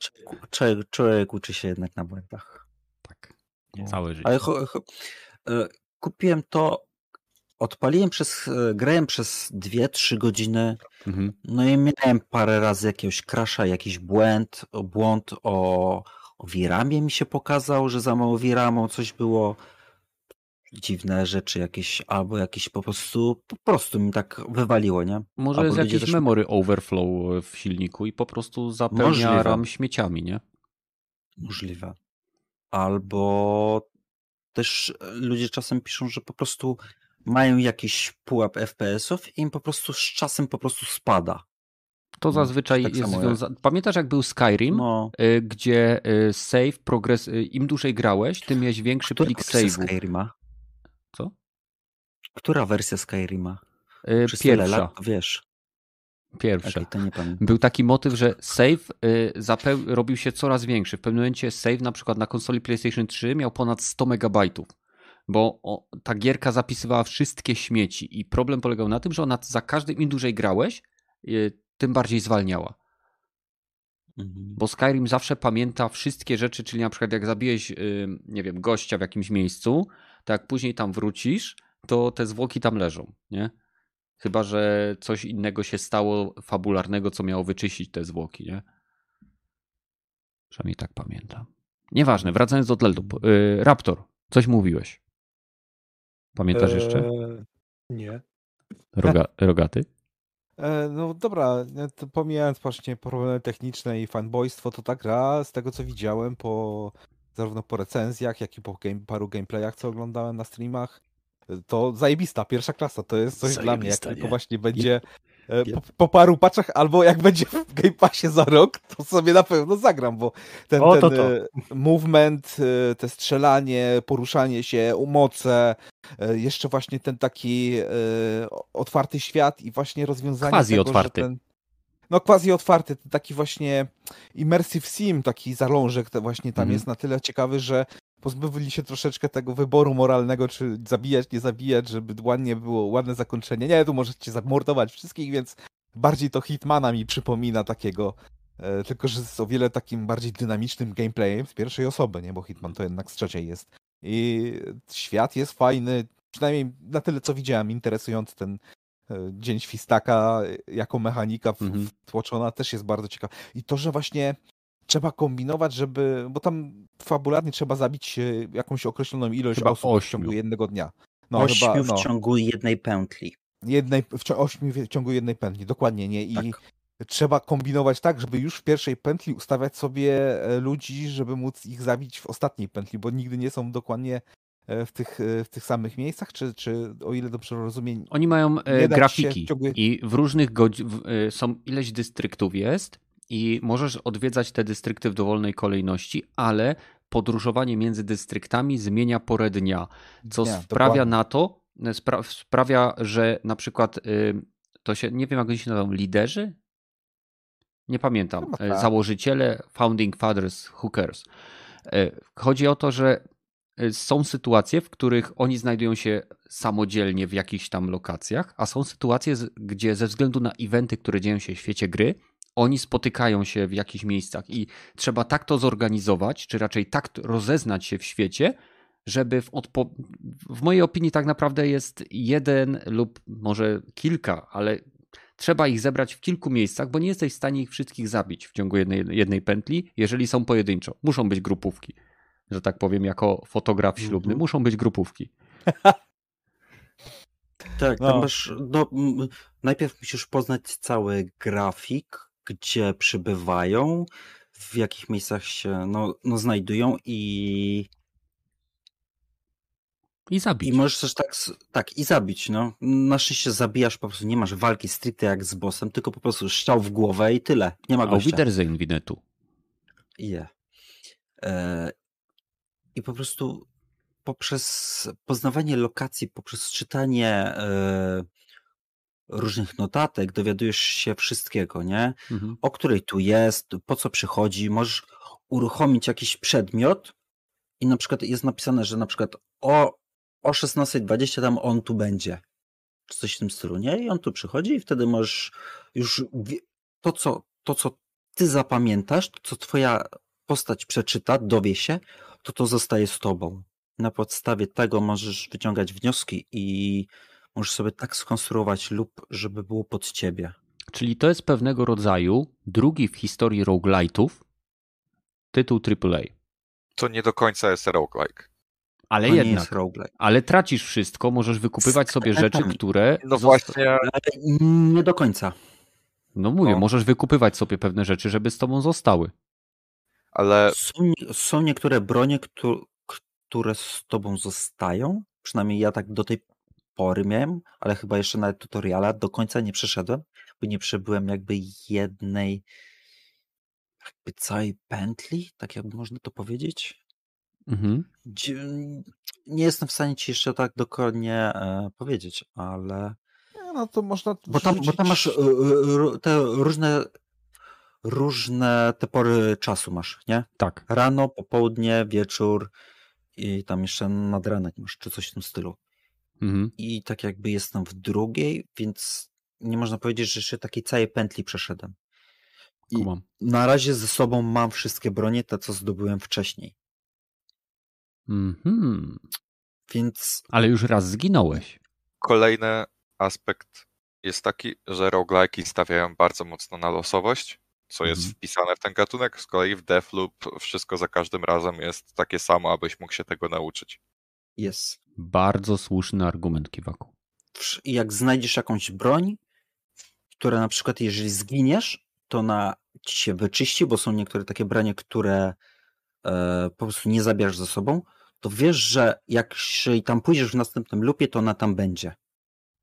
Człowiek, człowiek uczy się jednak na błędach. Tak. No. Całe życie. Ale cho, cho, e, kupiłem to odpaliłem przez, e, grałem przez 2-3 godziny, mhm. no i miałem parę razy jakiegoś crasha, jakiś błęd, błąd o, o VRAMie mi się pokazał, że za mało VRAMu coś było, dziwne rzeczy jakieś, albo jakieś po prostu, po prostu mi tak wywaliło, nie? Może albo jest jakiś też... memory overflow w silniku i po prostu zapełnia Możliwe. RAM śmieciami, nie? Możliwe. Albo też ludzie czasem piszą, że po prostu mają jakiś pułap FPS-ów i im po prostu z czasem po prostu spada. To no, zazwyczaj tak jest związane. Pamiętasz, jak był Skyrim, no. Y, gdzie save, progres, im dłużej grałeś, tym miałeś większy Która plik save'u. Skyrima? Która wersja Skyrima? Przez Pierwsza. Lat, wiesz. Pierwsza. Okay. Był taki motyw, że save robił się coraz większy. W pewnym momencie save na przykład na konsoli PlayStation 3 miał ponad 100 megabajtów bo o, ta gierka zapisywała wszystkie śmieci i problem polegał na tym, że ona za każdym im dłużej grałeś, y, tym bardziej zwalniała. Mhm. Bo Skyrim zawsze pamięta wszystkie rzeczy, czyli na przykład jak zabijesz, y, nie wiem, gościa w jakimś miejscu, to jak później tam wrócisz, to te zwłoki tam leżą, nie? Chyba, że coś innego się stało fabularnego, co miało wyczyścić te zwłoki, nie? Przynajmniej tak pamiętam. Nieważne, wracając do Deadloop. Y, Raptor, coś mówiłeś. Pamiętasz jeszcze? Eee, nie. Roga, <laughs> rogaty? E, no dobra, to pomijając właśnie problemy techniczne i fanboystwo, to ta gra, z tego co widziałem, po zarówno po recenzjach, jak i po game, paru gameplayach, co oglądałem na streamach, to zajebista, pierwsza klasa, to jest coś zajebista, dla mnie. Jak tylko właśnie będzie E, po, po, paru paczach, albo jak będzie w Game Passie za rok, to sobie na pewno zagram, bo ten, o, to ten to. E, movement, e, te strzelanie, poruszanie się, moce, jeszcze właśnie ten taki otwarty świat i właśnie rozwiązanie Quasi tego, otwarty. Ten, no quasi otwarty, taki właśnie immersive sim, taki zalążek właśnie tam mhm. jest na tyle ciekawy, że pozbywali się troszeczkę tego wyboru moralnego, czy zabijać, nie zabijać, żeby ładnie było, ładne zakończenie. Nie, tu możecie zamordować wszystkich, więc bardziej to Hitmana mi przypomina takiego, e, tylko że z o wiele takim bardziej dynamicznym gameplayem z pierwszej osoby, nie, bo Hitman to jednak z trzeciej jest. I świat jest fajny, przynajmniej na tyle co widziałem, interesujący ten e, Dzień Świstaka jako mechanika mhm. wtłoczona też jest bardzo ciekawa. I to, że właśnie trzeba kombinować, żeby, bo tam fabularnie trzeba zabić e, jakąś określoną ilość Chyba osób w ośmiu. ciągu jednego dnia. No, Ośmiu chyba, w no, ciągu jednej pętli. jednej, w, cio- ośmiu w ciągu jednej pętli, dokładnie, nie? I Tak. trzeba kombinować tak, żeby już w pierwszej pętli ustawiać sobie e, ludzi, żeby móc ich zabić w ostatniej pętli, bo nigdy nie są dokładnie e, w tych, w tych samych miejscach, czy, czy o ile dobrze rozumiem, Oni mają grafiki w ciągu- i w różnych godzinach są ileś dystryktów jest i możesz odwiedzać te dystrykty w dowolnej kolejności, ale podróżowanie między dystryktami zmienia porę dnia, co Dnia, sprawia dokładnie. na to, spra sprawia, że na przykład y, to się, nie wiem jak oni się nazywają, liderzy? Nie pamiętam. E, tak. Założyciele, founding fathers, hookers. E, Chodzi o to, że e, są sytuacje, w których oni znajdują się samodzielnie w jakichś tam lokacjach, a są sytuacje, gdzie ze względu na eventy, które dzieją się w świecie gry, oni spotykają się w jakichś miejscach i trzeba tak to zorganizować, czy raczej tak rozeznać się w świecie, żeby w, odpo- w mojej opinii tak naprawdę jest jeden lub może kilka, ale trzeba ich zebrać w kilku miejscach, bo nie jesteś w stanie ich wszystkich zabić w ciągu jednej, jednej pętli, jeżeli są pojedynczo. Muszą być grupówki, że tak powiem, jako fotograf ślubny. Mhm. Muszą być grupówki. <laughs> Tak, No. tam masz, no, najpierw musisz poznać cały grafik, gdzie przybywają, w jakich miejscach się no, no, znajdują i, I zabić. i możesz też tak, tak i zabić, no. Na szczęście zabijasz po prostu, nie masz walki stricte jak z bossem, tylko po prostu strzał w głowę i tyle, nie ma gościa. Wiedersehen, Winetu. Je. E, I po prostu poprzez poznawanie lokacji, poprzez czytanie e, różnych notatek dowiadujesz się wszystkiego, nie? Mhm. O której tu jest, po co przychodzi, możesz uruchomić jakiś przedmiot i na przykład jest napisane, że na przykład o, o 16.20 tam on tu będzie. Czy coś w tym stylu, nie? I on tu przychodzi i wtedy możesz już to, co, to, co ty zapamiętasz, to, co twoja postać przeczyta, dowie się, to to zostaje z tobą. Na podstawie tego możesz wyciągać wnioski i możesz sobie tak skonstruować lub, żeby było pod ciebie. Czyli to jest pewnego rodzaju drugi w historii roguelite'ów tytuł AAA. To nie do końca jest roguelike. Ale to nie jednak, jest roguelike. ale tracisz wszystko, możesz wykupywać sobie rzeczy, które... No właśnie, Ale nie do końca. No mówię, No. możesz wykupywać sobie pewne rzeczy, żeby z tobą zostały. ale Są, są niektóre bronie, któ- które z tobą zostają. Przynajmniej ja tak do tej pory miałem, ale chyba jeszcze nawet tutoriala do końca nie przeszedłem, bo nie przebyłem jakby jednej jakby całej pętli, tak jakby można to powiedzieć. Mhm. Nie jestem w stanie ci jeszcze tak dokładnie e, powiedzieć, ale Nie, No to można bo tam, bo tam masz e, e, te różne różne te pory czasu masz, nie? Tak. Rano, popołudnie, wieczór i tam jeszcze nadranek masz, czy coś w tym stylu. Mhm. I tak jakby jestem w drugiej, więc nie można powiedzieć, że jeszcze takiej całej pętli przeszedłem. I Kumam. na razie ze sobą mam wszystkie bronie, te co zdobyłem wcześniej. Mhm. Więc Ale już raz zginąłeś. kolejny aspekt jest taki, że roguelike'i stawiają bardzo mocno na losowość, co jest Mhm. wpisane w ten gatunek. Z kolei w Deathloop wszystko za każdym razem jest takie samo, abyś mógł się tego nauczyć. Jest. Bardzo słuszny argument, Kiwaku. I jak znajdziesz jakąś broń, która na przykład jeżeli zginiesz, to ona ci się wyczyści, bo są niektóre takie branie, które e, po prostu nie zabierasz ze sobą, to wiesz, że jak jeżeli tam pójdziesz w następnym lupie, to ona tam będzie.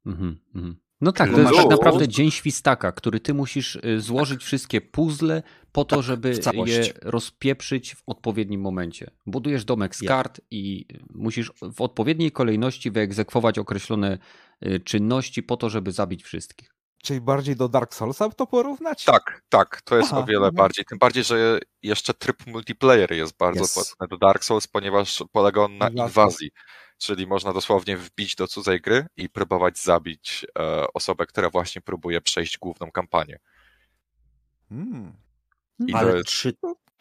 Mhm. Mhm. No tak, to masz- tak naprawdę dzień świstaka, który ty musisz y, złożyć wszystkie puzzle po to, Tak, żeby je rozpieprzyć w odpowiednim momencie. Budujesz domek z kart i musisz w odpowiedniej kolejności wyegzekwować określone y, czynności po to, żeby zabić wszystkich. Czyli bardziej do Dark Soulsa to porównać? Tak, tak, to jest Aha, o wiele mhm. bardziej. Tym bardziej, że jeszcze tryb multiplayer jest bardzo Jest. podobny do Dark Souls, ponieważ polega on na inwazji. Czyli można dosłownie wbić do cudzej gry i próbować zabić e, osobę, która właśnie próbuje przejść główną kampanię. Hmm. To Ale jest czy,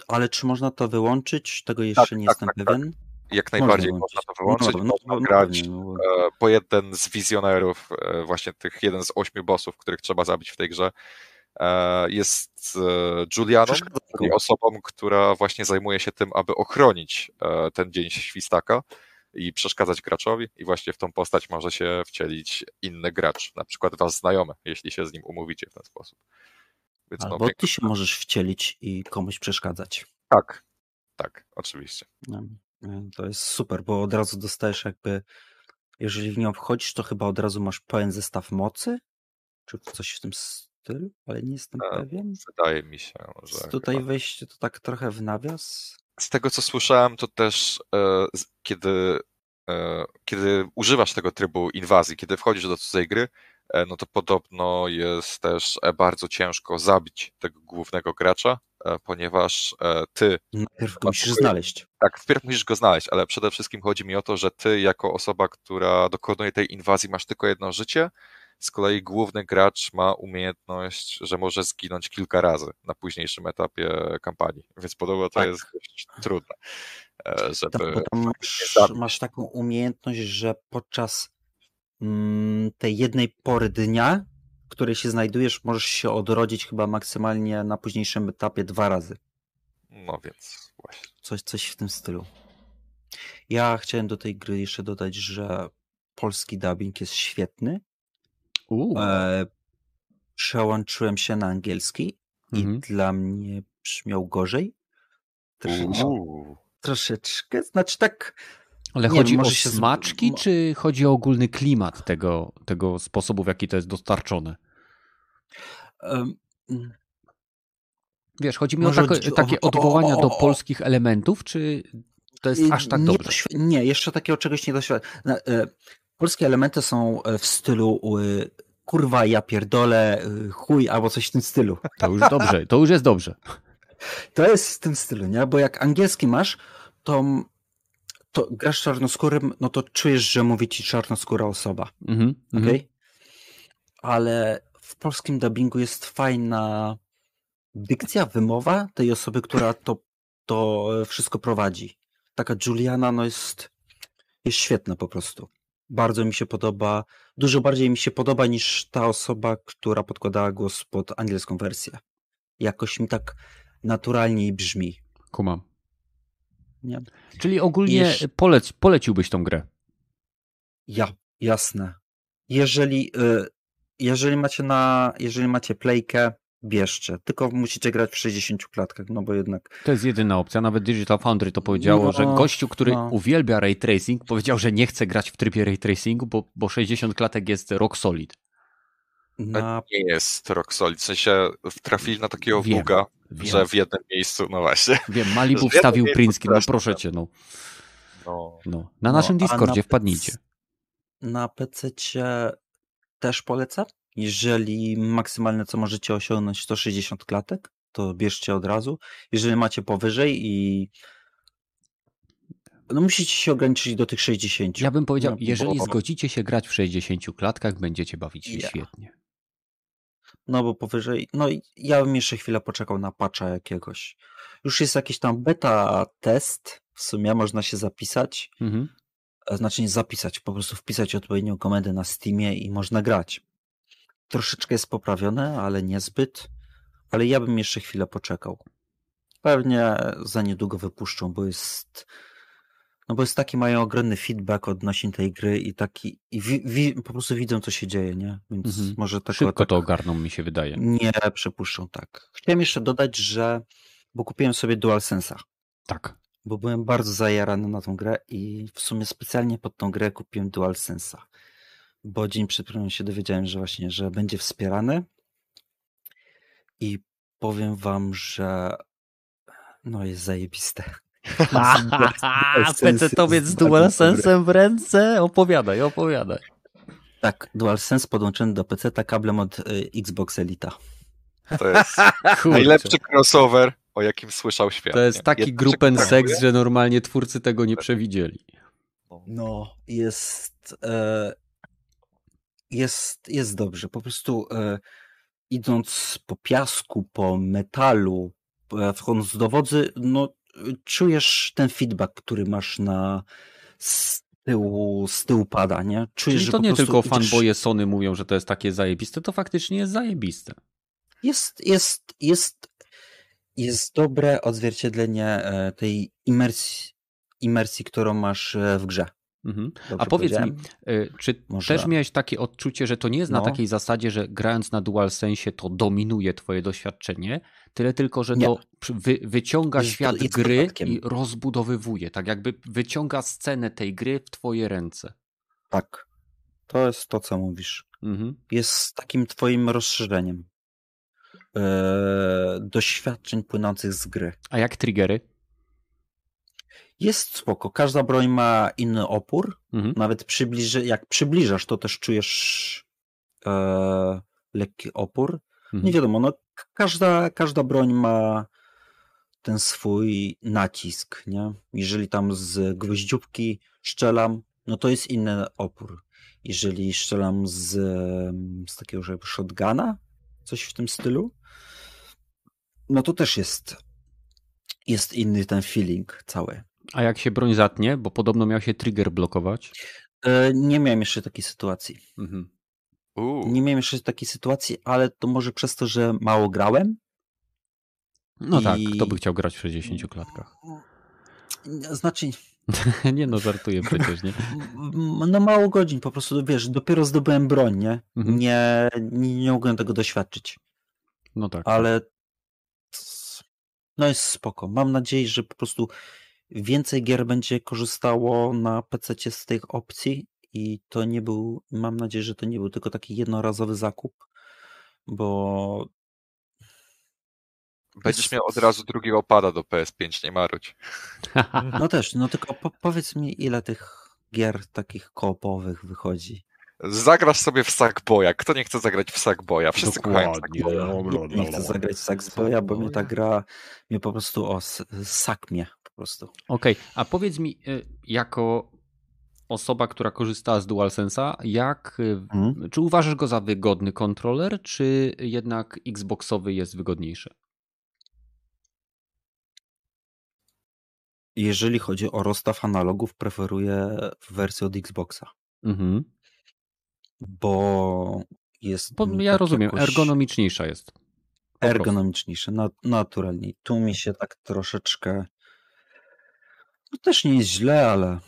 ale czy można to wyłączyć? Tego jeszcze nie tak, jestem tak, tak. pewien. jak najbardziej można, wyłączyć. to wyłączyć. No, no, można no, grać no, bo- e, po jeden z wizjonerów, e, właśnie tych jeden z ośmiu bossów, których trzeba zabić w tej grze. jest Julianą, czyli osobą, która właśnie zajmuje się tym, aby ochronić ten dzień świstaka i przeszkadzać graczowi i właśnie w tą postać może się wcielić inny gracz, na przykład wasz znajomy, jeśli się z nim umówicie w ten sposób. Więc no, Albo no, ty się możesz wcielić i komuś przeszkadzać. Tak, tak, oczywiście. No, to jest super, bo od razu dostajesz jakby, jeżeli w nią wchodzisz, to chyba od razu masz pełen zestaw mocy, czy coś w tym stylu, ale nie jestem e, pewien. Wydaje mi się, że. Tutaj chyba... wejście to tak trochę w nawias. Z tego co słyszałem, to też e, kiedy, e, kiedy używasz tego trybu inwazji, kiedy wchodzisz do cudzej gry, E, no to podobno jest też e, bardzo ciężko zabić tego głównego gracza, e, ponieważ ty. Najpierw go musisz znaleźć. Tak, wpierw musisz go znaleźć, ale przede wszystkim chodzi mi o to, że ty, jako osoba, która dokonuje tej inwazji, masz tylko jedno życie. Z kolei główny gracz ma umiejętność, że może zginąć kilka razy na późniejszym etapie kampanii, więc podobno to tak. jest dość trudne. Żeby tak, masz, masz taką umiejętność, że podczas Mm, tej jednej pory dnia, w której się znajdujesz, możesz się odrodzić chyba maksymalnie na późniejszym etapie dwa razy. No więc właśnie. Coś, coś w tym stylu. Ja chciałem do tej gry jeszcze dodać, że polski dubbing jest świetny. E, przełączyłem się na angielski mhm. i dla mnie brzmiał gorzej. Troszeczkę, troszeczkę. Znaczy tak ale nie, chodzi o smaczki, się... czy chodzi o ogólny klimat tego, tego sposobu, w jaki to jest dostarczone? Um, Wiesz, chodzi mi o, tak, takie odwołania do polskich elementów, czy to jest aż tak dobrze? Nie, nie jeszcze takiego czegoś nie doświadczam. E, polskie elementy są e, w stylu kurwa, ja pierdolę, chuj, albo coś w tym stylu. <laughs> To już dobrze, to już jest dobrze. To jest w tym stylu, nie? Bo jak angielski masz, to to grasz czarnoskórym, no to czujesz, że mówi ci czarnoskóra osoba. Mm -hmm, okay? Ale w polskim dubbingu jest fajna dykcja, wymowa tej osoby, która to, to wszystko prowadzi. Taka Juliana no jest, jest świetna po prostu. Bardzo mi się podoba, dużo bardziej mi się podoba niż ta osoba, która podkładała głos pod angielską wersję. Jakoś mi tak naturalniej brzmi. Kumam. Nie? Czyli ogólnie polec, poleciłbyś tą grę? Ja, jasne. Jeżeli, y, jeżeli macie na, jeżeli macie playkę, bierzcie. Tylko musicie grać w 60 klatkach, no bo jednak... To jest jedyna opcja. Nawet Digital Foundry to powiedziało, no, że gościu, który no. uwielbia ray tracing, powiedział, że nie chce grać w trybie ray tracingu, bo, bo 60 klatek jest rock solid. Na... Nie jest rock solid. W sensie trafili na takiego Wiem. buga, Wiem. że w jednym miejscu, no właśnie. Wiem, Malibu <laughs> wstawił print screen, no proszę cię, no. No. no. Na naszym no, Discordzie na wpadnijcie. Na PC też polecam. Jeżeli maksymalne co możecie osiągnąć to 60 klatek, to bierzcie od razu. Jeżeli macie powyżej i no musicie się ograniczyć do tych 60. Ja bym powiedział, no, jeżeli bo... zgodzicie się grać w 60 klatkach, będziecie bawić się yeah. świetnie. No bo powyżej, no ja bym jeszcze chwilę poczekał na patcha jakiegoś. Już jest jakiś tam beta test, w sumie można się zapisać. Mhm. E, znaczy nie zapisać, po prostu wpisać odpowiednią komendę na Steamie i można grać. Troszeczkę jest poprawione, ale niezbyt. Ale ja bym jeszcze chwilę poczekał. Pewnie za niedługo wypuszczą, bo jest no bo jest taki, mają ogromny feedback odnośnie tej gry i taki, i wi, wi, po prostu widzą, co się dzieje, nie? Więc mhm. może tak. Szybko tak, to ogarną, mi się wydaje. Nie przypuszczą, tak. Chciałem jeszcze dodać, że, bo kupiłem sobie DualSense'a. Tak. Bo byłem bardzo zajarany na tą grę i w sumie specjalnie pod tą grę kupiłem DualSense'a. Bo dzień przed premierą się dowiedziałem, że właśnie, że będzie wspierany i powiem wam, że no jest zajebiste. <laughs> PC-towiec <laughs> z DualSense'em w ręce? Opowiadaj, opowiadaj. Tak, DualSense podłączony do PC kablem od y, Xbox Elita. To jest <laughs> najlepszy crossover, o jakim słyszał świat. To jest taki grupen seks, że normalnie twórcy tego nie przewidzieli. No, jest e, jest, jest dobrze. Po prostu e, idąc po piasku, po metalu, e, wchodząc do wodzy, no czujesz ten feedback, który masz na z tyłu, z tyłu pada, nie? Czujesz, Czyli to nie tylko fanboye Sony mówią, że to jest takie zajebiste, to faktycznie jest zajebiste. Jest, jest, jest, jest dobre odzwierciedlenie e, tej imersji, imersji którą masz e, w grze. Mhm. A powiedz mi, y, czy Może- też miałeś takie odczucie, że to nie jest na No. takiej zasadzie, że grając na DualSense to dominuje twoje doświadczenie, tyle tylko, że Nie. to wy, wyciąga Jest- świat gry dodatkiem. i rozbudowywuje, tak jakby wyciąga scenę tej gry w twoje ręce. Tak. To jest to, co mówisz. Mhm. Jest takim twoim rozszerzeniem e, doświadczeń płynących z gry. A jak triggery? Jest spoko. Każda broń ma inny opór. Mhm. Nawet przybliży, jak przybliżasz, to też czujesz e, lekki opór. Mhm. Nie wiadomo, no, każda, każda broń ma ten swój nacisk, nie? Jeżeli tam z gwoździówki strzelam, no to jest inny opór. Jeżeli strzelam z, z takiego żeby shotguna, coś w tym stylu, no to też jest jest inny ten feeling cały. A jak się broń zatnie, bo podobno miał się trigger blokować. E, Nie miałem jeszcze takiej sytuacji. Mhm. Nie miałem jeszcze takiej sytuacji, ale to może przez to, że mało grałem. No tak, I- kto by chciał grać w 60 klatkach? Znaczy, <laughs> nie no, żartuję przecież, nie? <laughs> no mało godzin, po prostu, wiesz, dopiero zdobyłem broń, nie? Mhm. Nie, nie, nie mogłem tego doświadczyć, No tak. ale no jest spoko. Mam nadzieję, że po prostu więcej gier będzie korzystało na PC z tych opcji i to nie był, mam nadzieję, że to nie był tylko taki jednorazowy zakup, bo Będziesz miał od razu drugiego pada do PS5, nie marudź. <laughs> no też, no tylko po, powiedz mi, ile tych gier takich koopowych wychodzi. Zagrasz sobie w Sackboya. Kto nie chce zagrać w Sackboya? Wszyscy kochają. Sackboya. Nie chcę zagrać w Saxboya, bo mnie ta gra mnie po prostu o s- sak mnie po prostu. Okej, a powiedz mi, y, jako osoba, która korzystała z DualSense'a, jak, y, Mhm. czy uważasz go za wygodny kontroler, czy jednak Xboxowy jest wygodniejszy? Jeżeli chodzi o rozstaw analogów, preferuję wersję od Xboxa, Mhm. bo jest Bo ja tak rozumiem, jakoś ergonomiczniejsza jest. Po prostu. ergonomiczniejsze, na, naturalniej. Tu mi się tak troszeczkę no też nie jest źle, ale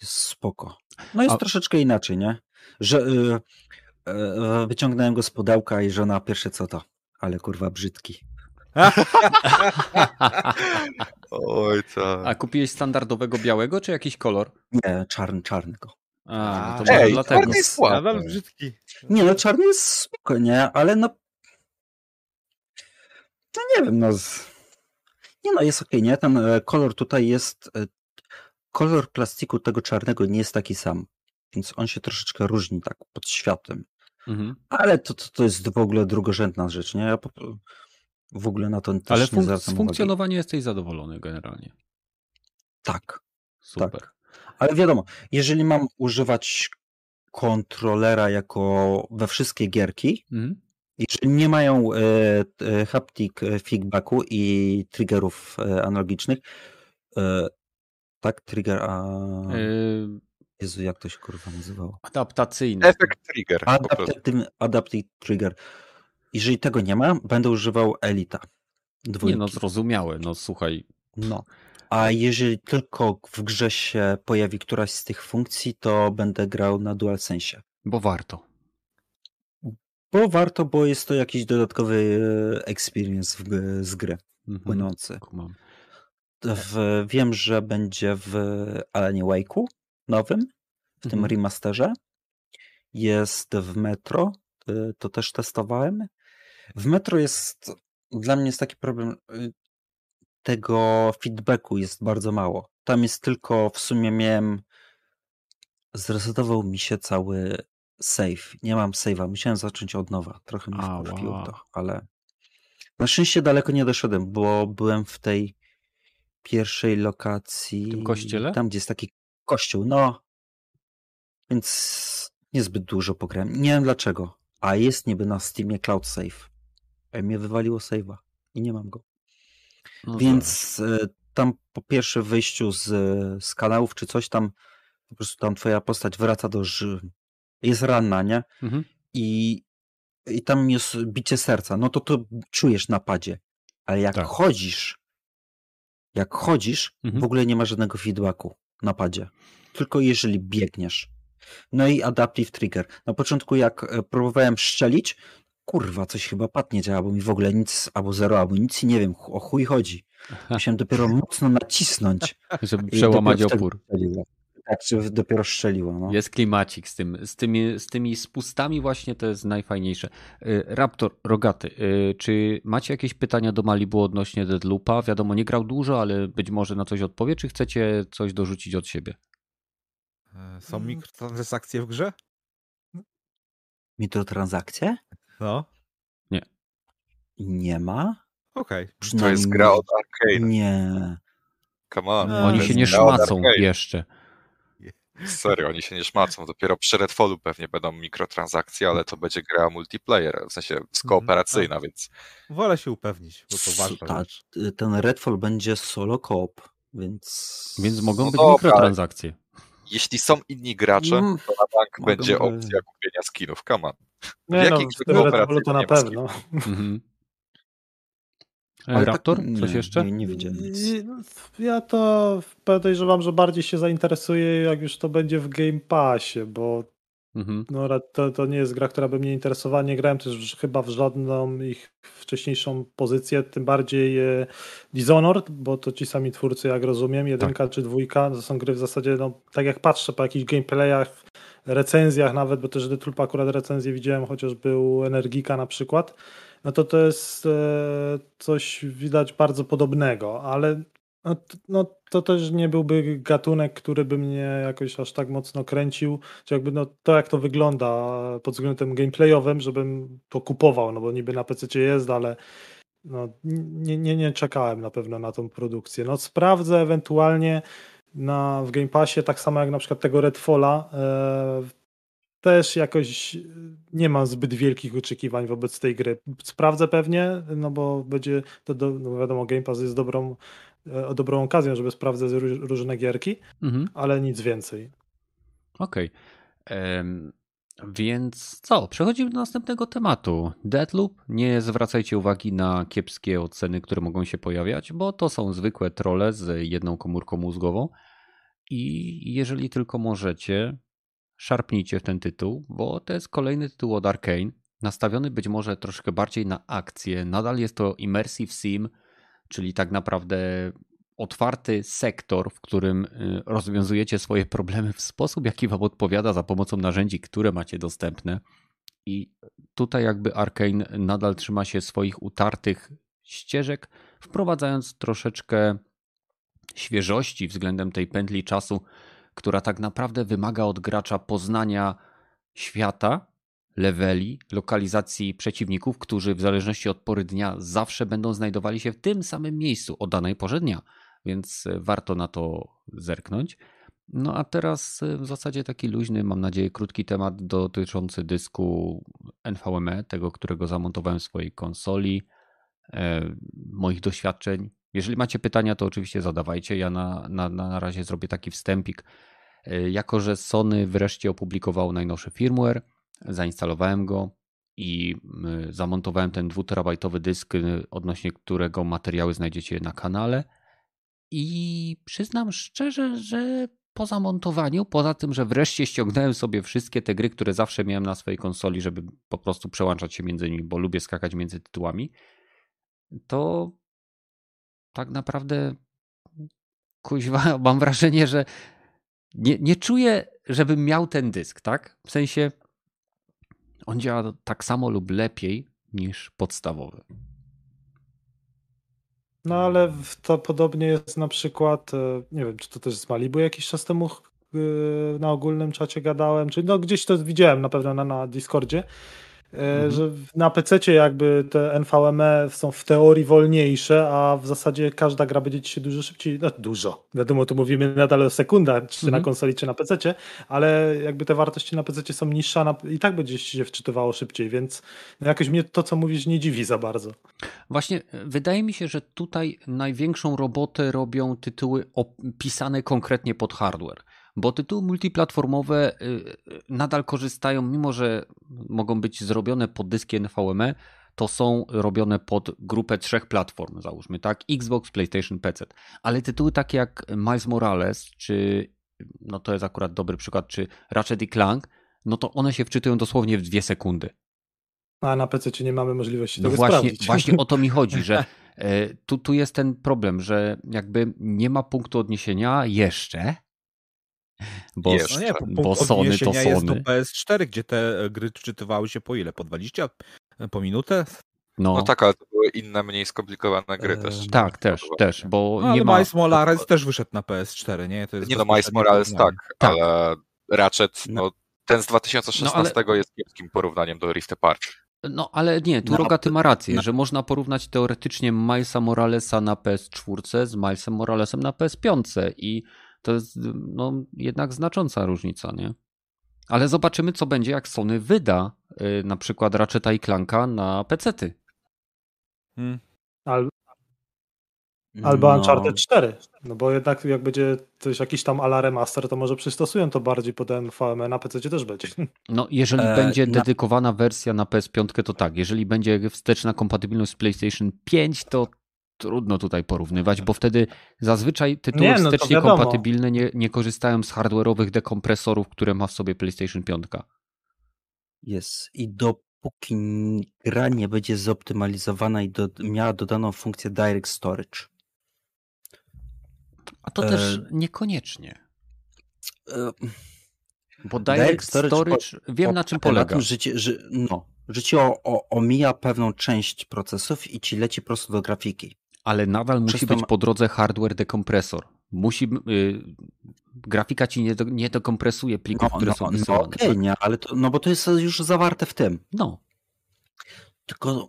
jest spoko. No jest A- troszeczkę inaczej, nie? Że y, y, wyciągnąłem go z pudełka i żona pierwsze co to, ale kurwa brzydki. Oj, tak. A kupiłeś standardowego białego, czy jakiś kolor? Nie, czarny, czarny go. A, no to Ej, dlatego. czarny jest. Nadal brzydki. Nie, no czarny jest spoko, nie? Ale no... No nie wiem, no... Z... Nie no, jest okej, nie? Ten e, kolor tutaj jest... e, Kolor plastiku tego czarnego nie jest taki sam. Więc on się troszeczkę różni tak pod światłem. Mhm. Ale to, to, to jest w ogóle drugorzędna rzecz, nie? Ja po, w ogóle na to też Ale nie fun- z zwracam uwagi. funkcjonowania jesteś zadowolony generalnie. Tak, Super. ale wiadomo, jeżeli mam używać kontrolera jako we wszystkie gierki, Mhm. Jeżeli nie mają e, e, haptic feedbacku i triggerów e, analogicznych, e, tak, trigger, a... Y, Jezu, jak to się kurwa nazywało? adaptacyjny. Efekt trigger. Adaptive, adaptive trigger. Jeżeli tego nie ma, będę używał Elita. Dwójki. Nie no, zrozumiałe. No słuchaj. No. A jeżeli tylko w grze się pojawi któraś z tych funkcji, to będę grał na DualSense. Bo warto. Bo warto, bo jest to jakiś dodatkowy e, experience w, z gry Mhm. płynący. W, wiem, że będzie w Alanie Wake'u nowym, w tym Mhm. remasterze. Jest w Metro, y, to też testowałem. W Metro jest, dla mnie jest taki problem, y, tego feedbacku jest bardzo mało. Tam jest tylko, w sumie miałem, zresetował mi się cały save. Nie mam save'a, musiałem zacząć od nowa. Trochę mnie A, wkurwiło to, ale na szczęście daleko nie doszedłem, bo byłem w tej pierwszej lokacji. W tym kościele? Tam, gdzie jest taki kościół, no. Więc niezbyt dużo pograłem. Nie wiem dlaczego. A jest niby na Steamie Cloud Save. A mnie wywaliło save'a i nie mam go. No Więc e, tam po pierwsze wyjściu z, z kanałów czy coś tam, po prostu tam twoja postać wraca do. Jest ranna, nie? Mhm. I i tam jest bicie serca, no to to czujesz na padzie. Ale jak Tak. chodzisz, jak chodzisz, Mhm. w ogóle nie ma żadnego feedbacku na padzie. Tylko jeżeli biegniesz. No i adaptive trigger. Na początku jak e, próbowałem strzelić, kurwa, coś chyba pad nie działa, bo mi w ogóle nic, albo zero, albo nic i nie wiem, o chuj chodzi. Musiałem dopiero mocno nacisnąć. <laughs> Żeby przełamać wtedy opór. Tak, czy dopiero strzeliło. No. Jest klimacik z tym, z tymi, z tymi spustami właśnie to jest najfajniejsze. Y, Raptor, Rogaty, y, czy macie jakieś pytania do Malibu odnośnie Deadloopa? Wiadomo, nie grał dużo, ale być może na coś odpowie, czy chcecie coś dorzucić od siebie? E, Są mikrotransakcje w grze? Mikrotransakcje? No, Nie ma. okej. To Przynajmniej jest gra od Arkane. Nie. Come on. No, to Oni jest się nie szmacą jeszcze. Serio, oni się nie szmacą. Dopiero przy Redfallu pewnie będą mikrotransakcje, ale to będzie gra multiplayer, w sensie skooperacyjna, więc Wolę się upewnić, bo to S- ważna ta- rzecz. Ten Redfall będzie solo coop, więc... Więc mogą No być dobra, mikrotransakcje. jeśli są inni gracze, Mm, to na bank będzie by- opcja kupienia skinów. Come on. Nie no, jakich w tym Red operacji Bullu to na pewno. Mhm. Ale tak- Raptor, nie, coś jeszcze? Nie, nie widziałem nic. I- Ja to podejrzewam, że bardziej się zainteresuję, jak już to będzie w Game Passie, bo Mhm. no, to, to nie jest gra, która by mnie interesowała. Nie grałem też chyba w żadną ich wcześniejszą pozycję, tym bardziej e, Dishonored, bo to ci sami twórcy, jak rozumiem, jedynka czy dwójka, to są gry w zasadzie, no, tak jak patrzę po jakichś gameplayach, recenzjach nawet, bo też Deathloop akurat recenzję widziałem, chociaż był Energika na przykład, no to to jest e, coś widać bardzo podobnego, ale no, no, to też nie byłby gatunek, który by mnie jakoś aż tak mocno kręcił, czy jakby no, to jak to wygląda pod względem gameplayowym, żebym to kupował, no bo niby na PC jest, ale no, nie, nie, nie czekałem na pewno na tą produkcję. No sprawdzę ewentualnie na, w Game Passie, tak samo jak na przykład tego Redfalla, e, też jakoś nie mam zbyt wielkich oczekiwań wobec tej gry. Sprawdzę pewnie, no bo będzie, to do, no wiadomo, Game Pass jest dobrą, e, dobrą okazją, żeby sprawdzać róż- różne gierki, Mhm. ale nic więcej. Okej. Em, Więc co? Przechodzimy do następnego tematu. Deadloop. Nie zwracajcie uwagi na kiepskie oceny, które mogą się pojawiać, bo to są zwykłe trole z jedną komórką mózgową. I jeżeli tylko możecie, szarpnijcie w ten tytuł, bo to jest kolejny tytuł od Arkane, nastawiony być może troszkę bardziej na akcję. Nadal jest to Immersive Sim, czyli tak naprawdę otwarty sektor, w którym y, rozwiązujecie swoje problemy w sposób, jaki wam odpowiada za pomocą narzędzi, które macie dostępne. I tutaj jakby Arkane nadal trzyma się swoich utartych ścieżek, wprowadzając troszeczkę świeżości względem tej pętli czasu, która tak naprawdę wymaga od gracza poznania świata, leveli, lokalizacji przeciwników, którzy w zależności od pory dnia zawsze będą znajdowali się w tym samym miejscu o danej porze dnia, więc e, warto na to zerknąć. No a teraz e, w zasadzie taki luźny, mam nadzieję, krótki temat dotyczący dysku NVMe, tego, którego zamontowałem w swojej konsoli, e, moich doświadczeń. Jeżeli macie pytania, to oczywiście zadawajcie. Ja na, na, na razie zrobię taki wstępik. E, Jako, że Sony wreszcie opublikowało najnowszy firmware, zainstalowałem go i zamontowałem ten 2terabajtowy dysk, y, odnośnie którego materiały znajdziecie na kanale. I przyznam szczerze, że po zamontowaniu, poza tym, że wreszcie ściągnąłem sobie wszystkie te gry, które zawsze miałem na swojej konsoli, żeby po prostu przełączać się między nimi, bo lubię skakać między tytułami, to tak naprawdę kuźwa, <laughs> mam wrażenie, że nie, nie czuję, żebym miał ten dysk, tak? W sensie on działa tak samo lub lepiej niż podstawowy. No ale to podobnie jest na przykład, e, nie wiem, czy to też z Malibu jakiś czas temu e, na ogólnym czacie gadałem, czy no gdzieś to widziałem na pewno na, na Discordzie, Mhm. że na PC jakby te NVMe są w teorii wolniejsze, a w zasadzie każda gra będzie ci się dużo szybciej, no dużo, wiadomo, tu mówimy nadal o sekundach, czy Mhm. na konsoli, czy na PC, ale jakby te wartości na PC są niższe, a na, i tak będzie się wczytywało szybciej, więc no jakoś mnie to, co mówisz, nie dziwi za bardzo. Właśnie e, wydaje mi się, że tutaj największą robotę robią tytuły opisane konkretnie pod hardware. Bo tytuły multiplatformowe y, y, nadal korzystają, mimo że mogą być zrobione pod dyski NVMe, to są robione pod grupę trzech platform, załóżmy, tak? Xbox, PlayStation, PC. Ale tytuły takie jak Miles Morales, czy no to jest akurat dobry przykład, czy Ratchet i Clank, no to one się wczytują dosłownie w dwie sekundy. A na PC nie mamy możliwości no tego właśnie, sprawdzić. Właśnie o to mi chodzi, że <laughs> e, tu, tu jest ten problem, że jakby nie ma punktu odniesienia jeszcze, bo. No nie, bo punkt Sony to odniesienia jest Sony. PS4, gdzie te gry wczytywały się po ile? Po 20? Po minutę? No, No tak, ale to były inne, mniej skomplikowane gry Eee, też. tak, też, też, bo No, ale nie ma... Miles Morales też wyszedł na PS4, nie? To jest Nie no, Miles Morales tak, Tak. ale Ratchet, No. no ten z 2016 No, ale- jest kiepskim porównaniem do Rift Apart. No ale nie, tu No, Rogaty ma rację, no. że można porównać teoretycznie Milesa Moralesa na PS4 z Milesem Moralesem na PS5 i to jest no, jednak znacząca różnica, nie? Ale zobaczymy, co będzie, jak Sony wyda y, na przykład Ratcheta i Clanka na PC-ty. Hmm. Al, albo No, Uncharted 4. No bo jednak jak będzie też jakiś tam ala remaster, to może przystosują to bardziej pod NVMe, na PC też będzie. <laughs> No, jeżeli E, będzie na- dedykowana wersja na PS5, to tak. Jeżeli będzie wsteczna kompatybilność z PlayStation 5, to trudno tutaj porównywać, bo wtedy zazwyczaj tytuły Nie, no wstecznie kompatybilne nie, nie korzystają z hardware'owych dekompresorów, które ma w sobie PlayStation 5. Jest. I dopóki gra nie będzie zoptymalizowana i do, miała dodaną funkcję Direct Storage. A to E, też niekoniecznie. E, Bo Direct Direct Storage Storage, wiem na czym polega polega. Na tym, że, ci, że, no, że ci o, o, omija pewną część procesów i ci leci prosto do grafiki. Ale nadal musi Przez to być po drodze hardware dekompresor. Musi, y, grafika ci nie, do, nie dekompresuje plików, No, które no, są no okej, tak? nie, ale to, no bo to jest już zawarte w tym. No, Tylko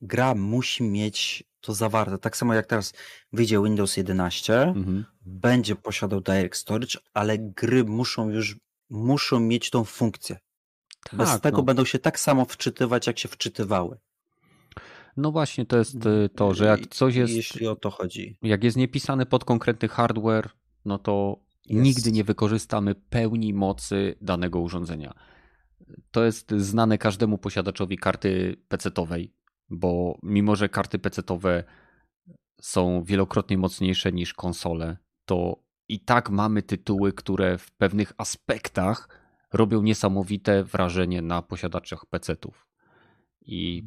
gra musi mieć to zawarte. Tak samo jak teraz wyjdzie Windows 11, mhm. będzie posiadał Direct Storage, ale gry muszą już muszą mieć tą funkcję. Bez Tak, tego no. będą się tak samo wczytywać, jak się wczytywały. No właśnie to jest y, to, że jak coś jest, Jeśli o to chodzi. jak jest niepisane pod konkretny hardware, no to Jest. nigdy nie wykorzystamy pełni mocy danego urządzenia. To jest znane każdemu posiadaczowi karty PC-owej, bo mimo, że karty PC-owe są wielokrotnie mocniejsze niż konsole, to i tak mamy tytuły, które w pewnych aspektach robią niesamowite wrażenie na posiadaczach PC-ów. I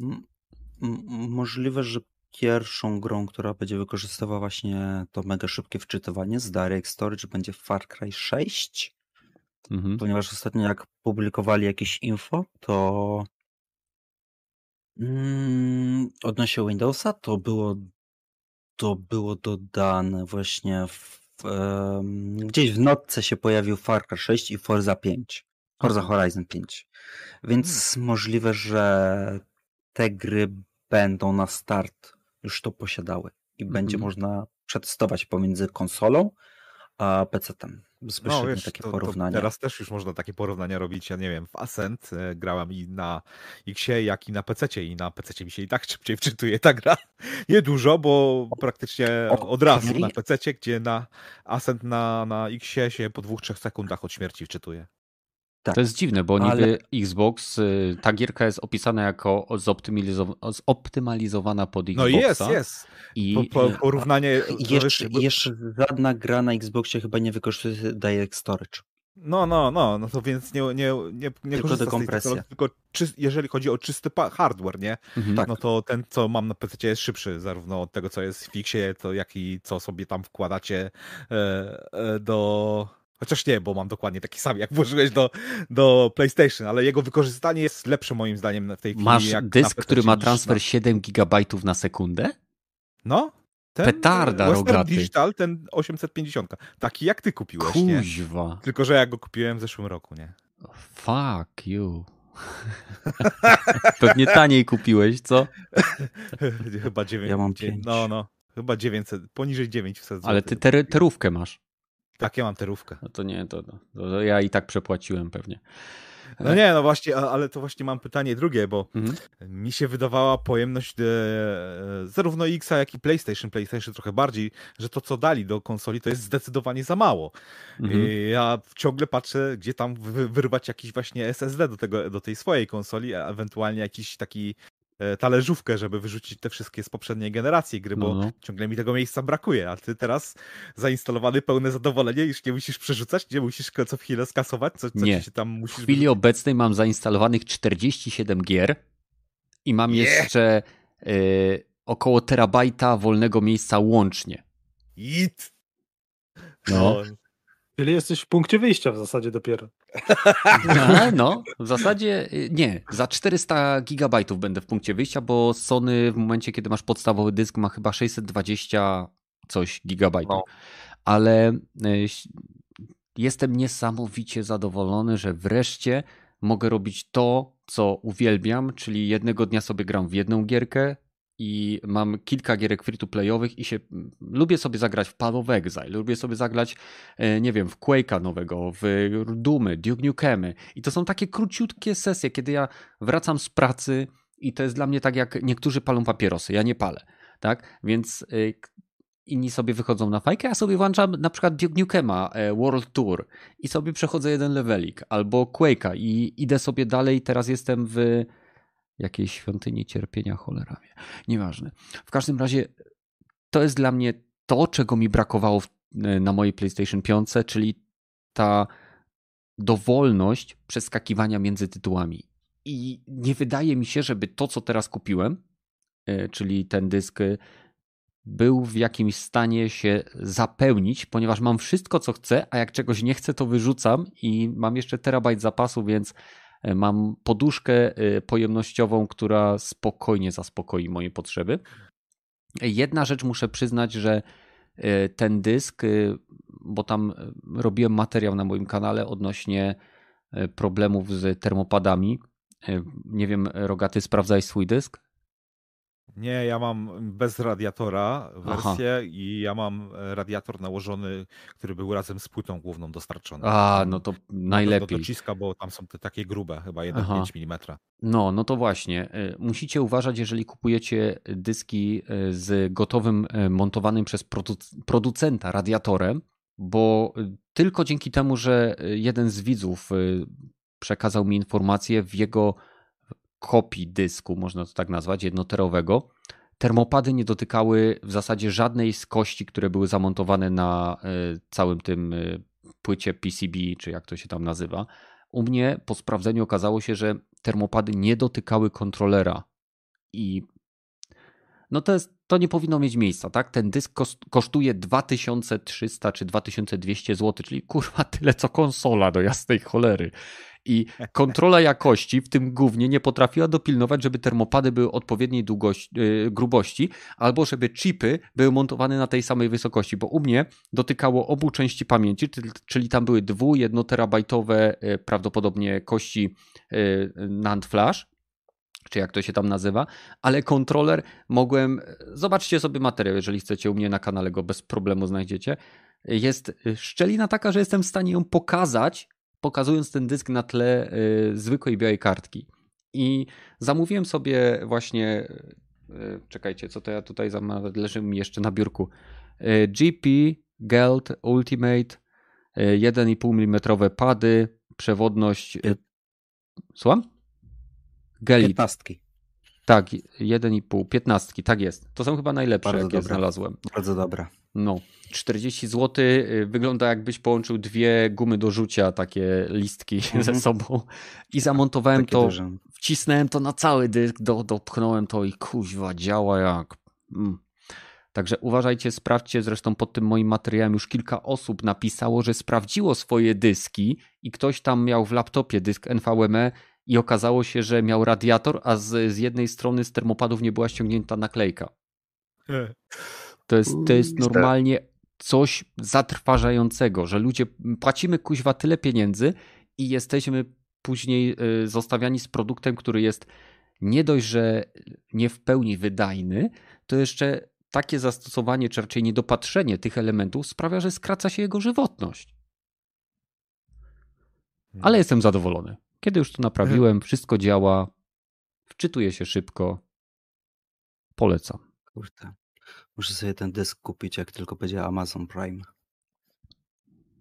M- m- Możliwe, że pierwszą grą, która będzie wykorzystywała właśnie to mega szybkie wczytywanie z Direct Storage będzie Far Cry 6, mhm. ponieważ ostatnio jak publikowali jakieś info, to mm, odnośnie Windowsa to było to było dodane właśnie w, em, gdzieś w notce się pojawił Far Cry 6 i Forza 5. Forza. Horizon 5. Więc możliwe, że te gry będą na start już to posiadały i będzie Mhm. można przetestować pomiędzy konsolą a PC-tem. No, wiesz, takie to, to porównanie. teraz też już można takie porównania robić. Ja nie wiem, w Ascent e, grałem i na Xie, jak i na PC i na PC mi się i tak <laughs> szybciej wczytuje ta gra. Nie dużo, bo praktycznie od razu na PC, gdzie na Ascent na, na Xie się po dwóch, trzech sekundach od śmierci wczytuje. Tak. To jest dziwne, bo Ale- niby Xbox, y, ta gierka jest opisana jako zoptymalizow- zoptymalizowana pod No Xboxa. jest, jest. I Po, po, porównanie. Jeszcze, jest- jeszcze żadna gra na Xboxie chyba nie wykorzystuje Direct Storage. No, no, no, no to więc nie, nie, nie, nie Tylko korzysta z tej dekompresja. technologii, tylko czy, jeżeli chodzi o czysty pa- hardware, nie? Mhm. Tak. No to ten, co mam na PC jest szybszy, zarówno od tego, co jest w Fixie, to jak i co sobie tam wkładacie e, e, do... Chociaż nie, bo mam dokładnie taki sam, jak włożyłeś do, do PlayStation, ale jego wykorzystanie jest lepsze moim zdaniem w tej chwili. Masz dysk, który ma transfer Na... 7 GB na sekundę? No? Ten, Petarda e, Western rogaty. Digital, ten 850. Taki jak ty kupiłeś, nie? Kuźwa. Tylko, że ja go kupiłem w zeszłym roku, nie? Fuck you. <laughs> Pewnie taniej kupiłeś, co? <laughs> Chyba 9. Ja mam dzie- pięć. No, no. Chyba 900, poniżej 900 zł. Ale ty ter- terówkę masz. Tak, ja mam terówkę. No to nie, to, to, to ja i tak przepłaciłem pewnie. No nie, no właśnie, ale to właśnie mam pytanie drugie, bo mhm. mi się wydawała pojemność e, zarówno X, jak i PlayStation, PlayStation trochę bardziej, że to co dali do konsoli to jest zdecydowanie za mało. Mhm. ja ciągle patrzę, gdzie tam wyrwać jakiś właśnie SSD do, tego, do tej swojej konsoli, a ewentualnie jakiś taki talerzówkę, żeby wyrzucić te wszystkie z poprzedniej generacji gry, bo no, no. ciągle mi tego miejsca brakuje, a ty teraz zainstalowany pełne zadowolenie, już nie musisz przerzucać, nie musisz co chwilę skasować, co, co nie. ci tam musisz... W chwili wyrzucić. obecnej mam zainstalowanych 47 gier i mam yeah. jeszcze y, około terabajta wolnego miejsca łącznie. It. No. Czyli jesteś w punkcie wyjścia w zasadzie dopiero. No, no, w zasadzie y, nie. Za 400 gigabajtów będę w punkcie wyjścia, bo Sony w momencie, kiedy masz podstawowy dysk, ma chyba 620 coś gigabajtów. No. Ale y, jestem niesamowicie zadowolony, że wreszcie mogę robić to, co uwielbiam, czyli jednego dnia sobie gram w jedną gierkę, i mam kilka gierek free-to-playowych i się lubię sobie zagrać w Path of Exile, lubię sobie zagrać, e, nie wiem, w Quake'a nowego, w Doomy, Duke Nukemy. I to są takie króciutkie sesje, kiedy ja wracam z pracy i to jest dla mnie tak jak niektórzy palą papierosy, ja nie palę, tak, więc e, inni sobie wychodzą na fajkę, a sobie włączam na przykład Duke Nukema e, World Tour i sobie przechodzę jeden levelik, albo Quake'a i idę sobie dalej, teraz jestem w jakiejś świątyni cierpienia, cholera wie. Nieważne. W każdym razie to jest dla mnie to, czego mi brakowało e, na mojej PlayStation 5, czyli ta dowolność przeskakiwania między tytułami. I nie wydaje mi się, żeby to, co teraz kupiłem, e, czyli ten dysk, e, był w jakimś stanie się zapełnić, ponieważ mam wszystko, co chcę, a jak czegoś nie chcę, to wyrzucam i mam jeszcze terabajt zapasu, więc mam poduszkę e, pojemnościową, która spokojnie zaspokoi moje potrzeby. Jedna rzecz muszę przyznać, że e, ten dysk, bo tam robiłem materiał na moim kanale odnośnie problemów z termopadami. Nie wiem, Rogaty, sprawdzaj swój dysk? Nie, ja mam bez radiatora wersję Aha. i ja mam e, radiator nałożony, który był razem z płytą główną dostarczony. A, no to najlepiej. Do dociska, bo tam są te takie grube, chyba 1,5 mm. No, no to właśnie. E, musicie uważać, jeżeli kupujecie dyski e, z gotowym, montowanym przez producenta radiatorem, bo tylko dzięki temu, że jeden z widzów przekazał mi informację w jego kopii dysku, można to tak nazwać, jednoterowego, termopady nie dotykały w zasadzie żadnej z kości, które były zamontowane na e, całym tym e, płycie PCB, czy jak to się tam nazywa. U mnie po sprawdzeniu okazało się, że termopady nie dotykały kontrolera i no to, jest, to nie powinno mieć miejsca, tak? Ten dysk kosztuje 2300 czy 2200 zł, czyli kurwa tyle co konsola do jasnej cholery. I kontrola jakości w tym głównie nie potrafiła dopilnować, żeby termopady były odpowiedniej długości, yy, grubości, albo żeby chipy były montowane na tej samej wysokości, bo u mnie dotykało obu części pamięci, czyli tam były dwu, jednoterabajtowe yy, prawdopodobnie kości yy, NAND flash, czy jak to się tam nazywa, ale kontroler mogłem, zobaczcie sobie materiał, jeżeli chcecie u mnie na kanale go bez problemu znajdziecie. Jest szczelina taka, że jestem w stanie ją pokazać pokazując ten dysk na tle y, zwykłej białej kartki. I zamówiłem sobie właśnie, y, czekajcie, co to ja tutaj zamawiam, leży mi jeszcze na biurku. Y, GP Geld Ultimate 1,5 mm pady, przewodność. Słucham? Gelit. 15. Tak, 1,5, 15, tak jest. To są chyba najlepsze, Bardzo jakie dobra. znalazłem. Bardzo dobra. No, 40 zł y, wygląda jakbyś połączył dwie gumy do rzucia, takie listki <laughs> mhm. ze sobą i zamontowałem takie to, duże. wcisnąłem to na cały dysk, do, dopchnąłem to i kuźwa, działa jak... Mm. Także uważajcie, sprawdźcie, zresztą pod tym moim materiałem już kilka osób napisało, że sprawdziło swoje dyski i ktoś tam miał w laptopie dysk NVMe i okazało się, że miał radiator, a z, z jednej strony z termopadów nie była ściągnięta naklejka. To jest, to jest normalnie coś zatrważającego, że ludzie płacimy kuźwa tyle pieniędzy i jesteśmy później y, zostawiani z produktem, który jest nie dość, że nie w pełni wydajny, to jeszcze takie zastosowanie, czy raczej niedopatrzenie tych elementów sprawia, że skraca się jego żywotność. Ale jestem zadowolony. Kiedy już to naprawiłem, wszystko działa, wczytuje się szybko. Polecam. Kurde. Muszę sobie ten dysk kupić, jak tylko będzie Amazon Prime.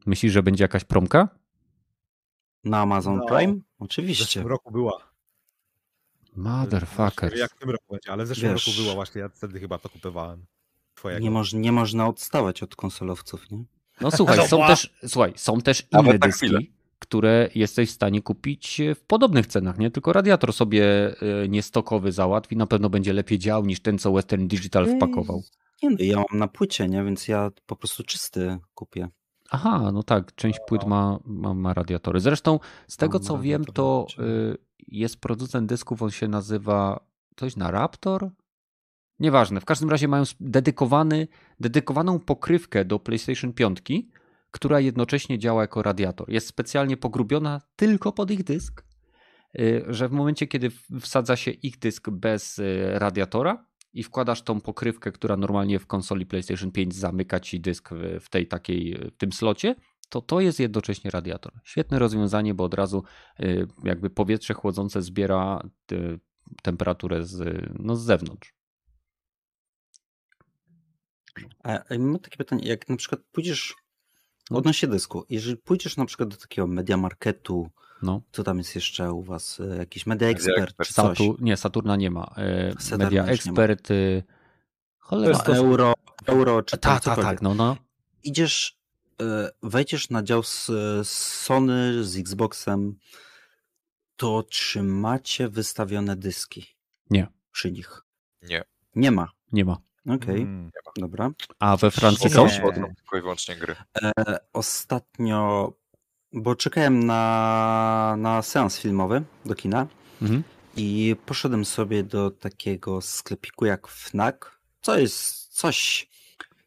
Myślisz, że będzie jakaś promka? Na Amazon No. Prime? W Oczywiście. zeszłym roku była. Motherfuckers. Jak w tym roku będzie, ale w zeszłym Wiesz. roku była właśnie, ja wtedy chyba to kupowałem. Twojego. Nie, moż, nie można odstawać od konsolowców, nie? No słuchaj, <laughs> są też, słuchaj, są też inne dyski, chwilę. Które jesteś w stanie kupić w podobnych cenach, nie? Tylko radiator sobie e, niestokowy załatw i na pewno będzie lepiej działał niż ten, co Western Digital wpakował. Nie no, ja mam na płycie, nie? Więc ja po prostu czysty kupię. Aha, no tak, część płyt ma, ma, ma radiatory. Zresztą z tego co wiem, to y, jest producent dysków, on się nazywa coś na Raptor? Nieważne, w każdym razie mają dedykowany, dedykowaną pokrywkę do PlayStation 5, która jednocześnie działa jako radiator. Jest specjalnie pogrubiona tylko pod ich dysk, y, że w momencie, kiedy wsadza się ich dysk bez y, radiatora i wkładasz tą pokrywkę, która normalnie w konsoli PlayStation 5 zamyka ci dysk w, tej takiej, w tym slocie, to to jest jednocześnie radiator. Świetne rozwiązanie, bo od razu y, jakby powietrze chłodzące zbiera temperaturę z, no, z zewnątrz. A mam takie pytanie, jak na przykład pójdziesz. Odnośnie dysku, jeżeli pójdziesz na przykład do takiego media marketu, No. co tam jest jeszcze u was, e, jakiś media Media expert czy coś, Satu, nie, Saturna nie ma. E, Saturna Media ma. Expert. y, Cholera. To euro, euro czy Tak, tak, tak, no, no. Idziesz, e, wejdziesz na dział z, z Sony, z Xboxem, to czy macie wystawione dyski? Nie. Przy nich? Nie. Nie ma. Nie ma. Okej, Mm. dobra. A we Francji? Są tylko i wyłącznie gry. E, ostatnio, bo czekałem na, na seans filmowy do kina Mhm. i poszedłem sobie do takiego sklepiku jak Fnac, co jest coś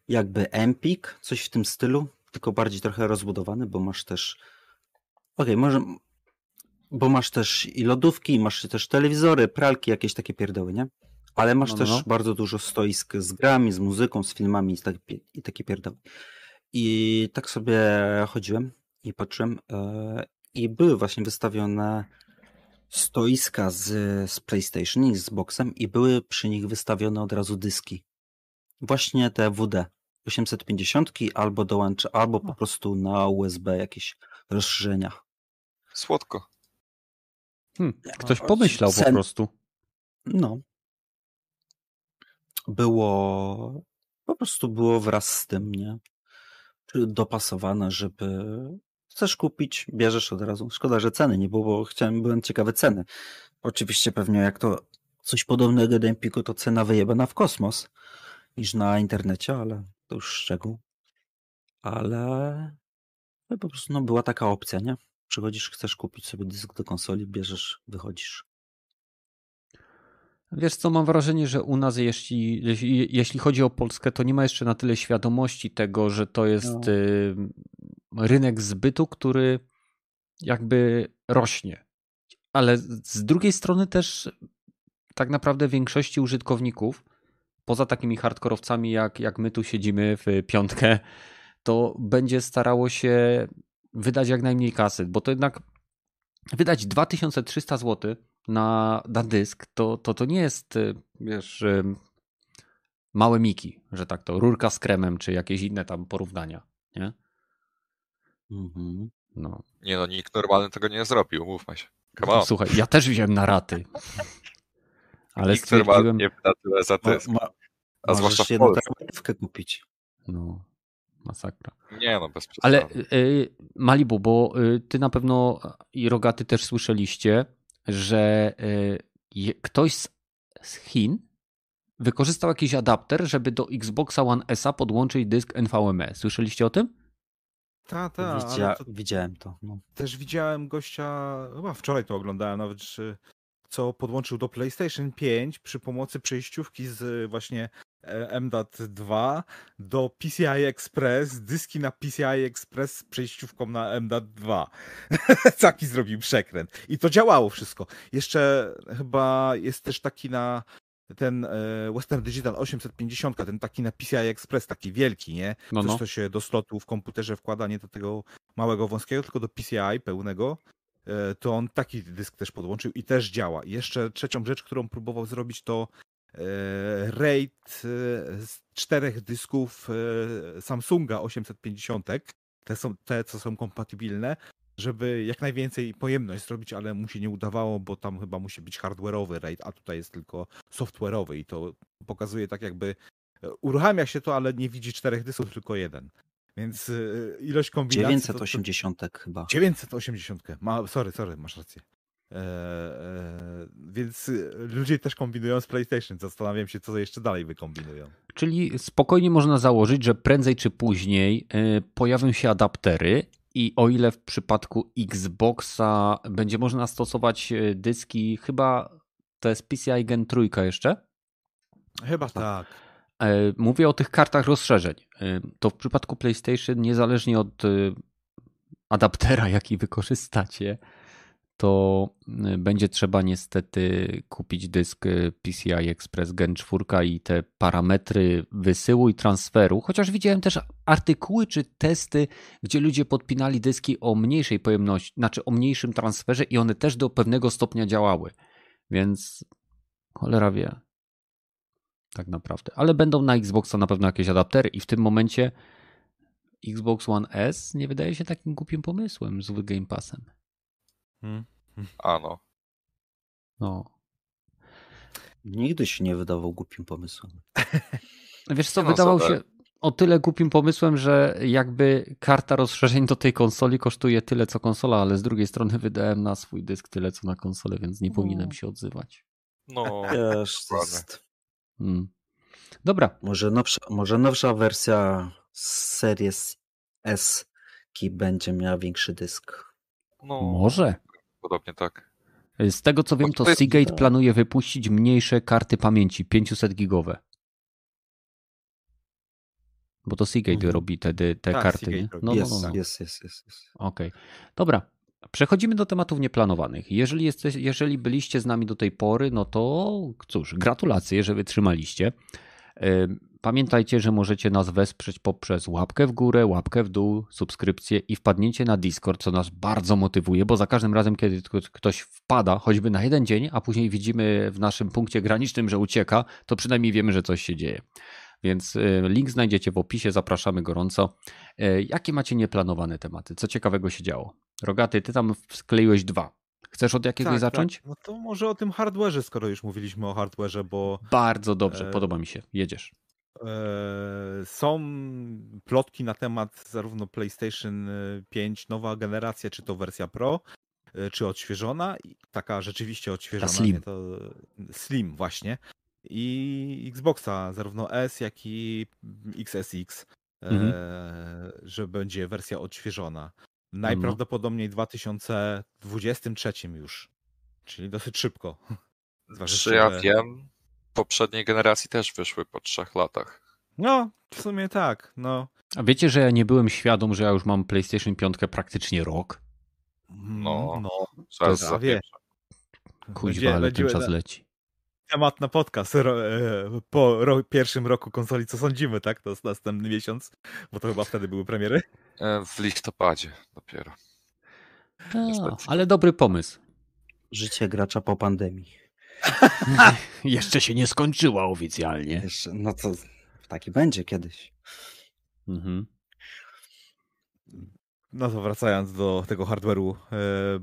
jakby Empik, coś w tym stylu, tylko bardziej trochę rozbudowany, bo masz też okej, może bo masz też i lodówki, masz też telewizory, pralki, jakieś takie pierdoły, nie? Ale masz No, no, też no. bardzo dużo stoisk z grami, z muzyką, z filmami i takie, i takie pierdoły. I tak sobie chodziłem i patrzyłem e, i były właśnie wystawione stoiska z, z PlayStation i z Xboxem i były przy nich wystawione od razu dyski. Właśnie te WD 850 albo dołącz, albo po prostu na USB jakieś rozszerzenia. Słodko. Hmm, ktoś pomyślał po Sen- prostu. No. Było, po prostu było wraz z tym, nie? Dopasowane, żeby chcesz kupić, bierzesz od razu. Szkoda, że ceny nie było, bo chciałem, byłem ciekawy ceny. Oczywiście pewnie jak to coś podobnego do Empiku, to cena wyjebana w kosmos niż na internecie, ale to już szczegół. Ale no po prostu no, była taka opcja, nie? Przychodzisz, chcesz kupić sobie dysk do konsoli, bierzesz, wychodzisz. Wiesz co, mam wrażenie, że u nas, jeśli, jeśli, chodzi o Polskę, to nie ma jeszcze na tyle świadomości tego, że to jest No. rynek zbytu, który jakby rośnie. Ale z drugiej strony też tak naprawdę większości użytkowników, poza takimi hardkorowcami jak, jak my tu siedzimy w piątkę, to będzie starało się wydać jak najmniej kasy, bo to jednak wydać 2300 zł na, na dysk, to, to to nie jest, y, wiesz, y, małe miki, że tak to, rurka z kremem, czy jakieś inne tam porównania, nie? Mhm. No. Nie no, nikt normalny tego nie zrobił, mówmy się. Come on. Słuchaj, ja też wziąłem na raty. <laughs> Ale nikt normalny stwierdziłem, nie wyda tyle za Ma, dysk. ma, A zwłaszcza w jedną Polsce. terapewkę kupić. no, masakra. Nie no, bez przesady. Ale y, Malibu, bo y, ty na pewno i Rogaty też słyszeliście, że y, ktoś z, Chin wykorzystał jakiś adapter, żeby do Xboxa One S podłączyć dysk NVMe. Słyszeliście o tym? Ta, ta, Widzia, to Widziałem to. No. też widziałem gościa, chyba wczoraj to oglądałem nawet, że- co podłączył do PlayStation 5 przy pomocy przejściówki z właśnie MDAT2 do PCI Express, dyski na PCI Express z przejściówką na MDAT2. <laughs> Taki zrobił przekręt. I to działało wszystko. Jeszcze chyba jest też taki na ten e, Western Digital 850, ten taki na PCI Express, taki wielki, nie? No, Coś, no. co się do slotu w komputerze wkłada, nie do tego małego, wąskiego, tylko do PCI pełnego. e, to on taki dysk też podłączył i też działa. I jeszcze trzecią rzecz, którą próbował zrobić, to RAID e, z czterech dysków Samsunga 850. Te, są, te, co są kompatybilne, żeby jak najwięcej pojemność zrobić, ale mu się nie udawało, bo tam chyba musi być hardware'owy RAID, a tutaj jest tylko software'owy i to pokazuje tak jakby uruchamia się to, ale nie widzi czterech dysków, tylko jeden. Więc ilość kombinacji... 980 to, to... chyba. 980. Ma, sorry, sorry, masz rację. E, e, więc y, ludzie też kombinują z PlayStation. Zastanawiam się, co jeszcze dalej wykombinują. Czyli spokojnie można założyć, że prędzej czy później y, pojawią się adaptery i o ile w przypadku Xboxa będzie można stosować dyski, chyba to jest PCI Gen 3 jeszcze? Chyba tak. E, mówię o tych kartach rozszerzeń. To w przypadku PlayStation, niezależnie od adaptera, jaki wykorzystacie, to będzie trzeba niestety kupić dysk PCI Express Gen 4 i te parametry wysyłu i transferu. Chociaż widziałem też artykuły czy testy, gdzie ludzie podpinali dyski o mniejszej pojemności, znaczy o mniejszym transferze i one też do pewnego stopnia działały. Więc cholera wie tak naprawdę. Ale będą na Xboxa na pewno jakieś adaptery i w tym momencie Xbox One S nie wydaje się takim głupim pomysłem z Game Passem. Hmm. A no. Nigdy się nie wydawał głupim pomysłem. <laughs> Wiesz co, wydawał się o tyle głupim pomysłem, że jakby karta rozszerzeń do tej konsoli kosztuje tyle co konsola, ale z drugiej strony wydałem na swój dysk tyle co na konsolę, więc nie no. powinienem się odzywać. No, <laughs> Wiesz, to jest Hmm. Dobra. Może nowsza, może nowsza wersja Series S będzie miała większy dysk. No, może. Podobnie tak. Z tego co wiem, to Seagate planuje wypuścić mniejsze karty pamięci, 500 gigowe. Bo to Seagate mhm. robi te, te tak, karty. Nie? No, jest, no, no, no. jest, jest, jest, jest. Okej. Okay. Dobra. Przechodzimy do tematów nieplanowanych. Jeżeli, jesteś, jeżeli byliście z nami do tej pory, no to cóż, gratulacje, że wytrzymaliście. Pamiętajcie, że możecie nas wesprzeć poprzez łapkę w górę, łapkę w dół, subskrypcję i wpadnięcie na Discord, co nas bardzo motywuje, bo za każdym razem, kiedy ktoś wpada, choćby na jeden dzień, a później widzimy w naszym punkcie granicznym, że ucieka, to przynajmniej wiemy, że coś się dzieje. Więc y, link znajdziecie w opisie, zapraszamy gorąco. Y, jakie macie nieplanowane tematy? Co ciekawego się działo? Rogaty, ty tam skleiłeś dwa. Chcesz od jakiegoś tak, zacząć? Tak. No to może o tym hardware'ze, skoro już mówiliśmy o hardware'ze, bo... Bardzo dobrze, e... podoba mi się. Jedziesz. E, są plotki na temat zarówno PlayStation 5 nowa generacja, czy to wersja Pro, e, czy odświeżona, taka rzeczywiście odświeżona. slim. To slim właśnie i Xboxa, zarówno S, jak i XSX, mhm. e, że będzie wersja odświeżona. Najprawdopodobniej w 2023 już, czyli dosyć szybko. <laughs> Czy ja wiem, poprzedniej generacji też wyszły po trzech latach. No, w sumie tak. No. A wiecie, że ja nie byłem świadom, że ja już mam PlayStation 5 praktycznie rok? No, no zaraz to wie. Kuźwa, ale ten czas leci temat na podcast ro, e, po ro, pierwszym roku konsoli. Co sądzimy, tak? To jest następny miesiąc, bo to chyba wtedy były premiery. E, w listopadzie dopiero. A, ale dobry pomysł. Życie gracza po pandemii. <laughs> Jeszcze się nie skończyła oficjalnie. Jeszcze, no to taki będzie kiedyś. Mhm. No to wracając do tego hardware'u, e,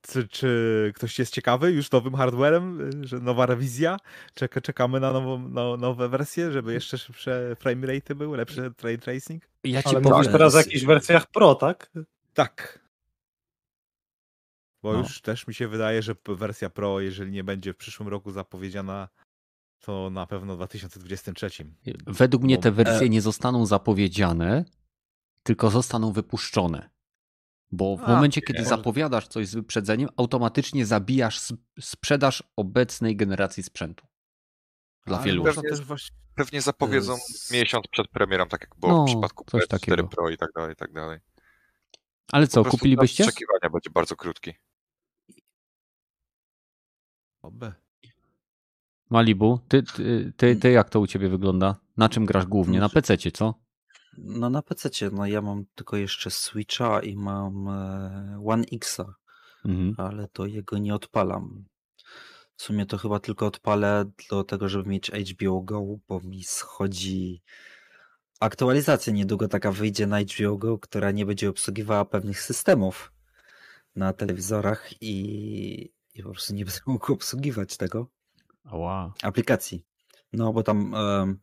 czy, czy, ktoś jest ciekawy już nowym hardwarem, że nowa rewizja? Czeka, czekamy na, nową, na nowe wersje, żeby jeszcze szybsze frame rate były, lepszy ray tracing? Ja ci Ale powiem, mówisz teraz o jakichś wersjach Pro, tak? Tak. Bo no. już też mi się wydaje, że wersja Pro, jeżeli nie będzie w przyszłym roku zapowiedziana, to na pewno w 2023. Według mnie te wersje e- nie zostaną zapowiedziane, tylko zostaną wypuszczone. Bo w A, momencie, kiedy może... zapowiadasz coś z wyprzedzeniem, automatycznie zabijasz sprzedaż obecnej generacji sprzętu. Dla wielu pewnie, też właśnie... pewnie zapowiedzą z... miesiąc przed premierą, tak jak było no, w przypadku PS4 Pro i tak dalej, i tak dalej. Ale co, kupilibyście? Oczekiwania będzie bardzo krótki. Oby. Malibu, ty, ty, ty, ty, jak to u ciebie wygląda? Na czym grasz głównie? Na PC, co? No na PC, no ja mam tylko jeszcze Switcha i mam e, One Xa, Mhm. ale to jego nie odpalam. W sumie to chyba tylko odpalę do tego, żeby mieć HBO Go, bo mi schodzi aktualizacja niedługo taka wyjdzie na HBO Go, która nie będzie obsługiwała pewnych systemów na telewizorach i, i po prostu nie będę <laughs> mógł obsługiwać tego Ała. aplikacji. No bo tam em,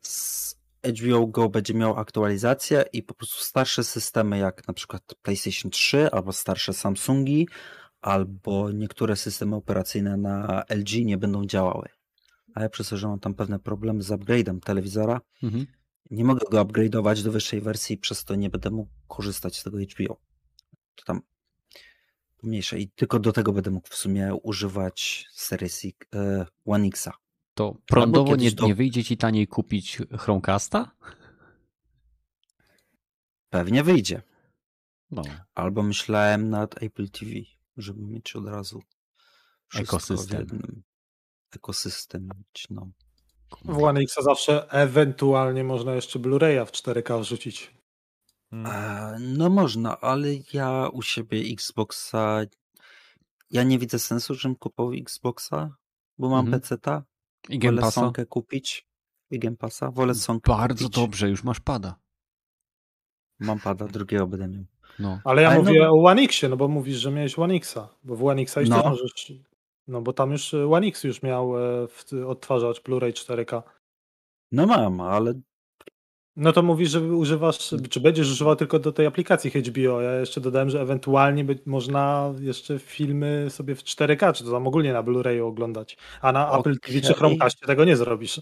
z HBO Go będzie miał aktualizację i po prostu starsze systemy jak na przykład PlayStation 3 albo starsze Samsungi albo niektóre systemy operacyjne na LG nie będą działały. A ja przez to, że mam tam pewne problemy z upgrade'em telewizora, Mhm. nie mogę go upgrade'ować do wyższej wersji, przez to nie będę mógł korzystać z tego HBO. To tam mniejsze i tylko do tego będę mógł w sumie używać Series One Xa. To prądowo nie, do- nie wyjdzie ci taniej kupić Chromecasta? Pewnie wyjdzie. No. Albo myślałem nad Apple TV, żeby mieć od razu Ekosystem. Ekosystem mieć, no. W One X zawsze ewentualnie można jeszcze Blu-raya w 4K wrzucić. Mm. No można, ale ja u siebie Xboxa ja nie widzę sensu, żebym kupował Xboxa, bo mam Mhm. PC-ta. I Game Wolę? Sonkę kupić. I Game Passa. Wolę Sonkę Bardzo kupić. dobrze, już masz pada. Mam pada, drugiego będę miał. No. Ale ja Ale no- mówię o One Xie, no bo mówisz, że miałeś One Xa, bo w One Xa już No. możesz, no bo tam już One X już miał e, w- odtwarzacz Blu-ray 4K. No mam, ale No to mówisz, że używasz, czy będziesz używał tylko do tej aplikacji HBO. Ja jeszcze dodałem, że ewentualnie by, można jeszcze filmy sobie w 4K, czy to tam ogólnie na Blu-rayu oglądać. A na Apple TV czy. Chromecastie tego nie zrobisz.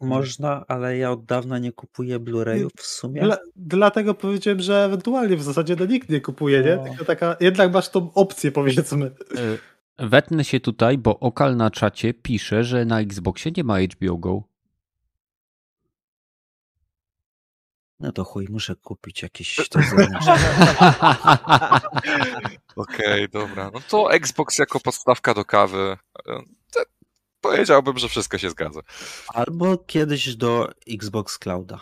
można, ale ja od dawna nie kupuję Blu-rayów w sumie. Dla, dlatego powiedziałem, że ewentualnie w zasadzie to nikt nie kupuje, nie? Tylko taka, jednak masz tą opcję powiedzmy. E, Wetnę się tutaj, bo Okal na czacie pisze, że na Xboxie nie ma HBO Go. No to chuj, muszę kupić jakieś <laughs> to. <laughs> Okej, dobra. No to Xbox jako podstawka do kawy. e, Powiedziałbym, że wszystko się zgadza. Albo kiedyś do Xbox Clouda.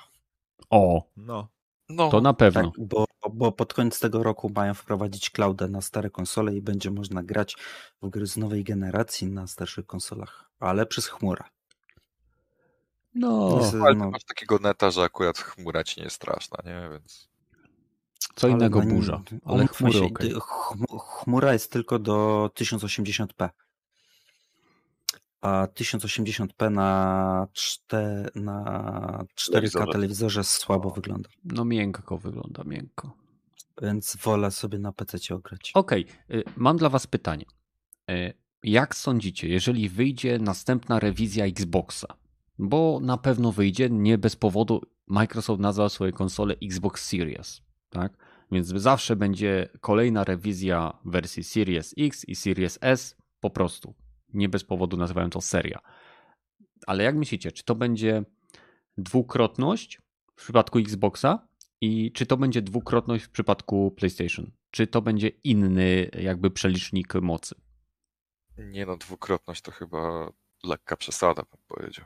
O, No. No, to na pewno. Tak, bo, bo pod koniec tego roku mają wprowadzić clouda na stare konsole i będzie można grać w gry z nowej generacji na starszych konsolach, ale przez chmurę. No, Więc, ale no, masz takiego neta, że akurat chmura ci nie jest straszna, nie? Więc co ale innego no nie- burza. Ale chmury się, chmu- Chmura jest tylko do 1080p. A 1080p na, czte, na 4K Telewizorze. słabo wygląda. No miękko wygląda, miękko. Więc wolę sobie na PC ograć. Okej, y, mam dla was pytanie. Y, Jak sądzicie, jeżeli wyjdzie następna rewizja Xboxa, bo na pewno wyjdzie, nie bez powodu Microsoft nazwał swoje konsole Xbox Series, tak? Więc zawsze będzie kolejna rewizja wersji Series X i Series S, po prostu. Nie bez powodu nazywają to seria. Ale jak myślicie, czy to będzie dwukrotność w przypadku Xboxa i czy to będzie dwukrotność w przypadku PlayStation? Czy to będzie inny jakby przelicznik mocy? nie no, dwukrotność to chyba lekka przesada, bym powiedział.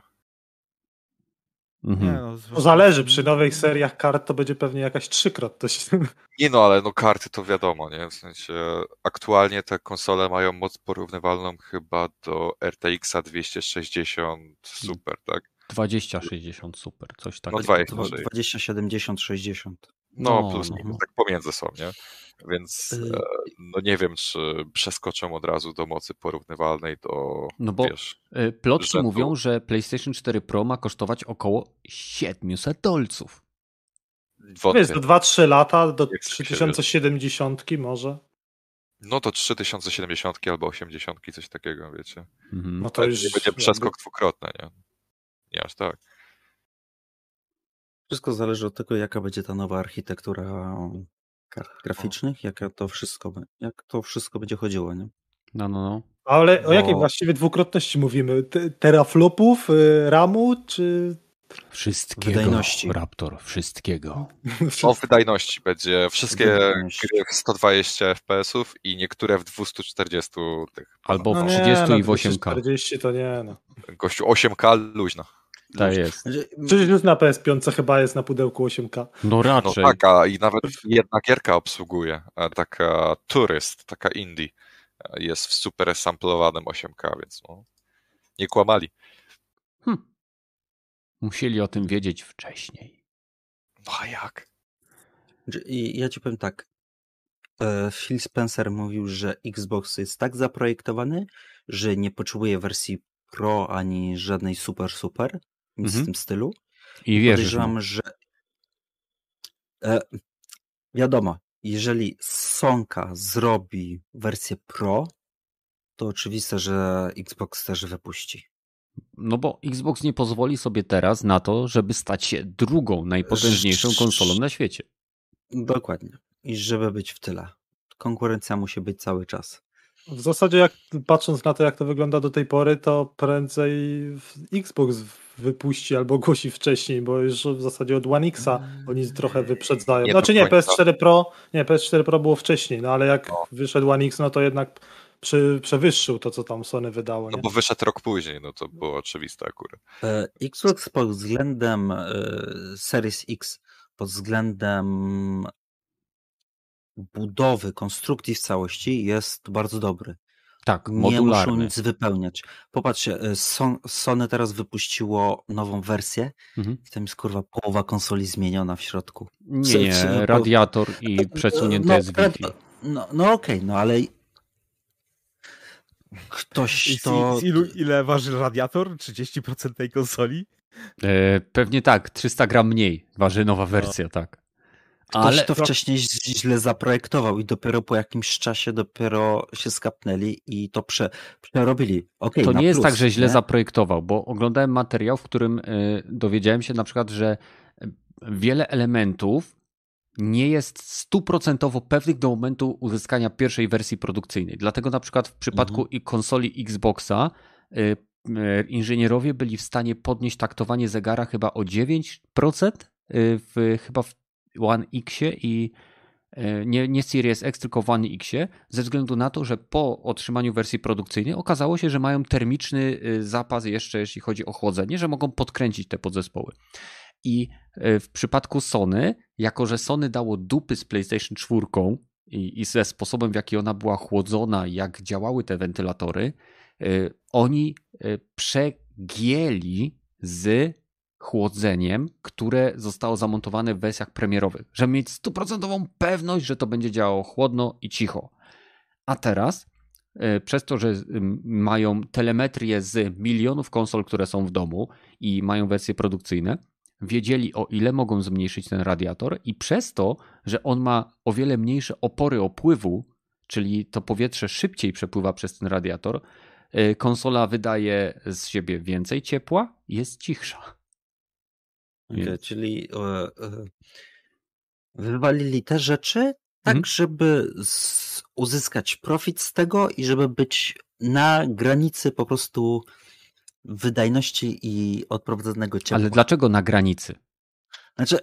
Mhm. Nie, no, zależy, przy nowych seriach kart to będzie pewnie jakaś trzykrotność. <laughs> Nie no, ale no karty to wiadomo, nie? W sensie aktualnie te konsole mają moc porównywalną chyba do RTX 260 Super, tak? 2060 super, coś No takiego. dwa- Dwa- 20, 70, 60. No, No, plus no. minus, tak pomiędzy są, nie? Więc Y- e, no nie wiem, czy przeskoczą od razu do mocy porównywalnej do, No bo wiesz, y, plotki rzędu. mówią, że PlayStation 4 Pro ma kosztować około 700 dolców. wątpię. Wiesz, do 2-3 lata, do Jak się 3070 może. No to 3070 albo 80, coś takiego, wiecie. Mhm. No to To już nie będzie przeskok dwukrotny, nie? Nie aż tak. Wszystko zależy od tego, jaka będzie ta nowa architektura kart graficznych, jaka to wszystko, jak to wszystko będzie chodziło, nie? No, no, no. Ale o jakiej Bo- właściwie dwukrotności mówimy? Te- Teraflopów, y, RAMu, czy... Wszystkiego. Wydajności. Raptor, wszystkiego. O <laughs> wydajności będzie wszystkie Wydajności. gry w 120 FPS-ów i niektóre w 240 tych. Albo w No nie, 30 no, i w 8K. 240 to nie, no. Gościu 8K luźno. Tak jest. Przecież już na PS5 chyba jest na pudełku 8K. No No raczej. tak, a i nawet jedna gierka obsługuje, taka Turyst, taka indie, e, jest w super samplowanym 8K, więc no, nie kłamali. Hm. Musieli o tym wiedzieć wcześniej. No a jak? Znaczy, i ja ci powiem tak. e, Phil Spencer mówił, że Xbox jest tak zaprojektowany, że nie potrzebuje wersji Pro ani żadnej super super, nic Mhm. w tym stylu. I wierzysz mu. Podejrzewam, że e, wiadomo, jeżeli Sonka zrobi wersję Pro, to oczywiste, że Xbox też wypuści. No bo Xbox nie pozwoli sobie teraz na to, żeby stać się drugą najpotężniejszą konsolą na świecie. Dokładnie. I żeby być w tyle. Konkurencja musi być cały czas. W zasadzie, jak patrząc na to, jak to wygląda do tej pory, to prędzej Xbox wypuści albo ogłosi wcześniej, bo już w zasadzie od One Xa oni trochę wyprzedzają. Nie znaczy nie, końca. PS4 Pro, nie, PS4 Pro było wcześniej, no ale jak No. wyszedł One X, no to jednak przy, przewyższył to, co tam Sony wydało. No Nie? bo wyszedł rok później, no to było oczywiste akurat. E, Xbox pod względem e, Series X, pod względem budowy, konstrukcji w całości jest bardzo dobry. Tak, Nie muszą modularny. nic wypełniać. Popatrzcie, Son- Sony teraz wypuściło nową wersję Mhm. i tam jest kurwa połowa konsoli zmieniona w środku. Nie, nie, co- radiator i przesunięte no, jest Wi-Fi. No, no okej, no ale ktoś to... z ilu, ile waży radiator? 30% tej konsoli? E, pewnie tak, 300 gram mniej waży nowa wersja, tak. Ktoś Ale to wcześniej źle zaprojektował i dopiero po jakimś czasie dopiero się skapnęli i to prze, przerobili. Okej, to nie jest plus, tak, że źle nie? zaprojektował, bo oglądałem materiał, w którym e, dowiedziałem się na przykład, że e, wiele elementów nie jest stuprocentowo pewnych do momentu uzyskania pierwszej wersji produkcyjnej. Dlatego na przykład w przypadku Mhm. konsoli Xboxa y, y, inżynierowie byli w stanie podnieść taktowanie zegara chyba o 9% y, w, chyba w One Xie i y, nie, nie Series X, tylko One Xie, ze względu na to, że po otrzymaniu wersji produkcyjnej okazało się, że mają termiczny y, zapas jeszcze, jeśli chodzi o chłodzenie, że mogą podkręcić te podzespoły. I y, w przypadku Sony, jako że Sony dało dupy z PlayStation 4 i, i ze sposobem, w jaki ona była chłodzona, jak działały te wentylatory, oni przegięli z chłodzeniem, które zostało zamontowane w wersjach premierowych, żeby mieć stuprocentową pewność, że to będzie działało chłodno i cicho. A teraz, y, przez to, że mają telemetrię z milionów konsol, które są w domu i mają wersje produkcyjne, wiedzieli o ile mogą zmniejszyć ten radiator i przez to, że on ma o wiele mniejsze opory opływu, czyli to powietrze szybciej przepływa przez ten radiator, y, konsola wydaje z siebie więcej ciepła jest cichsza. Więc- czyli e, e, wywalili te rzeczy tak, Mhm. żeby z, uzyskać profit z tego i żeby być na granicy po prostu wydajności i odprowadzonego ciepła. Ale dlaczego na granicy? Znaczy,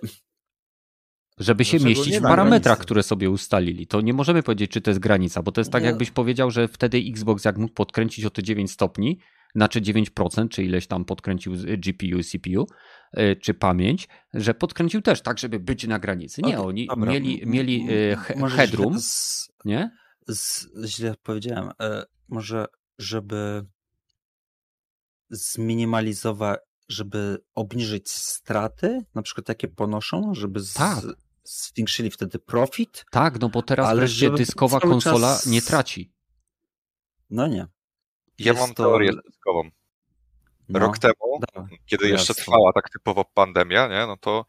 Żeby się mieścić w parametrach, które sobie ustalili. To nie możemy powiedzieć, czy to jest granica, bo to jest tak, Nie. jakbyś powiedział, że wtedy Xbox, jak mógł podkręcić o te 9 stopni, znaczy 9%, czy ileś tam podkręcił z- GPU, CPU, y, czy pamięć, że podkręcił też tak, żeby być na granicy. Nie, okej, oni dobra, mieli, mieli y, he- headroom, Z, nie? z, źle powiedziałem. E, może, żeby zminimalizować, żeby obniżyć straty, na przykład jakie ponoszą, żeby z, Tak. zwiększyli wtedy profit? Tak, no bo teraz Ale wreszcie dyskowa konsola czas- nie traci. No nie. Ja Jest mam to- teorię spiskową. No, Rok temu, da. kiedy to jeszcze trwała tak typowo pandemia, nie, no to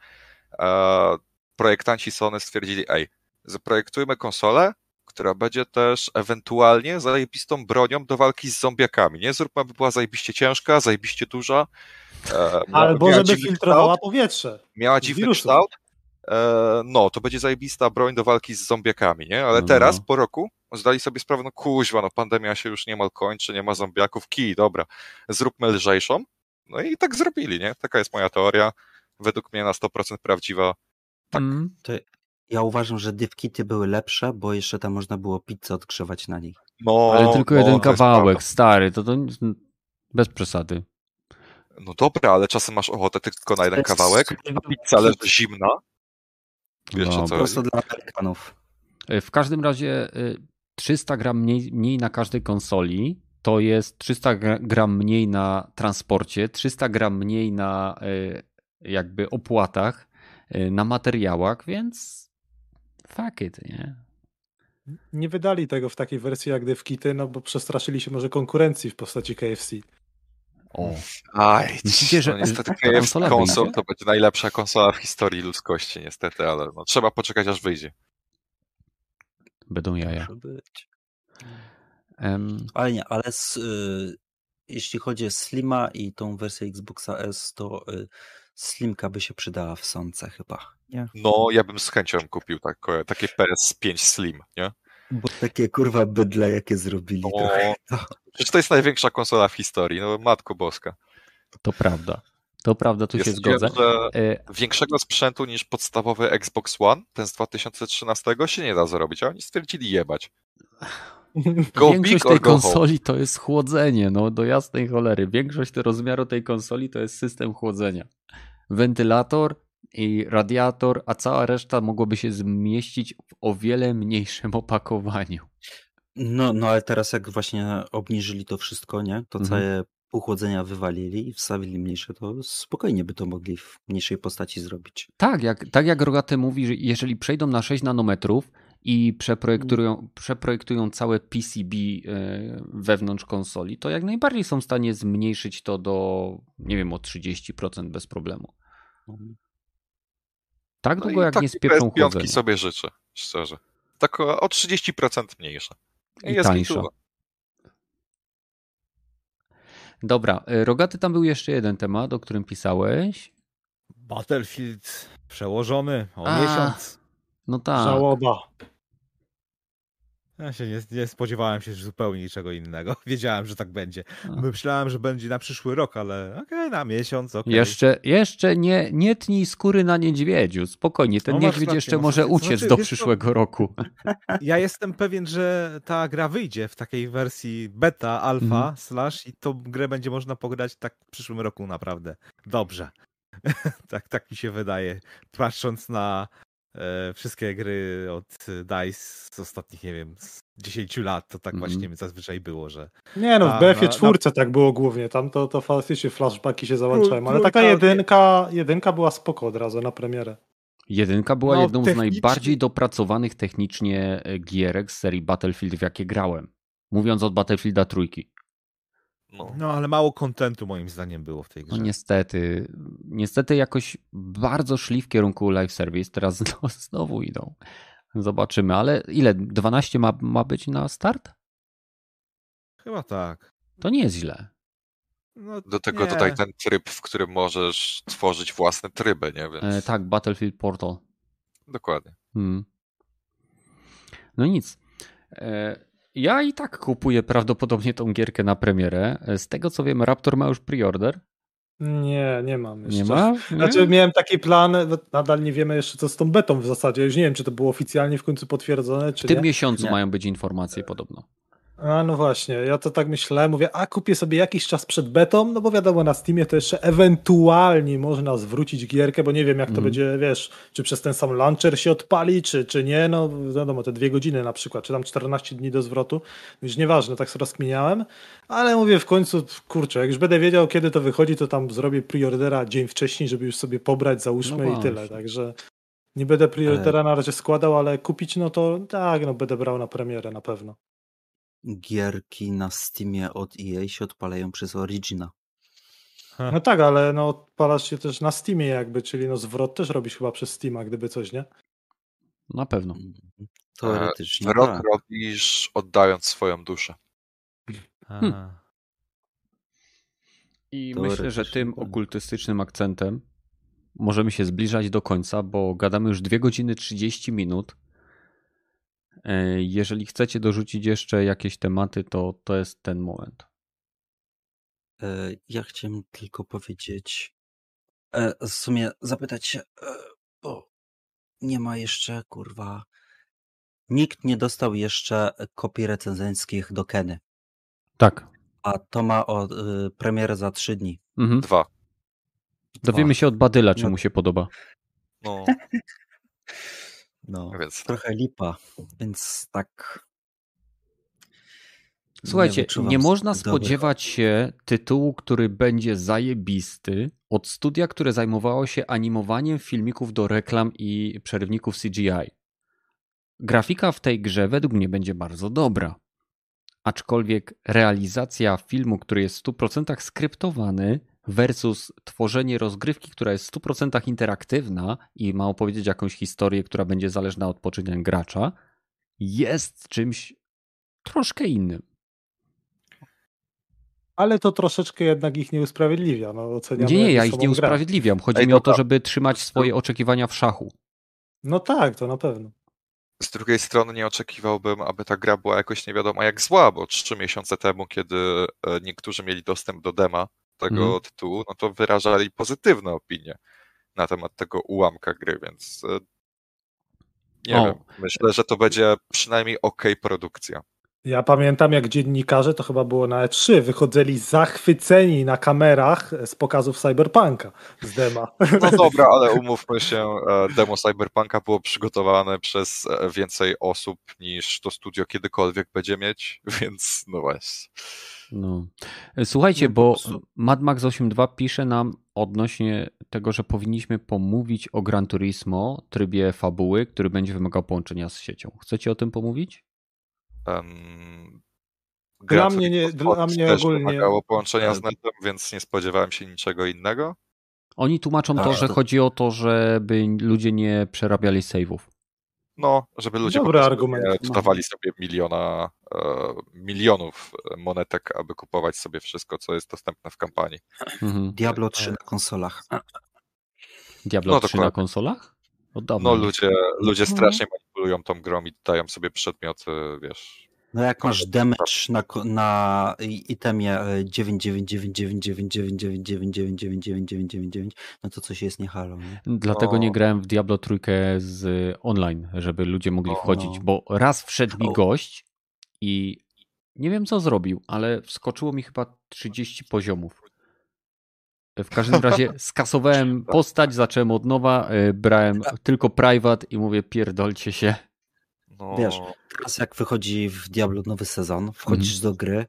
e, projektanci Sony stwierdzili, ej, zaprojektujmy konsolę, która będzie też ewentualnie zajebistą bronią do walki z zombiakami, nie? Zróbmy, aby była zajebiście ciężka, zajebiście duża. E, Albo żeby filtrowała kształt, powietrze. miała dziwny wirusów. kształt, e, no, to będzie zajebista broń do walki z zombiakami, nie? Ale No. teraz, po roku, zdali sobie sprawę, no kuźwa, no pandemia się już niemal kończy, nie ma zombiaków, kij, dobra, zróbmy lżejszą. No i tak zrobili, nie? Taka jest moja teoria, według mnie na 100% prawdziwa. Tak. Mm. To ja uważam, że divkity były lepsze, bo jeszcze tam można było pizzę odgrzewać na nich. No, Ale tylko no, jeden kawałek, stary, to, to bez przesady. No dobra, ale czasem masz ochotę tylko na jeden kawałek, a pizza leży zimna. Wiesz o Dobra. co Po prostu dla Amerykanów. W każdym razie y, 300 gram mniej, mniej na każdej konsoli to jest 300 gra- gram mniej na transporcie, 300 gram mniej na y, jakby opłatach, y, na materiałach, więc fuck it, nie? Nie wydali tego w takiej wersji jak DevKity, no bo przestraszyli się może konkurencji w postaci KFC. O, Aj, Myślicie, że- no niestety KFC konsola konsol wyjdzie? to będzie najlepsza konsola w historii ludzkości, niestety, ale no, trzeba poczekać aż wyjdzie. Będą jaja. Może być. Em, Ale nie, ale z, y, jeśli chodzi o Slima i tą wersję Xboxa S, to y, Slimka by się przydała w sące chyba. Nie? No, ja bym z chęcią kupił tak, takie PS5 Slim, nie? Bo takie kurwa bydle jakie zrobili. No, trochę, to... przecież to jest największa konsola w historii, no matko boska. to prawda. To prawda, tu Ja się zgodzę. że E, większego sprzętu niż podstawowy Xbox One, ten z 2013, się nie da zrobić, a oni stwierdzili jebać. <laughs> Go Większość tej konsoli to jest chłodzenie, no do jasnej cholery. Większość tego rozmiaru tej konsoli to jest system chłodzenia. Wentylator i radiator, a cała reszta mogłoby się zmieścić w o wiele mniejszym <laughs> opakowaniu. No, no ale teraz jak właśnie obniżyli to wszystko, nie? To Mhm. całe chłodzenia wywalili i wstawili mniejsze, to spokojnie by to mogli w mniejszej postaci zrobić. Tak, jak, tak jak Rogaty mówi, że jeżeli przejdą na 6 nanometrów i przeprojektują, przeprojektują całe PCB e, wewnątrz konsoli, to jak najbardziej są w stanie zmniejszyć to do, nie wiem, o 30% bez problemu. Tak No długo i jak nie takie spieprzą PS5 chłodzenie. sobie życzę, szczerze. Tak o o 30% mniejsze. I jest tańsza. Dobra, e, Rogaty, tam był jeszcze jeden temat, o którym pisałeś. Battlefield przełożony o A. miesiąc. No tak. Żałoba. Ja się nie, nie spodziewałem się zupełnie niczego innego. <laughs> Wiedziałem, że tak będzie. Myślałem, że będzie na przyszły rok, ale okej, na miesiąc, okej. Jeszcze, jeszcze nie, nie tnij skóry na niedźwiedziu. Spokojnie, ten No niedźwiedź rację, jeszcze masz może rację. uciec Znaczy, do przyszłego roku. <laughs> Ja jestem pewien, że ta gra wyjdzie w takiej wersji beta, alfa, Mhm. slash i tą grę będzie można pograć tak w przyszłym roku naprawdę. Dobrze. <laughs> tak, tak mi się wydaje. Patrząc na wszystkie gry od DICE z ostatnich, nie wiem, z 10 lat, to tak Mhm. właśnie zazwyczaj było, że Nie no, w BF-ie na- czwórce tak było głównie, tam to, to faktycznie flashbacki się załączają, ale taka jedynka, jedynka była spoko od razu na premierę. Jedynka była No, jedną z technicznie- najbardziej dopracowanych technicznie e, gierek z serii Battlefield, w jakie grałem. Mówiąc od Battlefielda trójki. No. no ale mało kontentu moim zdaniem było w tej No grze. niestety, niestety jakoś bardzo szli w kierunku live service, teraz <laughs> no, znowu idą. Zobaczymy, ale ile? 12 ma, ma być na start? Chyba tak. To nie jest źle. No, Do tego nie. dodaj ten tryb, w którym możesz tworzyć własne tryby, nie? Więc E, tak, Battlefield Portal. dokładnie. Hmm. No nic. E, ja i tak kupuję prawdopodobnie tą gierkę na premierę. Z tego co wiem, Raptor ma już preorder. Nie, nie mam jeszcze. Nie ma? Nie? Znaczy miałem taki plan, nadal nie wiemy jeszcze co z tą betą w zasadzie, już nie wiem czy to było oficjalnie w końcu potwierdzone, czy W tym nie. miesiącu Nie. mają być informacje podobno. A no właśnie, ja to tak myślałem, mówię, a kupię sobie jakiś czas przed betą, no bo wiadomo, na Steamie to jeszcze ewentualnie można zwrócić gierkę, bo nie wiem jak to Mhm. będzie, wiesz, czy przez ten sam launcher się odpali, czy, czy nie, no wiadomo, te dwie godziny na przykład, czy tam 14 dni do zwrotu, już nieważne, tak sobie rozkminiałem, ale mówię w końcu, kurczę, jak już będę wiedział kiedy to wychodzi, to tam zrobię preordera dzień wcześniej, żeby już sobie pobrać, załóżmy No i tyle, także nie będę preordera na razie składał, ale kupić, no to tak, no będę brał na premierę na pewno. Gierki na Steamie od EA się odpalają przez Origina. No tak, ale no odpalasz się też na Steamie jakby, czyli no zwrot też robisz chyba przez Steama, gdyby coś, nie? Na pewno. Mhm. Teoretycznie Wyrok tak. robisz oddając swoją duszę. Hmm. A. I myślę, że tym tak. okultystycznym akcentem możemy się zbliżać do końca, bo gadamy już 2 godziny 30 minut. E, Jeżeli chcecie dorzucić jeszcze jakieś tematy, to to jest ten moment. E, Ja chciałem tylko powiedzieć, e, w sumie zapytać się, bo nie ma jeszcze, kurwa, nikt nie dostał jeszcze kopii recenzenckich do Keny. Tak. A to ma o, y, premierę za trzy dni. Mhm. Dwa. Dowiemy się od Badyla, czy No. mu się podoba. No, <laughs> No, więc trochę lipa, więc tak. Słuchajcie, nie, wyczuwam można zbyt dobrych- spodziewać się tytułu, który będzie zajebisty od studia, które zajmowało się animowaniem filmików do reklam i przerywników CGI. Grafika w tej grze według mnie będzie bardzo dobra. Aczkolwiek realizacja filmu, który jest w 100% skryptowany versus tworzenie rozgrywki, która jest w 100% interaktywna i ma opowiedzieć jakąś historię, która będzie zależna od poczynań gracza, jest czymś troszkę innym. Ale to troszeczkę jednak ich nie usprawiedliwia. No, oceniamy Nie, nie, ja ich nie grę. usprawiedliwiam. Chodzi Ej, mi o to, żeby trzymać swoje oczekiwania w szachu. No tak, to na pewno. z drugiej strony nie oczekiwałbym, aby ta gra była jakoś nie wiadomo jak zła, bo trzy miesiące temu, kiedy e, niektórzy mieli dostęp do dema tego Mhm. tytułu, no to wyrażali pozytywne opinie na temat tego ułamka gry, więc e, nie O. wiem. Myślę, że to będzie przynajmniej ok produkcja. Ja pamiętam, jak dziennikarze, to chyba było na E3, wychodzili zachwyceni na kamerach z pokazów Cyberpunka z dema. No dobra, ale umówmy się, e, demo Cyberpunka było przygotowane przez e, więcej osób niż to studio kiedykolwiek będzie mieć, <laughs> więc no właśnie. No. Słuchajcie, No, po bo prostu- Mad Max 8.2 pisze nam odnośnie tego, że powinniśmy pomówić o Gran Turismo trybie fabuły, który będzie wymagał połączenia z siecią. Chcecie o tym pomówić? Um, Dla mnie nie- dla mnie też ogólnie- wymagało połączenia z Tak. netem, więc nie spodziewałem się niczego innego. Oni tłumaczą to, Tak. że chodzi o to, żeby ludzie nie przerabiali save'ów. No, żeby ludzie Dobry argument. nie No. dawali sobie miliona, e, milionów monetek, aby kupować sobie wszystko, co jest dostępne w kampanii. Mhm. Diablo 3 na konsolach. Diablo No, 3 na dokładnie. konsolach? Od dawna No ludzie, ludzie Mhm. strasznie manipulują tą grą i dają sobie przedmioty, wiesz. No jak masz damage na, na itemie e, 9999999999999, no to coś jest nie halo, nie? Dlatego No. nie grałem w Diablo trójkę z online, żeby ludzie mogli No. wchodzić, bo raz wszedł mi gość i nie wiem co zrobił, ale wskoczyło mi chyba 30 poziomów. W każdym razie <laughs> skasowałem postać, zacząłem od nowa, y, brałem tylko private i mówię pierdolcie się. No, Wiesz, Teraz jak wychodzi w Diablo nowy sezon, wchodzisz do gry,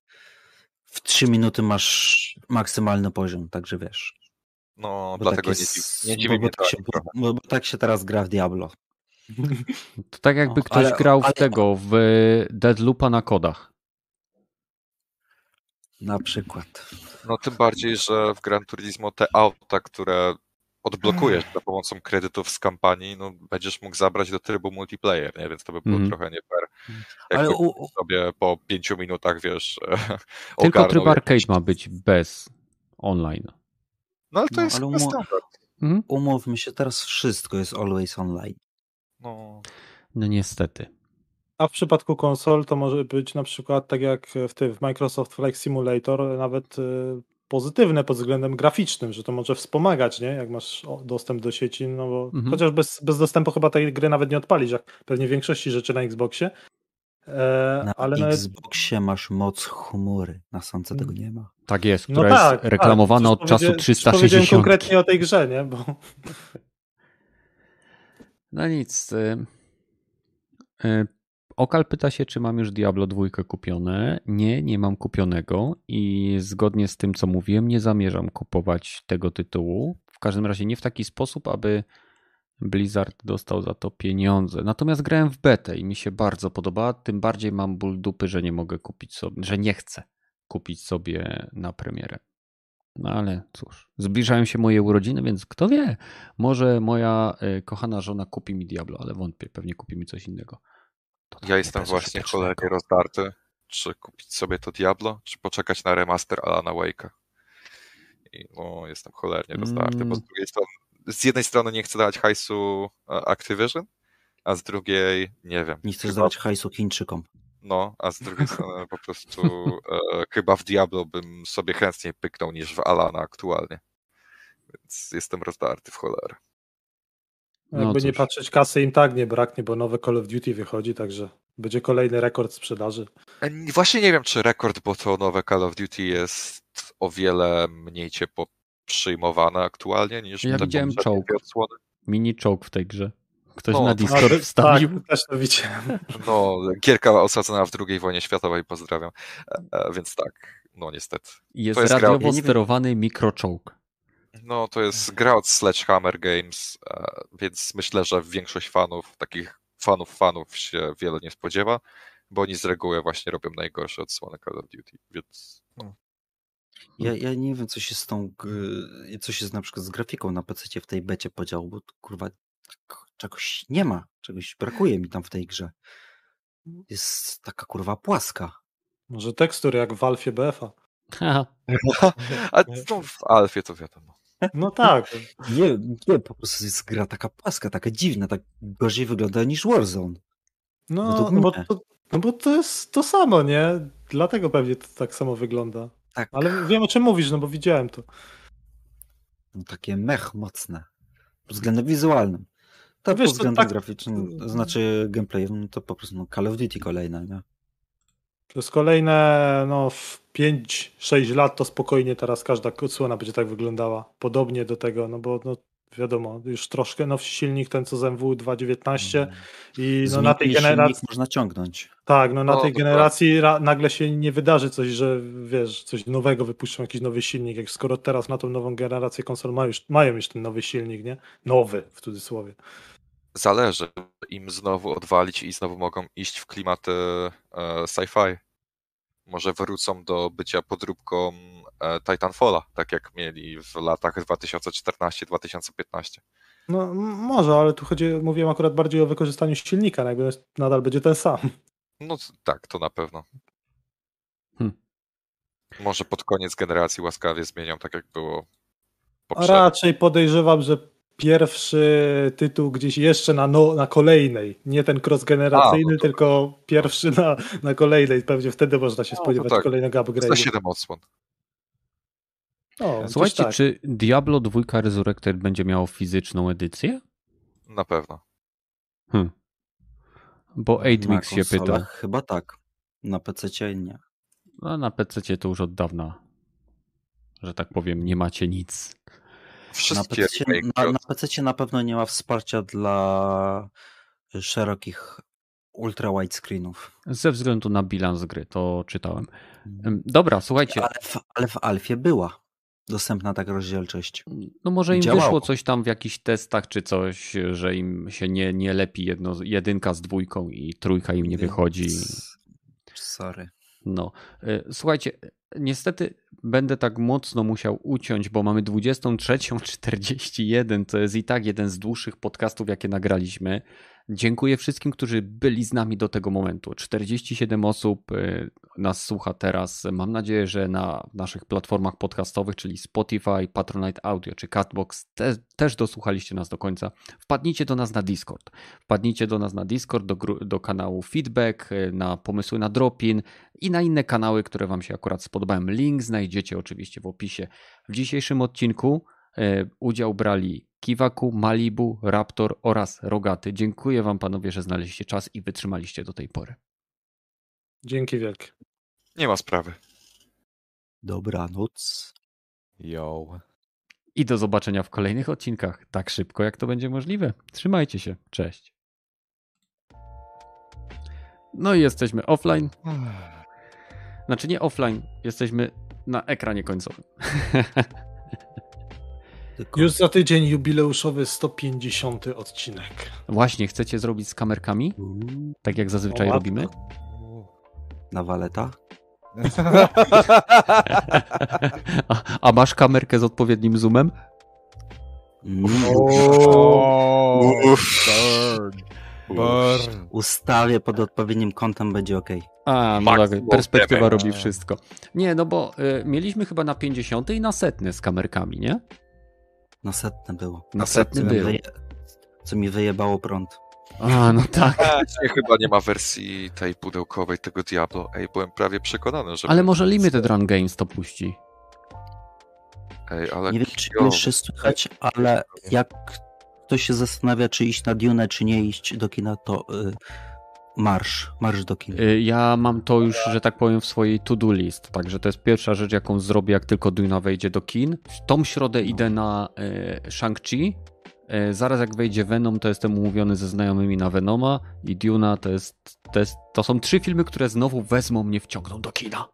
w 3 minuty masz maksymalny poziom, także wiesz. no Bo dlatego tak nie, jest- dziwi, nie bo- bo tak się, bo, bo tak się teraz gra w Diablo. To tak jakby No, ktoś ale- grał w ale- tego, w Deadloopa na kodach. Na przykład. No tym bardziej, że w Gran Turismo te auta, które odblokujesz za pomocą kredytów z kampanii, no będziesz mógł zabrać do trybu multiplayer, nie? Więc to by było Mhm. trochę nie fair. Ale u, sobie po pięciu minutach, wiesz, <laughs> Tylko ogarnął tryb arcade ma być bez online. No ale to No, jest ale umo- standard. Mhm. umówmy się, teraz wszystko jest always online. No, No niestety. A w przypadku konsol to może być na przykład tak jak w tym w Microsoft Flight Simulator nawet y, pozytywne pod względem graficznym, że to może wspomagać, nie? Jak masz dostęp do sieci, no bo Mhm. chociaż bez, bez dostępu chyba tej gry nawet nie odpalisz, jak pewnie w większości rzeczy na Xboxie. E, Na ale nawet, Xboxie masz moc chmury, na Samce tego nie ma. Tak jest, no która tak, jest tak, reklamowana od czasu powiedziałem- przecież Powiedziałem 360. konkretnie o tej grze, nie? Bo No nic. y, y, Okal pyta się, czy mam już Diablo 2 kupione. Nie, nie mam kupionego i zgodnie z tym, co mówiłem, nie zamierzam kupować tego tytułu. W każdym razie nie w taki sposób, aby Blizzard dostał za to pieniądze. Natomiast grałem w betę i mi się bardzo podoba. Tym bardziej mam ból dupy, że nie mogę kupić sobie, że nie chcę kupić sobie na premierę. No ale cóż, zbliżają się moje urodziny, więc kto wie, może moja y, kochana żona kupi mi Diablo, ale wątpię, pewnie kupi mi coś innego. Ja jestem właśnie cholernie rozdarty. Czy kupić sobie to Diablo, czy poczekać na remaster Alana Wake'a. I no, jestem cholernie rozdarty, bo z Mm. drugiej strony, z jednej strony nie chcę dać hajsu e, Activision, a z drugiej nie wiem. Nie chcesz chyba- dawać hajsu Chińczykom. No, a z drugiej <laughs> strony po prostu e, chyba w Diablo bym sobie chętniej pyknął niż w Alana aktualnie. Więc jestem rozdarty w cholerę. No Jakby nie cóż. patrzeć, kasy im tak nie braknie, bo nowe Call of Duty wychodzi, także będzie kolejny rekord sprzedaży. E, Właśnie nie wiem, czy rekord, bo to nowe Call of Duty jest o wiele mniej ciepło przyjmowane aktualnie niż Ja widziałem czołg. Mini czołg w tej grze. Ktoś No, na to- Discord Ale- wstawił. Tak, też to widziałem. No, gierka osadzona w II wojnie światowej, pozdrawiam. E, e, Więc tak, no niestety. Jest, To jest radiowo nie sterowany mikroczołg. No, to jest gra od Sledgehammer Games, e, więc myślę, że większość fanów, takich fanów fanów się wiele nie spodziewa, bo oni z reguły właśnie robią najgorsze odsłony Call of Duty, więc no. Ja, ja nie wiem, co się z tą, g- co się z, na przykład z grafiką na PC w tej becie podziało, bo kurwa czegoś nie ma, czegoś brakuje mi tam w tej grze. Jest taka kurwa płaska. Może tekstur jak w Alfie BF-a. A <laughs> no, w Alfie to wiadomo. No tak. Nie, nie, po prostu jest gra taka płaska, taka dziwna, tak gorzej wygląda niż Warzone. No, no, bo to, no bo to jest to samo, nie? Dlatego pewnie to tak samo wygląda. Tak, Ale wiem o czym mówisz, no bo widziałem to. no, takie mech mocne. Pod względem wizualnym. Tak, Wiesz, pod to względem tak- graficznym, to znaczy gameplayowym, no to po prostu no, Call of Duty kolejne, nie? Przez kolejne no, w 5-6 lat to spokojnie teraz każda odsłona będzie tak wyglądała. Podobnie do tego, no bo no, wiadomo, już troszkę nowszy silnik, ten co z MW 2.19 i no, na tej generacji. można ciągnąć. Tak, no na No, tej generacji ra, nagle się nie wydarzy coś, że wiesz, coś nowego wypuszczą, jakiś nowy silnik, jak skoro teraz na tą nową generację konsol mają już, mają już ten nowy silnik, nie? Nowy w cudzysłowie. Zależy im znowu odwalić i znowu mogą iść w klimaty e, sci-fi. Może wrócą do bycia podróbką e, Titanfalla, tak jak mieli w latach 2014-2015. No może, ale tu chodzi, mówiłem akurat bardziej o wykorzystaniu silnika, no jakby nadal będzie ten sam. No tak, to na pewno. Hmm. Może pod koniec generacji łaskawie zmienią, tak jak było A poprzednio. raczej podejrzewam, że pierwszy tytuł gdzieś jeszcze na, no, na kolejnej, nie ten cross-generacyjny, no to- tylko pierwszy na, na kolejnej. Pewnie wtedy można się No, spodziewać tak. kolejnego Za upgrade'u. 7 odsłon. O, Słuchajcie, tak. czy Diablo 2 Resurrected będzie miało fizyczną edycję? Na pewno. Hm. Bo 8mix Na się pyta. Chyba tak. Na PC nie. A na PC to już od dawna, że tak powiem, nie macie nic. Na Wszystkie PC, remake na, od- na PC na pewno nie ma wsparcia dla szerokich ultra widescreenów. Ze względu na bilans gry, to czytałem. Em, Dobra, słuchajcie, Ale w, ale w Alfie była dostępna taka rozdzielczość. no może im działało. wyszło coś tam w jakichś testach czy coś, że im się nie, nie lepi jedno, jedynka z dwójką i trójka im nie wychodzi. Sorry. No, y, słuchajcie, niestety będę tak mocno musiał uciąć, bo mamy 23.41, to jest i tak jeden z dłuższych podcastów, jakie nagraliśmy. Dziękuję wszystkim, którzy byli z nami do tego momentu. 47 osób y, nas słucha teraz. Mam nadzieję, że na naszych platformach podcastowych, czyli Spotify, Patronite Audio czy Catbox, te, też dosłuchaliście nas do końca. Wpadnijcie do nas na Discord. Wpadnijcie do nas na Discord, do, do kanału Feedback, y, na pomysły na Dropin i na inne kanały, które Wam się akurat spodobają. Link znajdziecie oczywiście w opisie. W dzisiejszym odcinku udział brali Kiwaku, Malibu, Raptor oraz Rogaty. Dziękuję Wam panowie, że znaleźliście czas i wytrzymaliście do tej pory. Dzięki wielkie. Nie ma sprawy. Dobranoc. Yo. I do zobaczenia w kolejnych odcinkach, tak szybko jak to będzie możliwe. Trzymajcie się, cześć. No i jesteśmy offline. Znaczy nie offline, jesteśmy na ekranie końcowym. <laughs> Tylko Już za tydzień jubileuszowy 150 odcinek. Właśnie, chcecie zrobić z kamerkami? Tak jak zazwyczaj O, robimy? na waleta. <laughs> A, a masz kamerkę z odpowiednim zoomem? O, Uff. burn. Burn. Ustawię pod odpowiednim kątem, będzie ok. A, no tak, perspektywa robi wszystko. Nie, no bo y, mieliśmy chyba na 50 i na setny z kamerkami, nie? Na setne było. Na Co setny mi, był. wyje... Co mi wyjebało prąd. A, no tak. Nie, chyba nie ma wersji tej pudełkowej tego Diablo. Ej, byłem prawie przekonany, że... Ale może Limited Run Games to puści. Ej, ale Nie wiem, czy jeszcze słychać, ale jak ktoś się zastanawia, czy iść na Dune, czy nie iść do kina, to y, marsz, marsz do kina. Y, Ja mam to już, że tak powiem, w swojej to-do list, także to jest pierwsza rzecz, jaką zrobię, jak tylko Duna wejdzie do kin. W tą środę idę na e, Shang-Chi. E, zaraz jak wejdzie Venom, to jestem umówiony ze znajomymi na Venoma i Duna to jest, to jest, to są trzy filmy, które znowu wezmą mnie, wciągną do kina.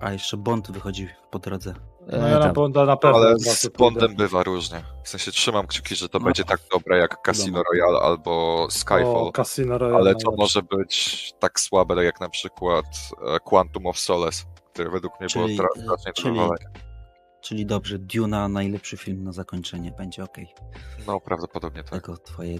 A jeszcze Bond wychodzi po drodze. No ja na. Bonda na pewno. Ale z Bondem pójdę. bywa różnie. W sensie trzymam kciuki, że to No. będzie tak dobre jak Casino Royale albo Skyfall. O, Casino Royale Ale to może być tak słabe jak na przykład e, Quantum of Solace, które według mnie Czyli, było e, tra- strasznie czyli- trwałe. Czyli dobrze, Duna najlepszy film na zakończenie, będzie ok. No prawdopodobnie tak. Tego twoje,